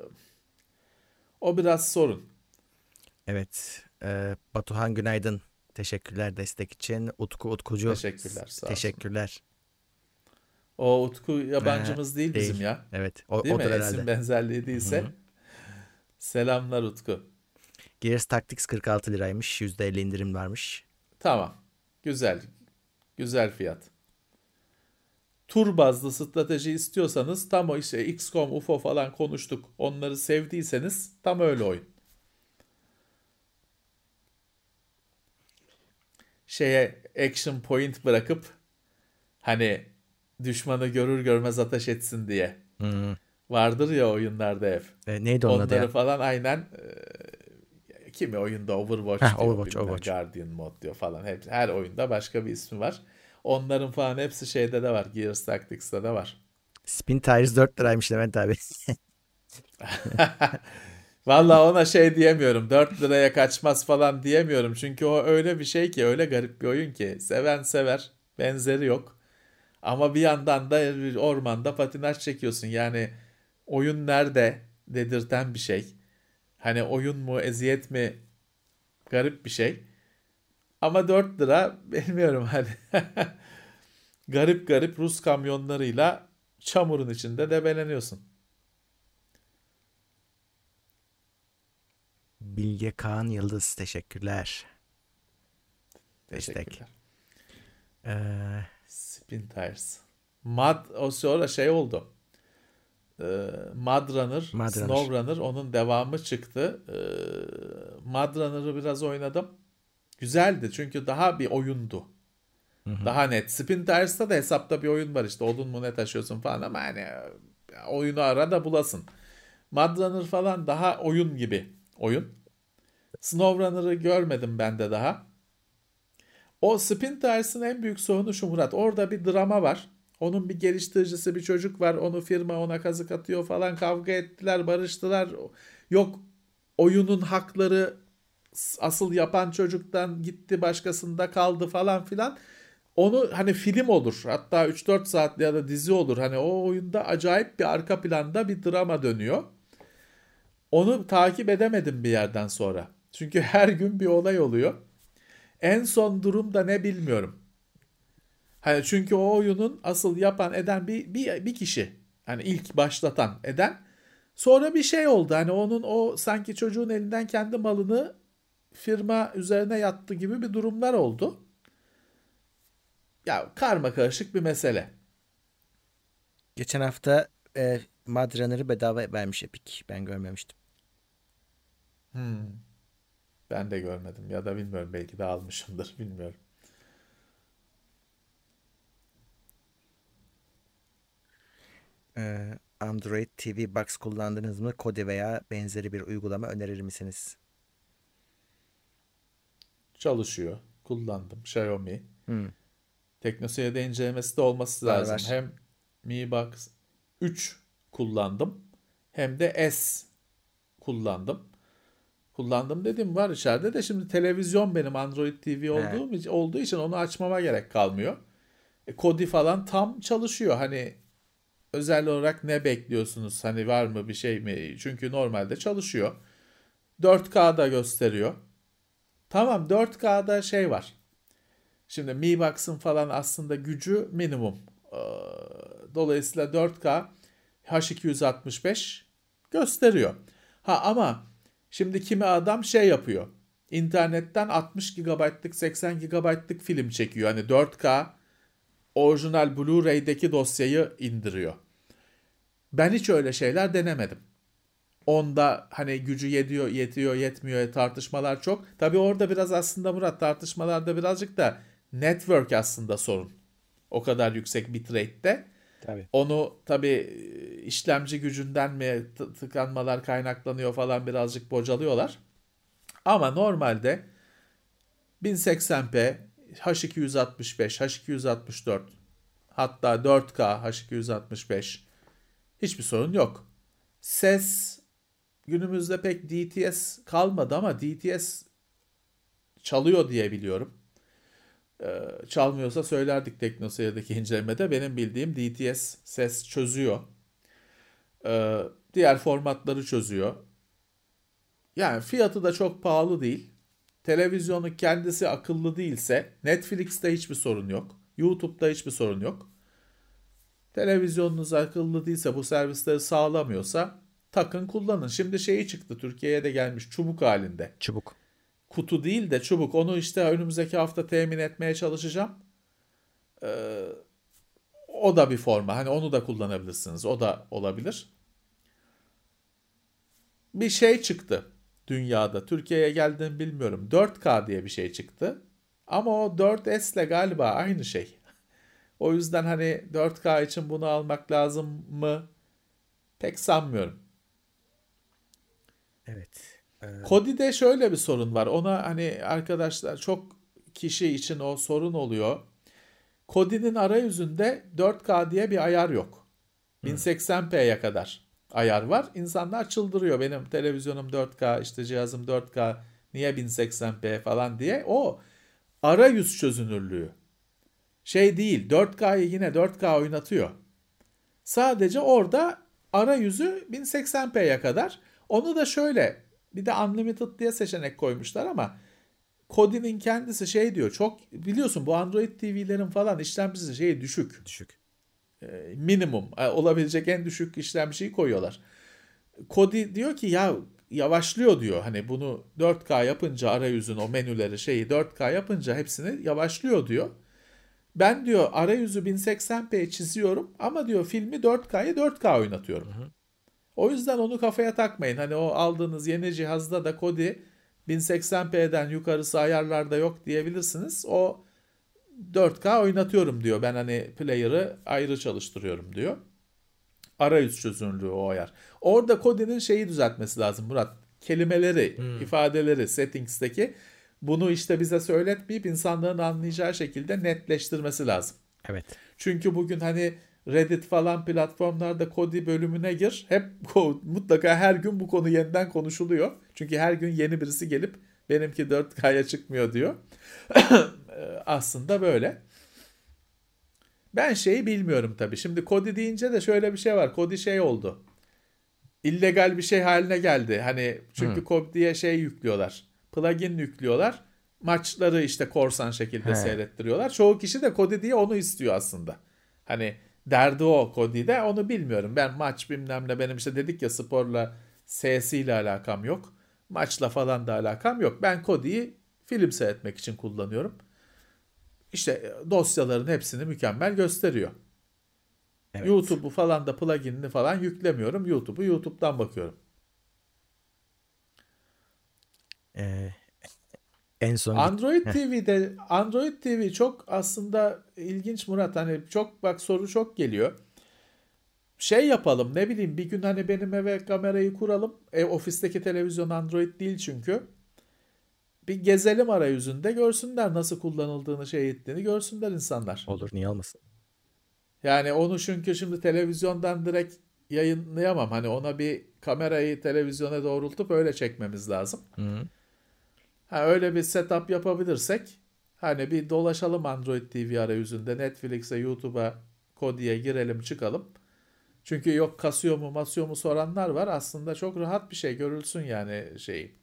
[SPEAKER 3] o biraz sorun.
[SPEAKER 2] Evet. E, Batuhan günaydın. Teşekkürler destek için. Utku Utkucu.
[SPEAKER 3] Teşekkürler. Sağ
[SPEAKER 2] Teşekkürler.
[SPEAKER 3] O Utku yabancımız değil, değil bizim ya.
[SPEAKER 2] Evet. O,
[SPEAKER 3] değil
[SPEAKER 2] odur
[SPEAKER 3] mi?
[SPEAKER 2] herhalde.
[SPEAKER 3] İsim benzerliği değilse. Hı-hı. Selamlar Utku.
[SPEAKER 2] Gears Tactics 46 liraymış. %50 indirim varmış.
[SPEAKER 3] Tamam. Güzel. Güzel fiyat. Tur bazlı strateji istiyorsanız tam o işte XCOM, UFO falan konuştuk. Onları sevdiyseniz tam öyle oyun. Şeye action point bırakıp hani düşmanı görür görmez ateş etsin diye.
[SPEAKER 2] Hmm.
[SPEAKER 3] Vardır ya oyunlarda hep.
[SPEAKER 2] E, neydi onun
[SPEAKER 3] Onları
[SPEAKER 2] ya?
[SPEAKER 3] falan aynen e, kimi oyunda Overwatch
[SPEAKER 2] Heh,
[SPEAKER 3] diyor,
[SPEAKER 2] Overwatch, Overwatch.
[SPEAKER 3] Guardian mod diyor falan. Hep, her oyunda başka bir ismi var. Onların falan hepsi şeyde de var. Gears Tactics'te de var.
[SPEAKER 2] Spin Tires 4 liraymış Levent abi. [LAUGHS]
[SPEAKER 3] Vallahi ona şey diyemiyorum. 4 liraya kaçmaz falan diyemiyorum. Çünkü o öyle bir şey ki öyle garip bir oyun ki. Seven sever. Benzeri yok. Ama bir yandan da ormanda patinaj çekiyorsun. Yani oyun nerede dedirten bir şey. Hani oyun mu eziyet mi garip bir şey. Ama 4 lira [LAUGHS] bilmiyorum hani. [LAUGHS] garip garip Rus kamyonlarıyla çamurun içinde debeleniyorsun.
[SPEAKER 2] Bilge Kaan Yıldız teşekkürler. Destek.
[SPEAKER 3] Teşekkürler.
[SPEAKER 2] Ee,
[SPEAKER 3] Spin Tires. Mad o sonra şey oldu. Ee, Mud Runner,
[SPEAKER 2] Mud Runner.
[SPEAKER 3] Snow Runner onun devamı çıktı. Ee, Mud Runner'ı biraz oynadım. Güzeldi çünkü daha bir oyundu. Daha net. Spin Tires'ta da hesapta bir oyun var işte. Odun mu ne taşıyorsun falan ama hani oyunu ara da bulasın. Mud Runner falan daha oyun gibi oyun. Snow Runner'ı görmedim ben de daha. O Spin Tires'ın en büyük sorunu şu Murat. Orada bir drama var. Onun bir geliştiricisi bir çocuk var. Onu firma ona kazık atıyor falan. Kavga ettiler, barıştılar. Yok oyunun hakları asıl yapan çocuktan gitti başkasında kaldı falan filan. Onu hani film olur. Hatta 3-4 saat ya da dizi olur. Hani o oyunda acayip bir arka planda bir drama dönüyor. Onu takip edemedim bir yerden sonra. Çünkü her gün bir olay oluyor. En son durum da ne bilmiyorum. Hani çünkü o oyunun asıl yapan eden bir, bir, bir kişi. Hani ilk başlatan eden. Sonra bir şey oldu. Hani onun o sanki çocuğun elinden kendi malını firma üzerine yattı gibi bir durumlar oldu. Ya karma karışık bir mesele.
[SPEAKER 2] geçen hafta e, Runner'ı bedava vermiş Epic. Ben görmemiştim.
[SPEAKER 3] Hmm. Ben de görmedim ya da bilmiyorum belki de almışımdır [LAUGHS] bilmiyorum.
[SPEAKER 2] Ee, Android TV Box kullandınız mı? Kodi veya benzeri bir uygulama önerir misiniz?
[SPEAKER 3] Çalışıyor. Kullandım. Xiaomi.
[SPEAKER 2] Hmm.
[SPEAKER 3] Teknoseyir'de incelemesi de olması
[SPEAKER 2] Var,
[SPEAKER 3] lazım.
[SPEAKER 2] var.
[SPEAKER 3] Hem Mi Box 3 kullandım hem de S kullandım. Kullandım dedim var içeride de şimdi televizyon benim Android TV olduğum için, olduğu için onu açmama gerek kalmıyor. E, Kodi falan tam çalışıyor. Hani özel olarak ne bekliyorsunuz? Hani var mı bir şey mi? Çünkü normalde çalışıyor. 4K'da gösteriyor. Tamam 4K'da şey var. Şimdi Mi Box'ın falan aslında gücü minimum. Ee, Dolayısıyla 4K H265 gösteriyor. Ha ama şimdi kimi adam şey yapıyor. İnternetten 60 GB'lık 80 GB'lık film çekiyor. Hani 4K orijinal Blu-ray'deki dosyayı indiriyor. Ben hiç öyle şeyler denemedim. onda hani gücü yetiyor, yetiyor, yetmiyor tartışmalar çok. Tabii orada biraz aslında Murat tartışmalarda birazcık da network aslında sorun. O kadar yüksek bitrate'de. Tabii. Onu tabii işlemci gücünden mi tıkanmalar kaynaklanıyor falan birazcık bocalıyorlar. Ama normalde 1080p, H265, H264 hatta 4K H265 hiçbir sorun yok. Ses günümüzde pek DTS kalmadı ama DTS çalıyor diye biliyorum. Ee, çalmıyorsa söylerdik TeknoSeyir'deki incelemede. Benim bildiğim DTS ses çözüyor. Ee, diğer formatları çözüyor. Yani fiyatı da çok pahalı değil. Televizyonu kendisi akıllı değilse Netflix'te hiçbir sorun yok. YouTube'da hiçbir sorun yok. Televizyonunuz akıllı değilse bu servisleri sağlamıyorsa takın kullanın. Şimdi şeyi çıktı Türkiye'ye de gelmiş çubuk halinde.
[SPEAKER 2] Çubuk.
[SPEAKER 3] Kutu değil de çubuk. Onu işte önümüzdeki hafta temin etmeye çalışacağım. Ee, o da bir forma. Hani onu da kullanabilirsiniz. O da olabilir. Bir şey çıktı dünyada. Türkiye'ye geldiğini bilmiyorum. 4K diye bir şey çıktı. Ama o 4S ile galiba aynı şey. O yüzden hani 4K için bunu almak lazım mı? Pek sanmıyorum.
[SPEAKER 2] Evet.
[SPEAKER 3] Ee... Kodi'de şöyle bir sorun var. Ona hani arkadaşlar çok kişi için o sorun oluyor. Kodi'nin arayüzünde 4K diye bir ayar yok. 1080p'ye kadar ayar var. İnsanlar çıldırıyor. Benim televizyonum 4K, işte cihazım 4K, niye 1080p falan diye. O arayüz çözünürlüğü. Şey değil, 4K'yı yine 4K oynatıyor. Sadece orada arayüzü 1080p'ye kadar. Onu da şöyle bir de unlimited diye seçenek koymuşlar ama Kodi'nin kendisi şey diyor çok biliyorsun bu Android TV'lerin falan işlemcisi şeyi düşük.
[SPEAKER 2] Düşük.
[SPEAKER 3] Ee, minimum e, olabilecek en düşük işlemciyi koyuyorlar. Kodi diyor ki ya yavaşlıyor diyor. Hani bunu 4K yapınca arayüzün o menüleri şeyi 4K yapınca hepsini yavaşlıyor diyor. Ben diyor arayüzü 1080p çiziyorum ama diyor filmi 4K'yı 4K oynatıyorum. Hı hı. O yüzden onu kafaya takmayın. Hani o aldığınız yeni cihazda da Kodi 1080p'den yukarısı ayarlarda yok diyebilirsiniz. O 4K oynatıyorum diyor. Ben hani player'ı ayrı çalıştırıyorum diyor. Arayüz çözünürlüğü o ayar. Orada Kodi'nin şeyi düzeltmesi lazım Murat. Kelimeleri, hmm. ifadeleri settings'teki bunu işte bize söyletmeyip insanların anlayacağı şekilde netleştirmesi lazım.
[SPEAKER 2] Evet.
[SPEAKER 3] Çünkü bugün hani Reddit falan platformlarda Kodi bölümüne gir. Hep [LAUGHS] mutlaka her gün bu konu yeniden konuşuluyor. Çünkü her gün yeni birisi gelip benimki 4K'ya çıkmıyor diyor. Aslında böyle. Ben şeyi bilmiyorum tabii. Şimdi Kodi deyince de şöyle bir şey var. Kodi şey oldu. İllegal bir şey haline geldi. Hani çünkü. Kodi'ye şey yüklüyorlar. Plugin yüklüyorlar. Maçları işte korsan şekilde He. seyrettiriyorlar. Çoğu kişi de Kodi diye onu istiyor aslında. Hani derdi o Kodi'de onu bilmiyorum. Ben maç bilmem ne benim işte dedik ya sporla S'siyle alakam yok. Maçla falan da alakam yok. Ben Kodi'yi film seyretmek için kullanıyorum. İşte e, dosyaların hepsini mükemmel gösteriyor. Evet. YouTube'u falan da pluginini falan yüklemiyorum. YouTube'u YouTube'dan bakıyorum.
[SPEAKER 2] Ee, en son
[SPEAKER 3] Android TV'de Android TV çok aslında ilginç Murat hani çok bak soru çok geliyor. Şey yapalım ne bileyim bir gün hani benim eve kamerayı kuralım. Ev ofisteki televizyon Android değil çünkü bir gezelim arayüzünde görsünler nasıl kullanıldığını şey ettiğini görsünler insanlar.
[SPEAKER 2] Olur niye olmasın?
[SPEAKER 3] Yani onu çünkü şimdi televizyondan direkt yayınlayamam. Hani ona bir kamerayı televizyona doğrultup öyle çekmemiz lazım. Hı. Ha, öyle bir setup yapabilirsek hani bir dolaşalım Android TV arayüzünde Netflix'e, YouTube'a, Kodi'ye girelim çıkalım. Çünkü yok kasıyor mu masıyor mu soranlar var. Aslında çok rahat bir şey görülsün yani şeyi.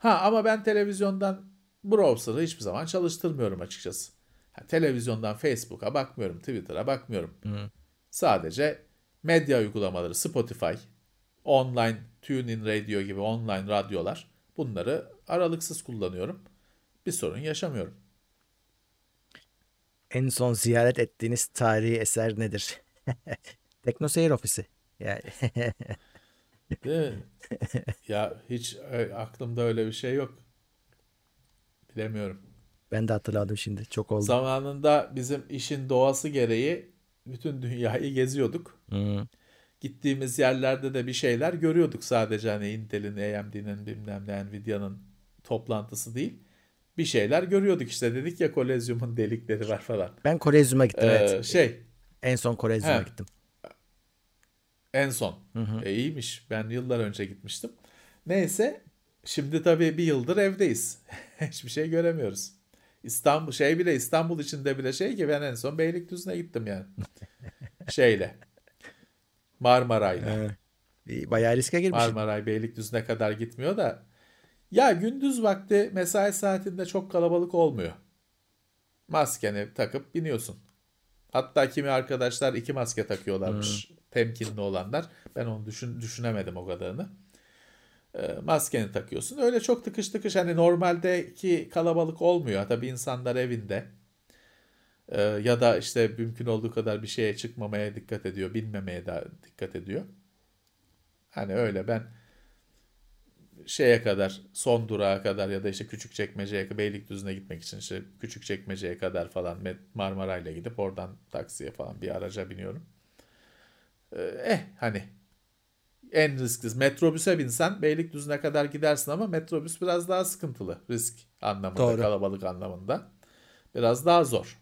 [SPEAKER 3] Ha ama ben televizyondan browser'ı hiçbir zaman çalıştırmıyorum açıkçası. Ha, televizyondan Facebook'a bakmıyorum, Twitter'a bakmıyorum. Hı. Sadece medya uygulamaları, Spotify, online TuneIn Radio gibi online radyolar bunları aralıksız kullanıyorum. Bir sorun yaşamıyorum.
[SPEAKER 2] En son ziyaret ettiğiniz tarihi eser nedir? [LAUGHS] Teknoseyir ofisi. Yani [LAUGHS]
[SPEAKER 3] Değil mi? ya hiç ö- aklımda öyle bir şey yok. Bilemiyorum.
[SPEAKER 2] Ben de hatırladım şimdi. Çok oldu.
[SPEAKER 3] Zamanında bizim işin doğası gereği bütün dünyayı geziyorduk.
[SPEAKER 2] Hı.
[SPEAKER 3] Gittiğimiz yerlerde de bir şeyler görüyorduk sadece hani Intel'in, AMD'nin bilmem ne Nvidia'nın toplantısı değil. Bir şeyler görüyorduk işte dedik ya kolezyumun delikleri var falan.
[SPEAKER 2] Ben Korezyum'a gittim
[SPEAKER 3] Ee,
[SPEAKER 2] evet.
[SPEAKER 3] şey
[SPEAKER 2] En son Korezyum'a
[SPEAKER 3] He.
[SPEAKER 2] gittim.
[SPEAKER 3] En son.
[SPEAKER 2] Hı hı.
[SPEAKER 3] E, iyiymiş. Ben yıllar önce gitmiştim. Neyse şimdi tabii bir yıldır evdeyiz. [LAUGHS] Hiçbir şey göremiyoruz. İstanbul şey bile İstanbul içinde bile şey ki ben en son Beylikdüzü'ne gittim yani. [LAUGHS] Şeyle. Marmaray'la.
[SPEAKER 2] İyi, bayağı riske girmişsin.
[SPEAKER 3] Marmaray Beylikdüzü'ne kadar gitmiyor da ya gündüz vakti mesai saatinde çok kalabalık olmuyor. Maskeni takıp biniyorsun. Hatta kimi arkadaşlar iki maske takıyorlarmış. Temkinli olanlar. Ben onu düşün, düşünemedim o kadarını. E, maskeni takıyorsun. Öyle çok tıkış tıkış hani normaldeki kalabalık olmuyor. Tabii insanlar evinde. E, ya da işte mümkün olduğu kadar bir şeye çıkmamaya dikkat ediyor. Binmemeye de dikkat ediyor. Hani öyle ben şeye kadar son durağa kadar ya da işte Küçükçekmece'ye Beylikdüzü'ne gitmek için işte Küçükçekmece'ye kadar falan Marmaray'la gidip oradan taksiye falan bir araca biniyorum. Eh hani en risksiz metrobüse binsen Beylikdüzü'ne kadar gidersin ama metrobüs biraz daha sıkıntılı risk anlamında
[SPEAKER 2] Doğru.
[SPEAKER 3] kalabalık anlamında biraz daha zor.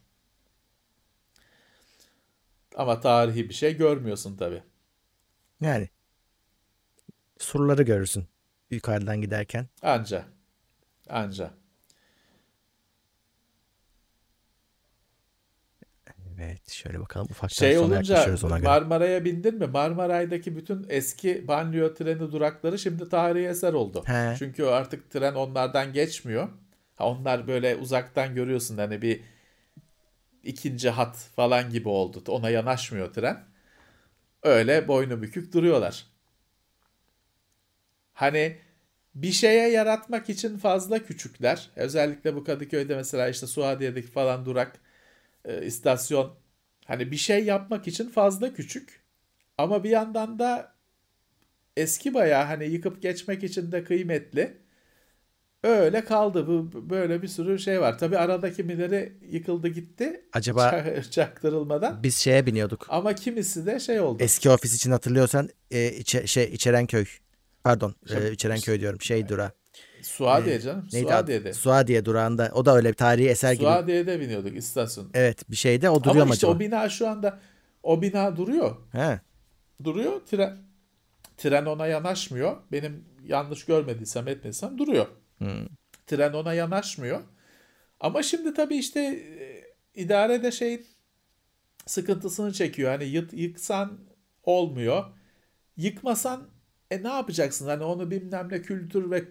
[SPEAKER 3] Ama tarihi bir şey görmüyorsun tabii.
[SPEAKER 2] Yani surları görürsün yukarıdan giderken.
[SPEAKER 3] Anca. Anca.
[SPEAKER 2] Evet şöyle bakalım ufaktan
[SPEAKER 3] Şey
[SPEAKER 2] sona yaklaşıyoruz ona göre.
[SPEAKER 3] Marmaray'a bindin mi? Marmaray'daki bütün eski banliyö treni durakları şimdi tarihi eser oldu.
[SPEAKER 2] He.
[SPEAKER 3] Çünkü artık tren onlardan geçmiyor. Ha, onlar böyle uzaktan görüyorsun hani bir ikinci hat falan gibi oldu. Ona yanaşmıyor tren. Öyle boynu bükük duruyorlar. Hani bir şeye yaratmak için fazla küçükler. Özellikle bu Kadıköy'de mesela işte Suadiye'deki falan durak e, istasyon hani bir şey yapmak için fazla küçük. Ama bir yandan da eski bayağı hani yıkıp geçmek için de kıymetli. Öyle kaldı. Bu böyle bir sürü şey var. Tabii arada kimileri yıkıldı gitti.
[SPEAKER 2] Acaba [LAUGHS]
[SPEAKER 3] Çak- çaktırılmadan.
[SPEAKER 2] biz şeye biniyorduk.
[SPEAKER 3] Ama kimisi de şey oldu.
[SPEAKER 2] Eski ofis için hatırlıyorsan e, içe, şey İçerenköy. Pardon,
[SPEAKER 3] Şey-
[SPEAKER 2] e, İçerenköy diyorum. Şey dura.
[SPEAKER 3] Suadiye canım.
[SPEAKER 2] Neydi
[SPEAKER 3] Suadiye'de.
[SPEAKER 2] Suadiye durağında. O da öyle bir tarihi eser gibi.
[SPEAKER 3] Suadiye'de biniyorduk istasyon.
[SPEAKER 2] Evet, bir şeyde o duruyor
[SPEAKER 3] Ama işte
[SPEAKER 2] acaba?
[SPEAKER 3] o bina şu anda o bina duruyor.
[SPEAKER 2] He.
[SPEAKER 3] Duruyor. Tren tren ona yanaşmıyor. Benim yanlış görmediysem etmediysem duruyor.
[SPEAKER 2] Hmm.
[SPEAKER 3] Tren ona yanaşmıyor. Ama şimdi tabii işte e, idare de şey sıkıntısını çekiyor. Hani yık, yıksan olmuyor. Yıkmasan e ne yapacaksın? Hani onu bilmem ne kültür ve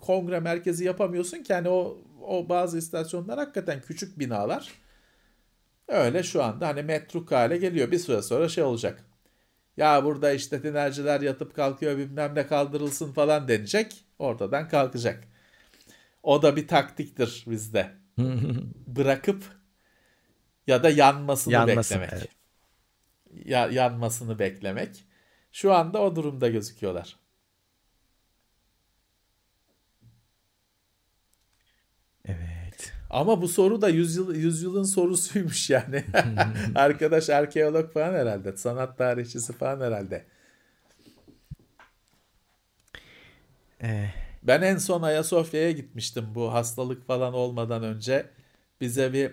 [SPEAKER 3] kongre merkezi yapamıyorsun ki hani o o bazı istasyonlar hakikaten küçük binalar. Öyle şu anda hani metruk hale geliyor. Bir süre sonra şey olacak. Ya burada işte tinerciler yatıp kalkıyor bilmem ne kaldırılsın falan denecek. Ortadan kalkacak. O da bir taktiktir bizde. [LAUGHS] Bırakıp ya da yanmasını
[SPEAKER 2] Yanmasın,
[SPEAKER 3] beklemek.
[SPEAKER 2] evet.
[SPEAKER 3] Ya, yanmasını beklemek. Şu anda o durumda gözüküyorlar.
[SPEAKER 2] Evet.
[SPEAKER 3] Ama bu soru da yüzyıl, yüzyılın sorusuymuş yani. [LAUGHS] Arkadaş arkeolog falan herhalde. Sanat tarihçisi falan herhalde.
[SPEAKER 2] Ee,
[SPEAKER 3] Ben en son Ayasofya'ya gitmiştim bu hastalık falan olmadan önce. Bize bir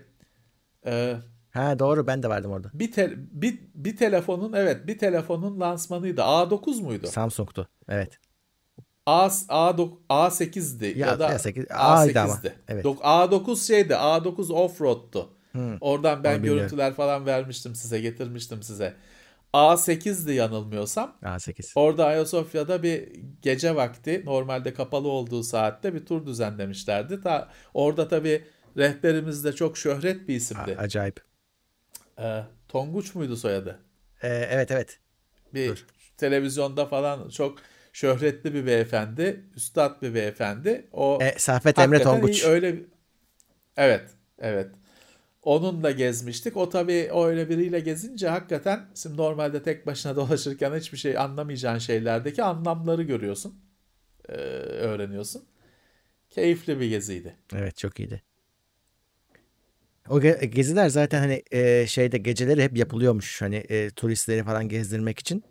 [SPEAKER 3] e,
[SPEAKER 2] ha doğru ben de vardım orada.
[SPEAKER 3] bir, te- bir bir telefonun evet bir telefonun lansmanıydı. A9 muydu?
[SPEAKER 2] Samsung'tu. Evet.
[SPEAKER 3] A A9 A8'di
[SPEAKER 2] Ya-
[SPEAKER 3] ya, da
[SPEAKER 2] ya sekiz- A'ydı ama.
[SPEAKER 3] A8'di.
[SPEAKER 2] Evet.
[SPEAKER 3] Dok- A9 şeydi. A9 Offroad'tu.
[SPEAKER 2] Hı.
[SPEAKER 3] Oradan ben
[SPEAKER 2] Onu
[SPEAKER 3] görüntüler falan vermiştim size, getirmiştim size. A8'di yanılmıyorsam.
[SPEAKER 2] A8.
[SPEAKER 3] Orada Ayasofya'da bir gece vakti normalde kapalı olduğu saatte bir tur düzenlemişlerdi. Ta, orada tabii rehberimiz de çok şöhret bir
[SPEAKER 2] A-
[SPEAKER 3] isimdi.
[SPEAKER 2] acayip.
[SPEAKER 3] Ee, Tonguç muydu soyadı?
[SPEAKER 2] Ee, evet evet.
[SPEAKER 3] Bir
[SPEAKER 2] Dur.
[SPEAKER 3] televizyonda falan çok şöhretli bir beyefendi, üstad bir beyefendi. O
[SPEAKER 2] E, Saffet Emre Tonguç.
[SPEAKER 3] öyle Evet, evet. Onunla gezmiştik. O tabii öyle biriyle gezince hakikaten şimdi normalde tek başına [LAUGHS] dolaşırken hiçbir şey anlamayacağın şeylerdeki anlamları görüyorsun. Ee, öğreniyorsun. Keyifli bir geziydi.
[SPEAKER 2] Evet çok iyiydi. O ge- geziler zaten hani e, şeyde geceleri hep yapılıyormuş hani e, turistleri falan gezdirmek için.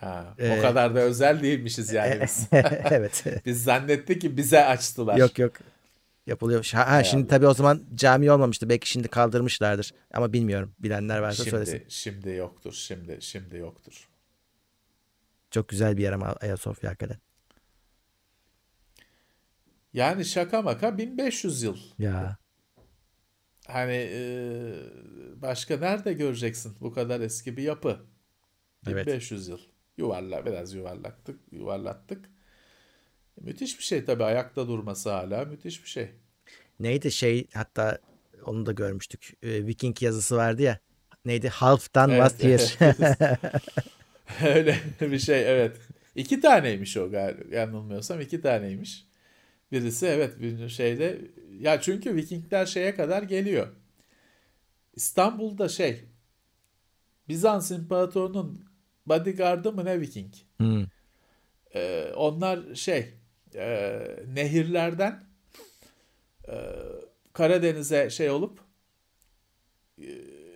[SPEAKER 3] Ha,
[SPEAKER 2] Ee,
[SPEAKER 3] o kadar da özel değilmişiz yani biz. [LAUGHS] [LAUGHS]
[SPEAKER 2] evet.
[SPEAKER 3] Biz zannettik ki bize açtılar.
[SPEAKER 2] Yok yok. Yapılıyormuş. Ha, ha, şimdi tabii o zaman cami olmamıştı. Belki şimdi kaldırmışlardır. Ama bilmiyorum. Bilenler varsa söylesin.
[SPEAKER 3] Şimdi şimdi yoktur. Şimdi şimdi yoktur.
[SPEAKER 2] Çok güzel bir yer ama Ayasofya hakikaten.
[SPEAKER 3] Yani şaka maka 1500 yıl.
[SPEAKER 2] Ya.
[SPEAKER 3] Hani e, başka nerede göreceksin bu kadar eski bir yapı?
[SPEAKER 2] Evet.
[SPEAKER 3] 1500 yıl. Yuvarla biraz yuvarlattık, yuvarlattık. Müthiş bir şey tabii ayakta durması hala müthiş bir şey.
[SPEAKER 2] Neydi şey hatta onu da görmüştük. Ee, Viking yazısı vardı ya. Neydi? Half done
[SPEAKER 3] Evet,
[SPEAKER 2] was [LAUGHS] here. [LAUGHS]
[SPEAKER 3] Öyle bir şey evet. İki taneymiş o galiba yanılmıyorsam iki taneymiş. Birisi evet bir şeyde ya çünkü Vikingler şeye kadar geliyor. İstanbul'da şey Bizans İmparatorluğu'nun bodyguardı mı ne Viking?
[SPEAKER 2] Hmm.
[SPEAKER 3] Ee, onlar şey e, nehirlerden e, Karadeniz'e şey olup e,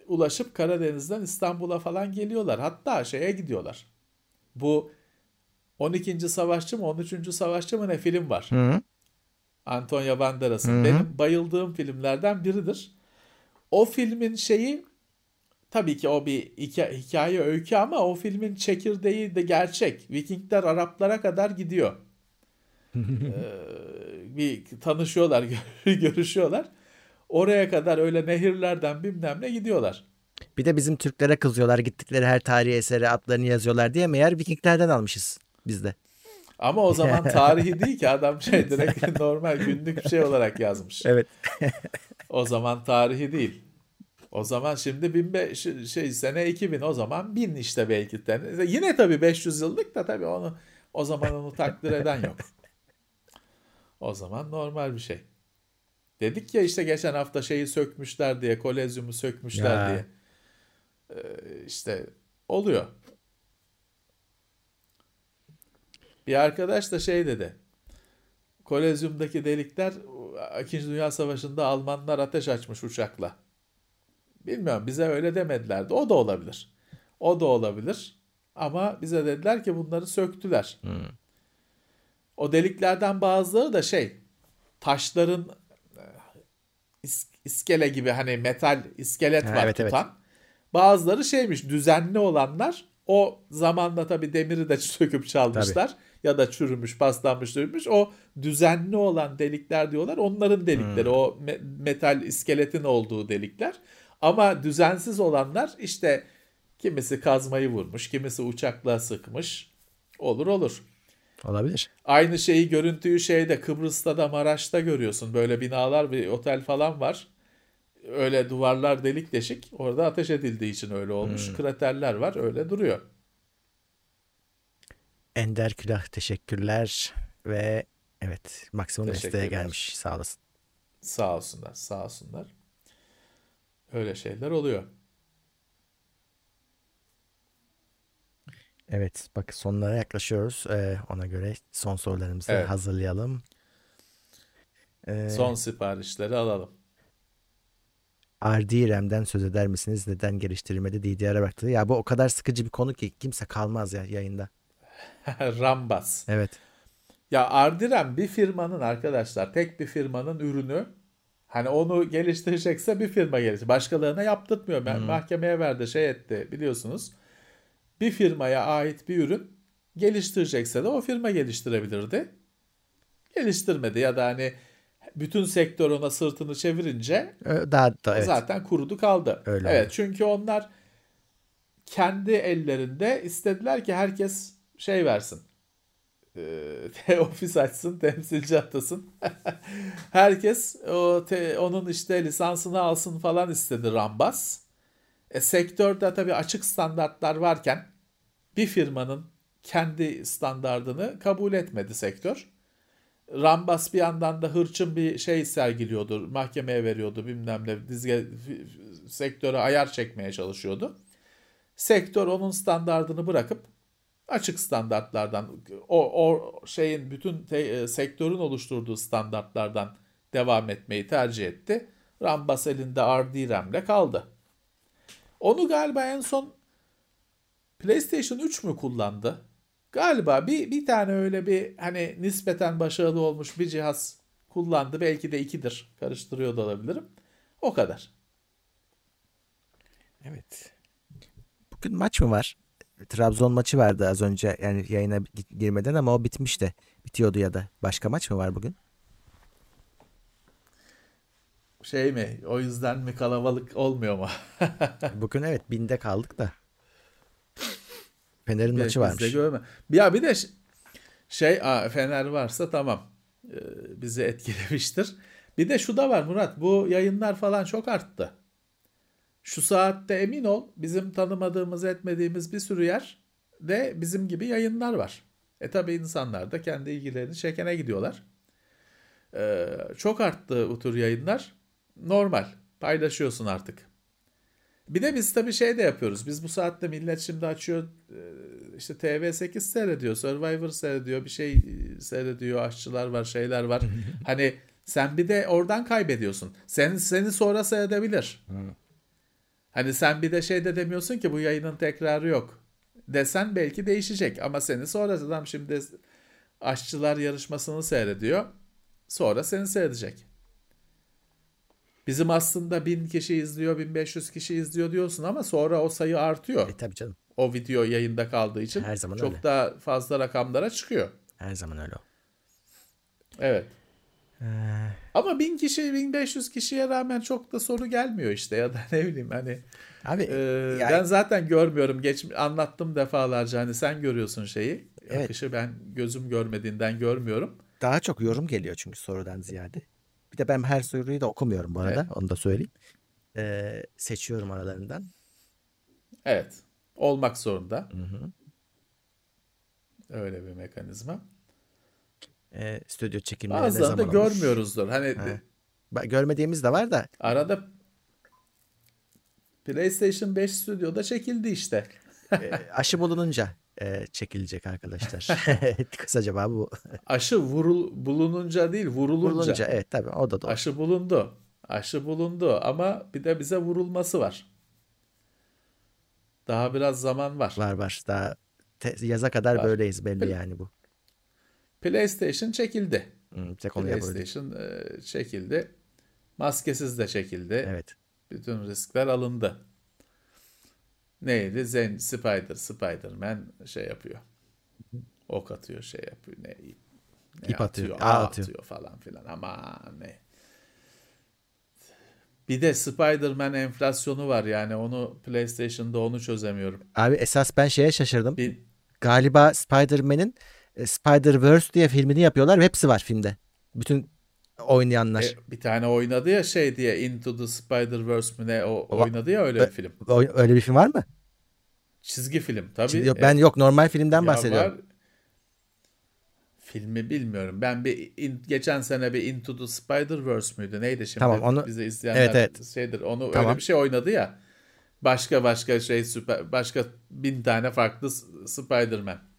[SPEAKER 3] ulaşıp Karadeniz'den İstanbul'a falan geliyorlar. Hatta şeye gidiyorlar. Bu 12. Savaşçı mı 13. Savaşçı mı ne film var.
[SPEAKER 2] Hı.
[SPEAKER 3] Antonio Banderas'ın.
[SPEAKER 2] Hı hı.
[SPEAKER 3] Benim bayıldığım filmlerden biridir. O filmin şeyi tabii ki o bir hikaye, hikaye öykü ama o filmin çekirdeği de gerçek. Vikingler Araplara kadar gidiyor. [LAUGHS] Ee, bir tanışıyorlar, [LAUGHS] görüşüyorlar. Oraya kadar öyle nehirlerden bilmem ne gidiyorlar.
[SPEAKER 2] Bir de bizim Türklere kızıyorlar. Gittikleri her tarihi esere adlarını yazıyorlar diye meğer Vikinglerden almışız biz de.
[SPEAKER 3] Ama o zaman [LAUGHS] tarihi değil ki adam şey direkt normal günlük bir şey olarak yazmış.
[SPEAKER 2] Evet.
[SPEAKER 3] O zaman tarihi değil. O zaman şimdi 1500 şey sene 2000 o zaman 1000 işte belki de. Yine tabii 500 yıllık da tabii onu o zaman onu takdir eden yok. O zaman normal bir şey. Dedik ya işte geçen hafta şeyi sökmüşler diye, kolezyumu sökmüşler
[SPEAKER 2] Ya.
[SPEAKER 3] diye. Ee, işte oluyor. Bir arkadaş da şey dedi. Kolezyumdaki delikler İkinci Dünya Savaşı'nda Almanlar ateş açmış uçakla. Bilmiyorum bize öyle demedilerdi. O da olabilir. O da olabilir. Ama bize dediler ki bunları söktüler.
[SPEAKER 2] Hmm.
[SPEAKER 3] O deliklerden bazıları da şey taşların e, is- iskele gibi hani metal iskelet
[SPEAKER 2] Ha,
[SPEAKER 3] var
[SPEAKER 2] evet, evet.
[SPEAKER 3] tutan. Bazıları şeymiş düzenli olanlar o zamanla tabii demiri de [LAUGHS] söküp çalmışlar. Ya da çürümüş, paslanmış, çürümüş. O düzenli olan delikler diyorlar. Onların delikleri
[SPEAKER 2] Hmm.
[SPEAKER 3] o me- metal iskeletin olduğu delikler. Ama düzensiz olanlar işte kimisi kazmayı vurmuş, kimisi uçakla sıkmış. Olur olur.
[SPEAKER 2] Olabilir.
[SPEAKER 3] Aynı şeyi görüntüyü şeyde Kıbrıs'ta da Maraş'ta görüyorsun. Böyle binalar bir otel falan var. Öyle duvarlar delik deşik. Orada ateş edildiği için öyle olmuş. Kraterler var öyle duruyor.
[SPEAKER 2] Ender Külah teşekkürler ve evet maksimum desteğe gelmiş sağ olasın.
[SPEAKER 3] Sağ olsunlar sağ olsunlar. Öyle şeyler oluyor.
[SPEAKER 2] Evet bak sonlara yaklaşıyoruz. Ee, ona göre son sorularımızı
[SPEAKER 3] Evet.
[SPEAKER 2] hazırlayalım. Ee,
[SPEAKER 3] Son siparişleri alalım.
[SPEAKER 2] RDRAM'den söz eder misiniz? Neden geliştirilmedi DDR'e baktı. Ya bu o kadar sıkıcı bir konu ki kimse kalmaz ya yayında. [LAUGHS]
[SPEAKER 3] Rambas.
[SPEAKER 2] Evet.
[SPEAKER 3] Ya Ardiren bir firmanın arkadaşlar tek bir firmanın ürünü hani onu geliştirecekse bir firma geliştir. Başkalarına yaptırtmıyor. Ben mahkemeye verdi şey etti biliyorsunuz. Bir firmaya ait bir ürün geliştirecekse de o firma geliştirebilirdi. Geliştirmedi ya da hani bütün sektör ona sırtını çevirince
[SPEAKER 2] Ö- Daha da evet.
[SPEAKER 3] zaten kurudu kaldı.
[SPEAKER 2] Öyle
[SPEAKER 3] evet
[SPEAKER 2] oldu.
[SPEAKER 3] çünkü onlar kendi ellerinde istediler ki herkes şey versin. Ee, [LAUGHS] ofis açsın, temsilci atasın. [LAUGHS] herkes o te- onun işte lisansını alsın falan istedi Rambas. E, sektörde tabii açık standartlar varken bir firmanın kendi standardını kabul etmedi sektör. Rambas bir yandan da hırçın bir şey sergiliyordu. Mahkemeye veriyordu bilmem ne. Dizge, sektöre ayar çekmeye çalışıyordu. Sektör onun standardını bırakıp açık standartlardan o, o şeyin bütün te, e, sektörün oluşturduğu standartlardan devam etmeyi tercih etti. Rambas elinde RDRAM'le kaldı. Onu galiba en son PlayStation 3 mü kullandı? Galiba bir, bir tane öyle bir hani nispeten başarılı olmuş bir cihaz kullandı. Belki de ikidir. Karıştırıyor da olabilirim. O kadar.
[SPEAKER 2] Evet. Bugün maç mı var? Trabzon maçı vardı az önce yani yayına girmeden ama o bitmişti. Bitiyordu ya da. Başka maç mı var bugün?
[SPEAKER 3] Şey mi? O yüzden mi kalabalık olmuyor mu? [LAUGHS]
[SPEAKER 2] bugün evet binde kaldık da. Fener'in maçı varmış.
[SPEAKER 3] Görme. Ya bir de şey Fener varsa tamam. Ee, bizi etkilemiştir. Bir de şu da var Murat. Bu yayınlar falan çok arttı. Şu saatte emin ol bizim tanımadığımız etmediğimiz bir sürü yer de bizim gibi yayınlar var. E tabi insanlar da kendi ilgilerini çekene gidiyorlar. Ee, çok arttı bu tür yayınlar. Normal. Paylaşıyorsun artık. Bir de biz tabii şey de yapıyoruz. Biz bu saatte millet şimdi açıyor e, işte TV8 seyrediyor, Survivor seyrediyor, bir şey e, seyrediyor, aşçılar var, şeyler var. [LAUGHS] hani sen bir de oradan kaybediyorsun. Seni, seni sonra seyredebilir. Hani sen bir de şey de demiyorsun ki bu yayının tekrarı yok. Desen belki değişecek ama seni sonra adam şimdi aşçılar yarışmasını seyrediyor. Sonra seni seyredecek. Bizim aslında 1000 kişi izliyor, 1500 kişi izliyor diyorsun ama sonra o sayı artıyor.
[SPEAKER 2] E tabii canım.
[SPEAKER 3] O video yayında kaldığı için Her zaman çok öyle. daha fazla rakamlara çıkıyor.
[SPEAKER 2] Her zaman öyle.
[SPEAKER 3] Evet. Ee... Ama 1000 kişi, 1500 kişiye rağmen çok da soru gelmiyor işte ya da [LAUGHS] ne bileyim hani. Abi e, yani... ben zaten görmüyorum. Geç anlattım defalarca hani sen görüyorsun şeyi. Evet. Akışı ben gözüm görmediğinden görmüyorum.
[SPEAKER 2] Daha çok yorum geliyor çünkü sorudan ziyade. Bir de ben her soruyu da okumuyorum bu arada. Evet. Onu da söyleyeyim. Ee, seçiyorum aralarından.
[SPEAKER 3] Evet. Olmak zorunda. Hı hı. Öyle bir mekanizma.
[SPEAKER 2] Ee, stüdyo çekimleri
[SPEAKER 3] ne zaman da görmüyoruzdur. Hani He.
[SPEAKER 2] görmediğimiz de var da.
[SPEAKER 3] Arada PlayStation 5 stüdyoda çekildi işte.
[SPEAKER 2] e, aşı bulununca e, çekilecek arkadaşlar. [LAUGHS] [LAUGHS] Kısa cevabı bu.
[SPEAKER 3] Aşı vurul, bulununca değil vurulunca. Vurulunca
[SPEAKER 2] evet tabii o da doğru.
[SPEAKER 3] Aşı bulundu. Aşı bulundu ama bir de bize vurulması var. Daha biraz zaman var.
[SPEAKER 2] Var var. Daha te- yaza kadar var. böyleyiz belli yani bu.
[SPEAKER 3] PlayStation çekildi.
[SPEAKER 2] Hmm,
[SPEAKER 3] PlayStation e, çekildi. Maskesiz de çekildi.
[SPEAKER 2] Evet.
[SPEAKER 3] Bütün riskler alındı neydi? Zen Spider, Spider-Man şey yapıyor. Ok atıyor, şey yapıyor. Ne,
[SPEAKER 2] ne İp atıyor,
[SPEAKER 3] atıyor, ağ atıyor. atıyor falan filan. Ama ne. Bir de Spider-Man enflasyonu var yani onu PlayStation'da onu çözemiyorum.
[SPEAKER 2] Abi esas ben şeye şaşırdım. Bir... Galiba Spider-Man'in Spider-Verse diye filmini yapıyorlar ve hepsi var filmde. Bütün oynayanlar. E,
[SPEAKER 3] bir tane oynadı ya şey diye Into the Spider-Verse mi ne o, o oynadı ya öyle bir film.
[SPEAKER 2] Öyle bir film var mı?
[SPEAKER 3] Çizgi film tabii.
[SPEAKER 2] Çizgi, yok, ben yok normal filmden bahsediyorum. Var.
[SPEAKER 3] Filmi bilmiyorum. Ben bir in, geçen sene bir Into the Spider-Verse müydü? Neydi şimdi?
[SPEAKER 2] Tamam onu
[SPEAKER 3] bize izleyenler
[SPEAKER 2] evet, evet.
[SPEAKER 3] şeydir. Onu tamam. öyle bir şey oynadı ya. Başka başka şey süper başka bin tane farklı Spider-Man.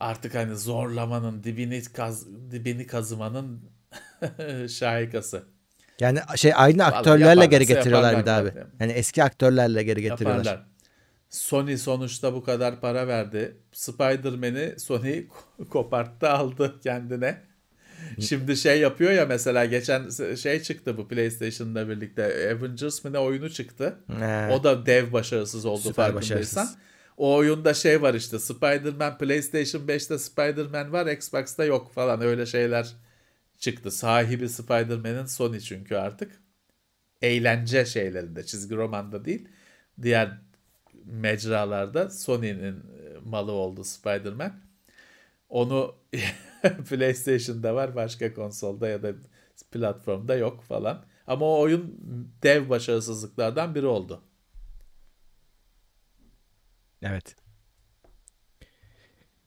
[SPEAKER 3] Artık hani zorlamanın dibini kaz dibini kazımanın [LAUGHS] şahikası.
[SPEAKER 2] Yani şey aynı aktörlerle geri getiriyorlar bir daha abi. Yani eski aktörlerle geri getiriyorlar. Yaparlar.
[SPEAKER 3] Sony sonuçta bu kadar para verdi. Spider-Man'i Sony [LAUGHS] koparttı aldı kendine. Şimdi şey yapıyor ya mesela geçen şey çıktı bu PlayStation'la birlikte Avengers mi ne oyunu çıktı. He. O da dev başarısız oldu Süper farkındaysan. Başarısız. O oyunda şey var işte Spider-Man PlayStation 5'te Spider-Man var Xbox'ta yok falan öyle şeyler çıktı. Sahibi Spider-Man'in Sony çünkü artık. Eğlence şeylerinde çizgi romanda değil. Diğer mecralarda Sony'nin e, malı oldu Spider-Man. Onu [LAUGHS] PlayStation'da var başka konsolda ya da platformda yok falan. Ama o oyun dev başarısızlıklardan biri oldu.
[SPEAKER 2] Evet.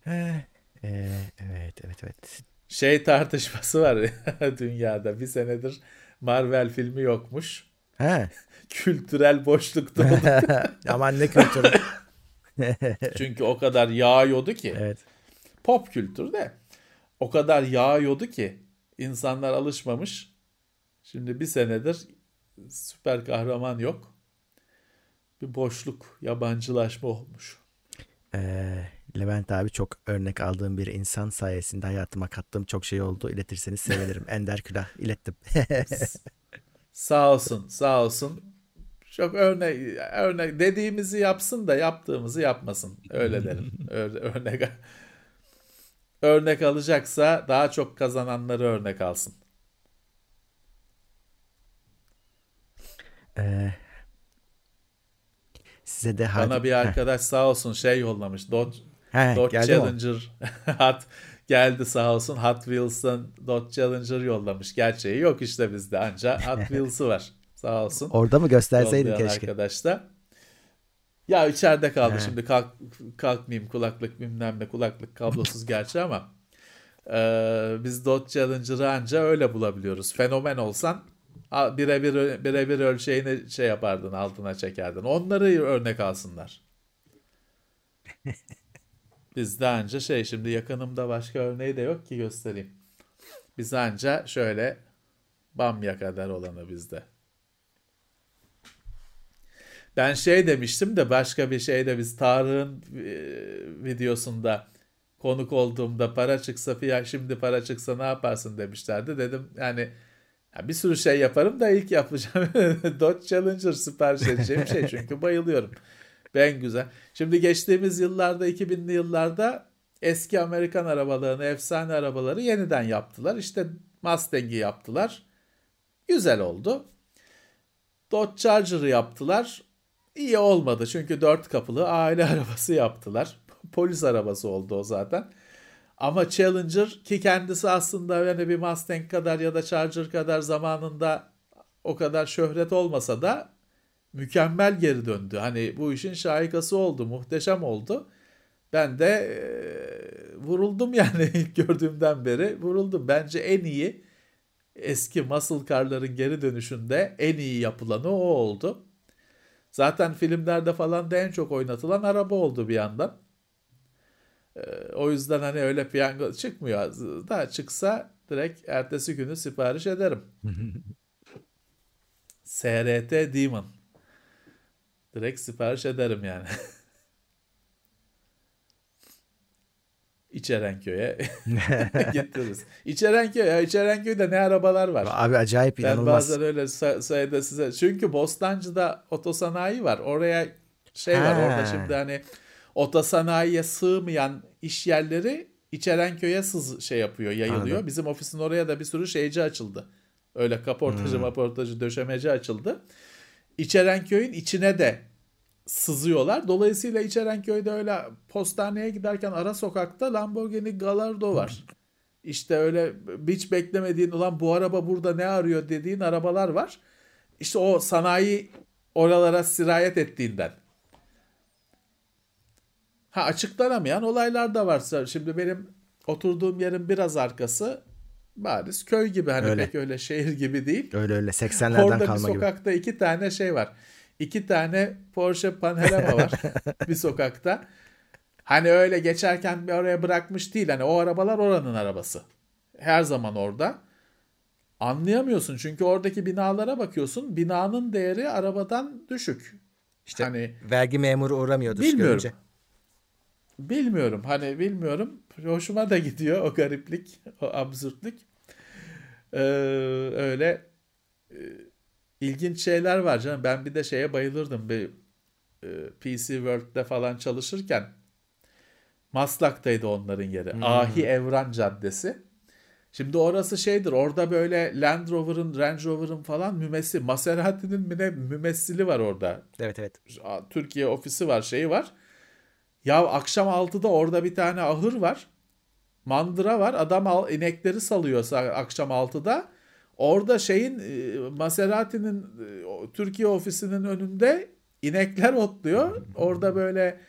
[SPEAKER 2] Ee, evet, evet, evet.
[SPEAKER 3] şey tartışması var [LAUGHS] dünyada. Bir senedir Marvel filmi yokmuş.
[SPEAKER 2] He. [LAUGHS]
[SPEAKER 3] Kültürel olduk. [LAUGHS]
[SPEAKER 2] Aman ne kültürü.
[SPEAKER 3] Çünkü o kadar yağıyordu ki.
[SPEAKER 2] evet.
[SPEAKER 3] Pop kültür de o kadar yağıyordu ki insanlar alışmamış. Şimdi bir senedir süper kahraman yok. Bir boşluk, yabancılaşma olmuş.
[SPEAKER 2] Ee, Levent abi çok örnek aldığım bir insan sayesinde hayatıma kattığım çok şey oldu. İletirseniz sevinirim. [LAUGHS] Ender Külah ilettim. [LAUGHS]
[SPEAKER 3] Sağ olsun, sağ olsun. Çok örnek, örnek dediğimizi yapsın da yaptığımızı yapmasın. Öyle derim. [LAUGHS] Öyle, örnek örnek alacaksa daha çok kazananları örnek alsın.
[SPEAKER 2] Ee, size de
[SPEAKER 3] Bana
[SPEAKER 2] hadi-
[SPEAKER 3] bir arkadaş sağ olsun şey yollamış. Dodge,
[SPEAKER 2] Heh,
[SPEAKER 3] Dodge? Challenger [LAUGHS] Hot geldi sağ olsun. Hot Wheels'ın Dodge Challenger yollamış. Gerçeği yok işte bizde ancak Hot [LAUGHS] Wheels'ı var. Sağ olsun.
[SPEAKER 2] Orada mı gösterseydin keşke.
[SPEAKER 3] arkadaş da. Ya içeride kaldı
[SPEAKER 2] He.
[SPEAKER 3] şimdi kalk, kalkmayayım kulaklık bilmem ne kulaklık kablosuz [LAUGHS] gerçi ama e, biz Dodge Challenger'ı anca öyle bulabiliyoruz. Fenomen olsan birebir birebir ölçeğini şey yapardın altına çekerdin. Onları örnek alsınlar. [LAUGHS] Bizde anca şey şimdi yakınımda başka örneği de yok ki göstereyim. Biz anca şöyle bamya kadar olanı bizde. Ben şey demiştim de başka bir şeyde biz Tarık'ın e, videosunda konuk olduğumda para çıksa fiya şimdi para çıksa ne yaparsın demişlerdi. Dedim yani ya bir sürü şey yaparım da ilk yapacağım [LAUGHS] Dodge Challenger sipariş edeceğim şey [LAUGHS] çünkü bayılıyorum. Ben güzel. Şimdi geçtiğimiz yıllarda 2000'li yıllarda eski Amerikan arabalarını, efsane arabaları yeniden yaptılar. İşte Mustang'i yaptılar. Güzel oldu. Dodge Charger'ı yaptılar. İyi olmadı çünkü dört kapılı aile [LAUGHS] arabası yaptılar. Polis arabası oldu o zaten. Ama Challenger ki kendisi aslında yani bir Mustang kadar ya da Charger kadar zamanında o kadar şöhret olmasa da mükemmel geri döndü. Hani bu işin şahikası oldu, muhteşem oldu. Ben de e, vuruldum [LAUGHS] yani ilk gördüğümden beri vuruldum. Bence en iyi eski muscle car'ların geri dönüşünde en iyi yapılanı o oldu. Zaten filmlerde falan da en çok oynatılan araba oldu bir yandan. Ee, o yüzden hani öyle piyango çıkmıyor. Da çıksa direkt ertesi günü sipariş ederim. [LAUGHS] SRT Demon. Direkt sipariş ederim yani. [LAUGHS] İçerenköy'e [LAUGHS] getiririz. İçerenköy ya İçerenköy'de ne arabalar var.
[SPEAKER 2] Abi acayip
[SPEAKER 3] Ben
[SPEAKER 2] inanılmaz.
[SPEAKER 3] bazen öyle sa- sayıda size çünkü Bostancı'da otosanayi var. Oraya şey var
[SPEAKER 2] Ha.
[SPEAKER 3] orada şimdi hani otosanayiye sığmayan iş yerleri İçerenköy'e sız şey yapıyor, yayılıyor.
[SPEAKER 2] Anladım.
[SPEAKER 3] Bizim ofisin oraya da bir sürü şeyci açıldı. Öyle kaportacı,
[SPEAKER 2] Hmm.
[SPEAKER 3] maportacı, döşemeci açıldı. İçerenköy'ün içine de sızıyorlar. Dolayısıyla İçerenköy'de öyle postaneye giderken ara sokakta Lamborghini Gallardo var. İşte öyle hiç beklemediğin ulan bu araba burada ne arıyor dediğin arabalar var. İşte o sanayi oralara sirayet ettiğinden. Ha açıklanamayan olaylar da var. Şimdi benim oturduğum yerin biraz arkası bariz köy gibi hani
[SPEAKER 2] Öyle.
[SPEAKER 3] pek öyle şehir gibi değil.
[SPEAKER 2] Öyle öyle 80'lerden
[SPEAKER 3] Orada bir
[SPEAKER 2] kalma gibi.
[SPEAKER 3] sokakta iki tane şey var. İki tane Porsche Panamera var [LAUGHS] bir sokakta. Hani öyle geçerken bir oraya bırakmış değil. Hani o arabalar oranın arabası. Her zaman orada. Anlayamıyorsun çünkü oradaki binalara bakıyorsun. Binanın değeri arabadan düşük.
[SPEAKER 2] İşte
[SPEAKER 3] hani
[SPEAKER 2] vergi memuru uğramıyordur
[SPEAKER 3] Bilmiyorum.
[SPEAKER 2] görünce.
[SPEAKER 3] Bilmiyorum. Hani bilmiyorum. Hoşuma da gidiyor o gariplik, o absürtlük. Ee, öyle e, ilginç şeyler var canım. Ben bir de şeye bayılırdım. Bir e, PC World'de falan çalışırken Maslak'taydı onların yeri.
[SPEAKER 2] Hmm.
[SPEAKER 3] Ahi Evran Caddesi. Şimdi orası şeydir. Orada böyle Land Rover'ın, Range Rover'ın falan mümessil, Maserati'nin mi ne mümessili var orada.
[SPEAKER 2] Evet evet.
[SPEAKER 3] Türkiye ofisi var, şeyi var. Ya akşam 6'da orada bir tane ahır var. Mandıra var. Adam al, inekleri salıyor sa- akşam 6'da. Orada şeyin e, Maserati'nin e, Türkiye ofisinin önünde inekler otluyor. Orada böyle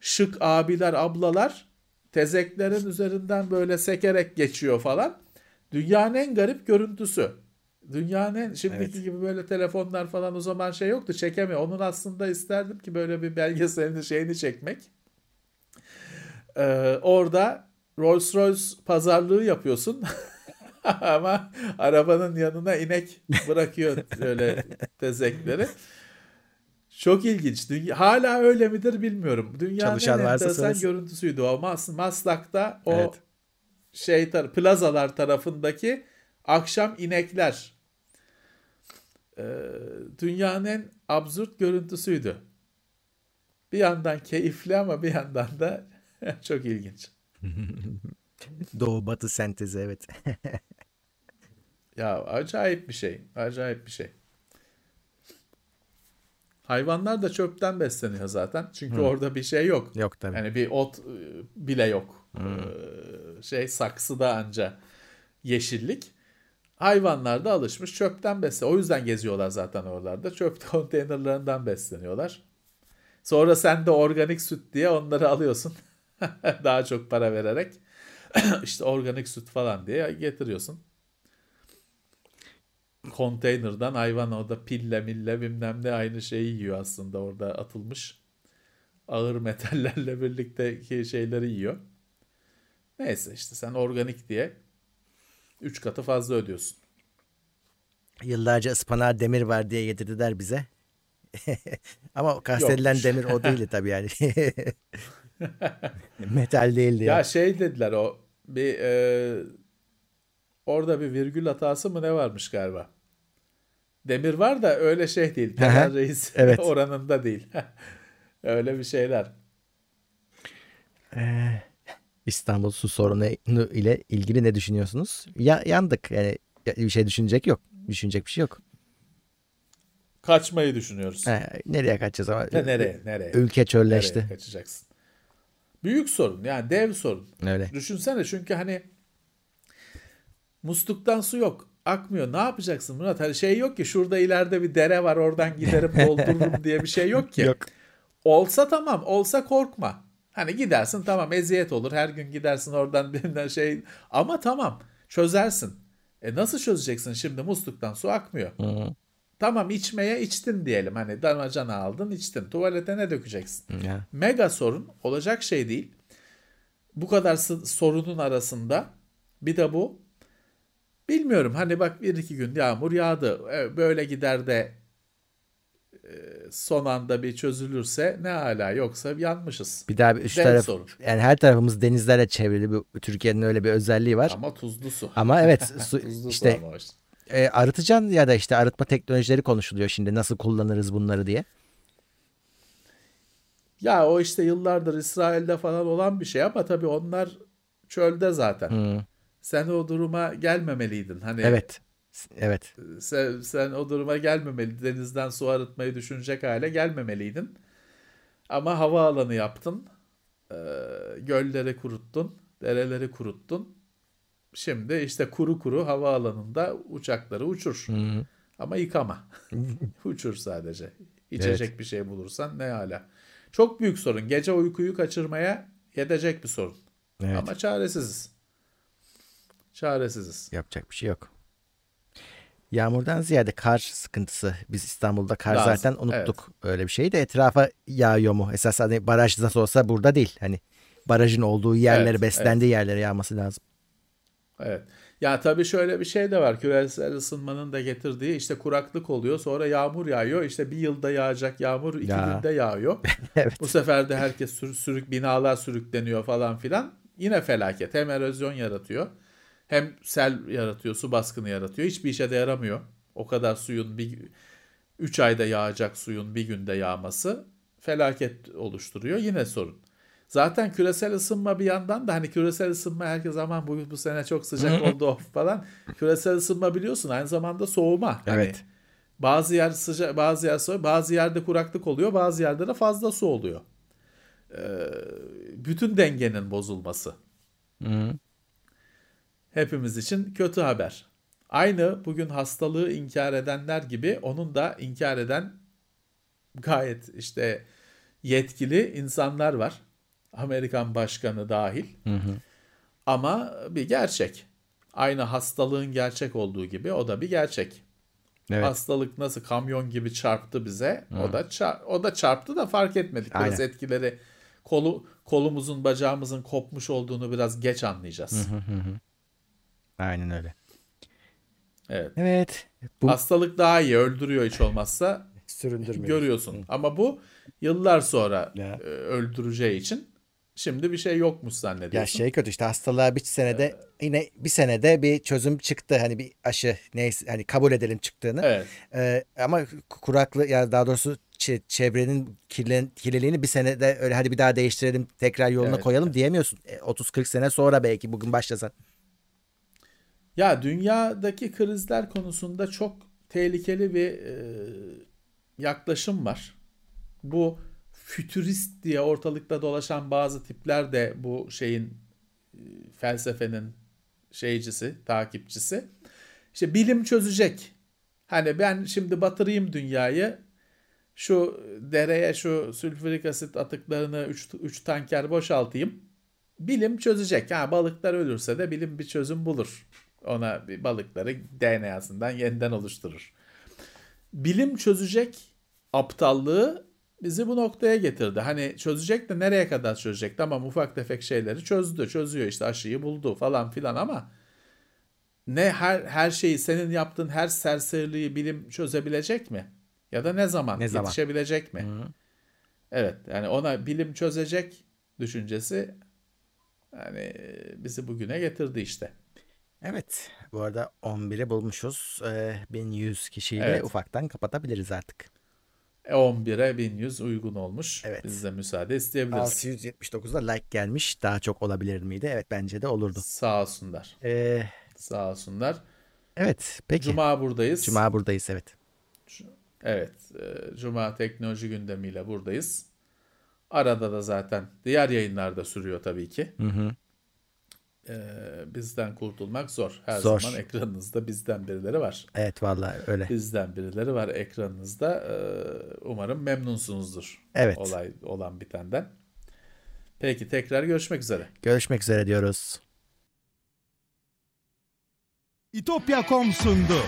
[SPEAKER 3] şık abiler, ablalar tezeklerin üzerinden böyle sekerek geçiyor falan. Dünyanın en garip görüntüsü. Dünyanın en şimdiki
[SPEAKER 2] Evet.
[SPEAKER 3] gibi böyle telefonlar falan o zaman şey yoktu çekemiyor. Onun aslında isterdim ki böyle bir belgeselini şeyini çekmek. Ee, orada Rolls Royce pazarlığı yapıyorsun. [LAUGHS] Ama arabanın yanına inek bırakıyor öyle tezekleri. Çok ilginç. Dünya, hala öyle midir bilmiyorum. Dünyanın
[SPEAKER 2] Çalışan
[SPEAKER 3] en enteresan görüntüsüydü o. Mas Maslak'ta o
[SPEAKER 2] Evet.
[SPEAKER 3] şey tar- plazalar tarafındaki akşam inekler. Ee, dünyanın en absürt görüntüsüydü. Bir yandan keyifli ama bir yandan da [LAUGHS] çok ilginç. [LAUGHS]
[SPEAKER 2] Doğu batı sentezi evet. [LAUGHS]
[SPEAKER 3] Ya acayip bir şey. Acayip bir şey. Hayvanlar da çöpten besleniyor zaten. Çünkü orada bir şey yok.
[SPEAKER 2] Yok tabii.
[SPEAKER 3] Yani bir ot e, bile yok. Ee, Şey saksıda anca yeşillik. Hayvanlar da alışmış çöpten besleniyor. O yüzden geziyorlar zaten oralarda. Çöp konteynerlerinden besleniyorlar. Sonra sen de organik süt diye onları alıyorsun. [LAUGHS] Daha çok para vererek. [CLEARS THROAT] işte organik süt falan diye getiriyorsun. Konteynerden hayvan orada pille mille bilmem ne aynı şeyi yiyor aslında orada atılmış. Ağır metallerle [LAUGHS] birlikteki şeyleri yiyor. Neyse işte sen organik diye 3 katı fazla ödüyorsun.
[SPEAKER 2] Yıllarca ıspanağa demir var diye yedirdiler bize. [LAUGHS] Ama kastedilen demir o değildi tabii yani. [LAUGHS] Metal değildi.
[SPEAKER 3] Ya
[SPEAKER 2] Ya.
[SPEAKER 3] şey dediler o bir e, orada bir virgül hatası mı ne varmış galiba. Demir var da öyle şey değil. Temel reis [LAUGHS]
[SPEAKER 2] Evet. [LAUGHS]
[SPEAKER 3] oranında değil. öyle bir şeyler.
[SPEAKER 2] İstanbul su sorunu ile ilgili ne düşünüyorsunuz? Ya, yandık. Yani bir şey düşünecek yok. Düşünecek bir şey yok.
[SPEAKER 3] Kaçmayı düşünüyoruz.
[SPEAKER 2] Ha, nereye kaçacağız ama?
[SPEAKER 3] Ne, nereye? Nereye?
[SPEAKER 2] Ülke çölleşti.
[SPEAKER 3] Nereye kaçacaksın? Büyük sorun. Yani dev sorun.
[SPEAKER 2] Öyle.
[SPEAKER 3] Düşünsene çünkü hani musluktan su yok. Akmıyor. Ne yapacaksın Murat? Hani şey yok ki şurada ileride bir dere var oradan giderim [LAUGHS] doldururum diye bir şey yok ki.
[SPEAKER 2] Yok.
[SPEAKER 3] Olsa tamam. Olsa korkma. Hani gidersin tamam eziyet olur. Her gün gidersin oradan [LAUGHS] birinden şey. Ama tamam çözersin. E nasıl çözeceksin şimdi musluktan su akmıyor.
[SPEAKER 2] Hı.
[SPEAKER 3] Tamam içmeye içtin diyelim. Hani damacana aldın içtin. Tuvalete ne dökeceksin?
[SPEAKER 2] Ya.
[SPEAKER 3] Mega sorun olacak şey değil. Bu kadar sorunun arasında bir de bu. Bilmiyorum hani bak bir iki gün yağmur yağdı. E, Böyle gider de e, son anda bir çözülürse ne hala yoksa yanmışız.
[SPEAKER 2] Bir daha bir üç
[SPEAKER 3] Dev
[SPEAKER 2] taraf
[SPEAKER 3] sorun.
[SPEAKER 2] yani her tarafımız denizlerle çevrili bir Türkiye'nin öyle bir özelliği var.
[SPEAKER 3] Ama tuzlu su.
[SPEAKER 2] Ama evet [LAUGHS] su, işte
[SPEAKER 3] ama işte.
[SPEAKER 2] E, arıtacaksın ya da işte arıtma teknolojileri konuşuluyor şimdi nasıl kullanırız bunları diye.
[SPEAKER 3] Ya o işte yıllardır İsrail'de falan olan bir şey ama tabii onlar çölde zaten.
[SPEAKER 2] Hı.
[SPEAKER 3] Sen o duruma gelmemeliydin. Hani
[SPEAKER 2] Evet. Evet.
[SPEAKER 3] sen, sen o duruma gelmemeli. Denizden su arıtmayı düşünecek hale gelmemeliydin. Ama havaalanı yaptın. Ee, gölleri kuruttun. Dereleri kuruttun. Şimdi işte kuru kuru havaalanında uçakları uçur.
[SPEAKER 2] Hı.
[SPEAKER 3] Ama yıkama. [LAUGHS] uçur sadece. İçecek bir şey bulursan ne hala. Çok büyük sorun. Gece uykuyu kaçırmaya yetecek bir sorun.
[SPEAKER 2] Evet.
[SPEAKER 3] Ama çaresiziz. Çaresiziz.
[SPEAKER 2] Yapacak bir şey yok. Yağmurdan ziyade kar sıkıntısı. Biz İstanbul'da kar
[SPEAKER 3] Lazım,
[SPEAKER 2] zaten unuttuk. Öyle bir şey de etrafa yağıyor mu? Esas hani baraj nasıl olsa burada değil. Hani barajın olduğu yerlere,
[SPEAKER 3] Evet,
[SPEAKER 2] beslendiği yerlere yağması lazım.
[SPEAKER 3] Evet. Ya tabii şöyle bir şey de var. Küresel ısınmanın da getirdiği işte kuraklık oluyor. Sonra yağmur yağıyor. İşte bir yılda yağacak yağmur iki
[SPEAKER 2] Ya.
[SPEAKER 3] günde yağıyor. [LAUGHS]
[SPEAKER 2] evet.
[SPEAKER 3] Bu sefer de herkes sür- sürük binalar sürükleniyor falan filan. Yine felaket. Hem erozyon yaratıyor. Hem sel yaratıyor, su baskını yaratıyor. Hiçbir işe de yaramıyor. O kadar suyun bir 3 ayda yağacak suyun bir günde yağması felaket oluşturuyor. Yine sorun. Zaten küresel ısınma bir yandan da hani küresel ısınma herkes aman bu, bu sene çok sıcak [LAUGHS] oldu of falan. Küresel ısınma biliyorsun aynı zamanda soğuma. Hani
[SPEAKER 2] Evet.
[SPEAKER 3] bazı yer sıcak, bazı yer soğuk, bazı yerde kuraklık oluyor, bazı yerde de fazla su oluyor. Ee, bütün dengenin bozulması
[SPEAKER 2] Hı.
[SPEAKER 3] hepimiz için kötü haber. Aynı bugün hastalığı inkar edenler gibi onun da inkar eden gayet işte yetkili insanlar var. Amerikan başkanı dahil.
[SPEAKER 2] Hı hı.
[SPEAKER 3] Ama bir gerçek. Aynı hastalığın gerçek olduğu gibi o da bir gerçek.
[SPEAKER 2] Evet.
[SPEAKER 3] Hastalık nasıl kamyon gibi çarptı bize. O da çar- o da çarptı da fark etmedik. Biraz
[SPEAKER 2] Aynen.
[SPEAKER 3] etkileri kolu kolumuzun bacağımızın kopmuş olduğunu biraz geç anlayacağız.
[SPEAKER 2] Aynen öyle.
[SPEAKER 3] Evet.
[SPEAKER 2] Evet. Bu
[SPEAKER 3] Hastalık daha iyi öldürüyor hiç olmazsa
[SPEAKER 2] süründürmüyor.
[SPEAKER 3] görüyorsun. Ama bu yıllar sonra
[SPEAKER 2] Ya.
[SPEAKER 3] e, öldüreceği için şimdi bir şey yokmuş
[SPEAKER 2] Ya
[SPEAKER 3] zannediyorsun.
[SPEAKER 2] şey kötü işte hastalığa bir senede yine bir senede bir çözüm çıktı. Hani bir aşı neyse hani kabul edelim çıktığını.
[SPEAKER 3] Evet.
[SPEAKER 2] Ee, ama kuraklı ya daha doğrusu çe- çevrenin kirlen, kirliliğini bir senede öyle hadi bir daha değiştirelim tekrar yoluna
[SPEAKER 3] Evet.
[SPEAKER 2] koyalım diyemiyorsun. E, 30-40 sene sonra belki bugün başlasan.
[SPEAKER 3] Ya dünyadaki krizler konusunda çok tehlikeli bir e, yaklaşım var. Bu fütürist diye ortalıkta dolaşan bazı tipler de bu şeyin e, felsefenin şeycisi, takipçisi. İşte bilim çözecek. Hani ben şimdi batırayım dünyayı. Şu dereye şu sülfürik asit atıklarını 3 tanker boşaltayım. Bilim çözecek. Ha balıklar ölürse de bilim bir çözüm bulur. Ona bir balıkları DNA'sından yeniden oluşturur. Bilim çözecek aptallığı bizi bu noktaya getirdi. Hani çözecek de nereye kadar çözecek? Tamam ufak tefek şeyleri çözdü. Çözüyor işte aşıyı buldu falan filan ama ne her her şeyi senin yaptığın her serseriliği bilim çözebilecek mi? Ya da ne zaman
[SPEAKER 2] Ne zaman?
[SPEAKER 3] yetişebilecek mi? Evet yani ona bilim çözecek düşüncesi yani bizi bugüne getirdi işte.
[SPEAKER 2] Evet. Bu arada 11'i bulmuşuz. Ee, 1100 kişiyle
[SPEAKER 3] Evet.
[SPEAKER 2] ufaktan kapatabiliriz artık.
[SPEAKER 3] E, 11'e 1100 uygun olmuş.
[SPEAKER 2] Evet.
[SPEAKER 3] Biz de müsaade isteyebiliriz.
[SPEAKER 2] 679'da like gelmiş. Daha çok olabilir miydi? Evet bence de olurdu.
[SPEAKER 3] Sağ olsunlar.
[SPEAKER 2] Ee,
[SPEAKER 3] Sağ olsunlar.
[SPEAKER 2] evet. Peki. Cuma,
[SPEAKER 3] Cuma buradayız.
[SPEAKER 2] buradayız evet.
[SPEAKER 3] Evet. e, Cuma teknoloji gündemiyle buradayız. Arada da zaten diğer yayınlar da sürüyor tabii ki.
[SPEAKER 2] Hı hı.
[SPEAKER 3] E, bizden kurtulmak zor. Her
[SPEAKER 2] Zor.
[SPEAKER 3] zaman ekranınızda bizden birileri var.
[SPEAKER 2] Evet vallahi öyle.
[SPEAKER 3] Bizden birileri var ekranınızda. E, umarım memnunsunuzdur.
[SPEAKER 2] Evet.
[SPEAKER 3] Olay olan bitenden. Peki tekrar görüşmek üzere.
[SPEAKER 2] Görüşmek üzere diyoruz.
[SPEAKER 1] İtopya.com sundu.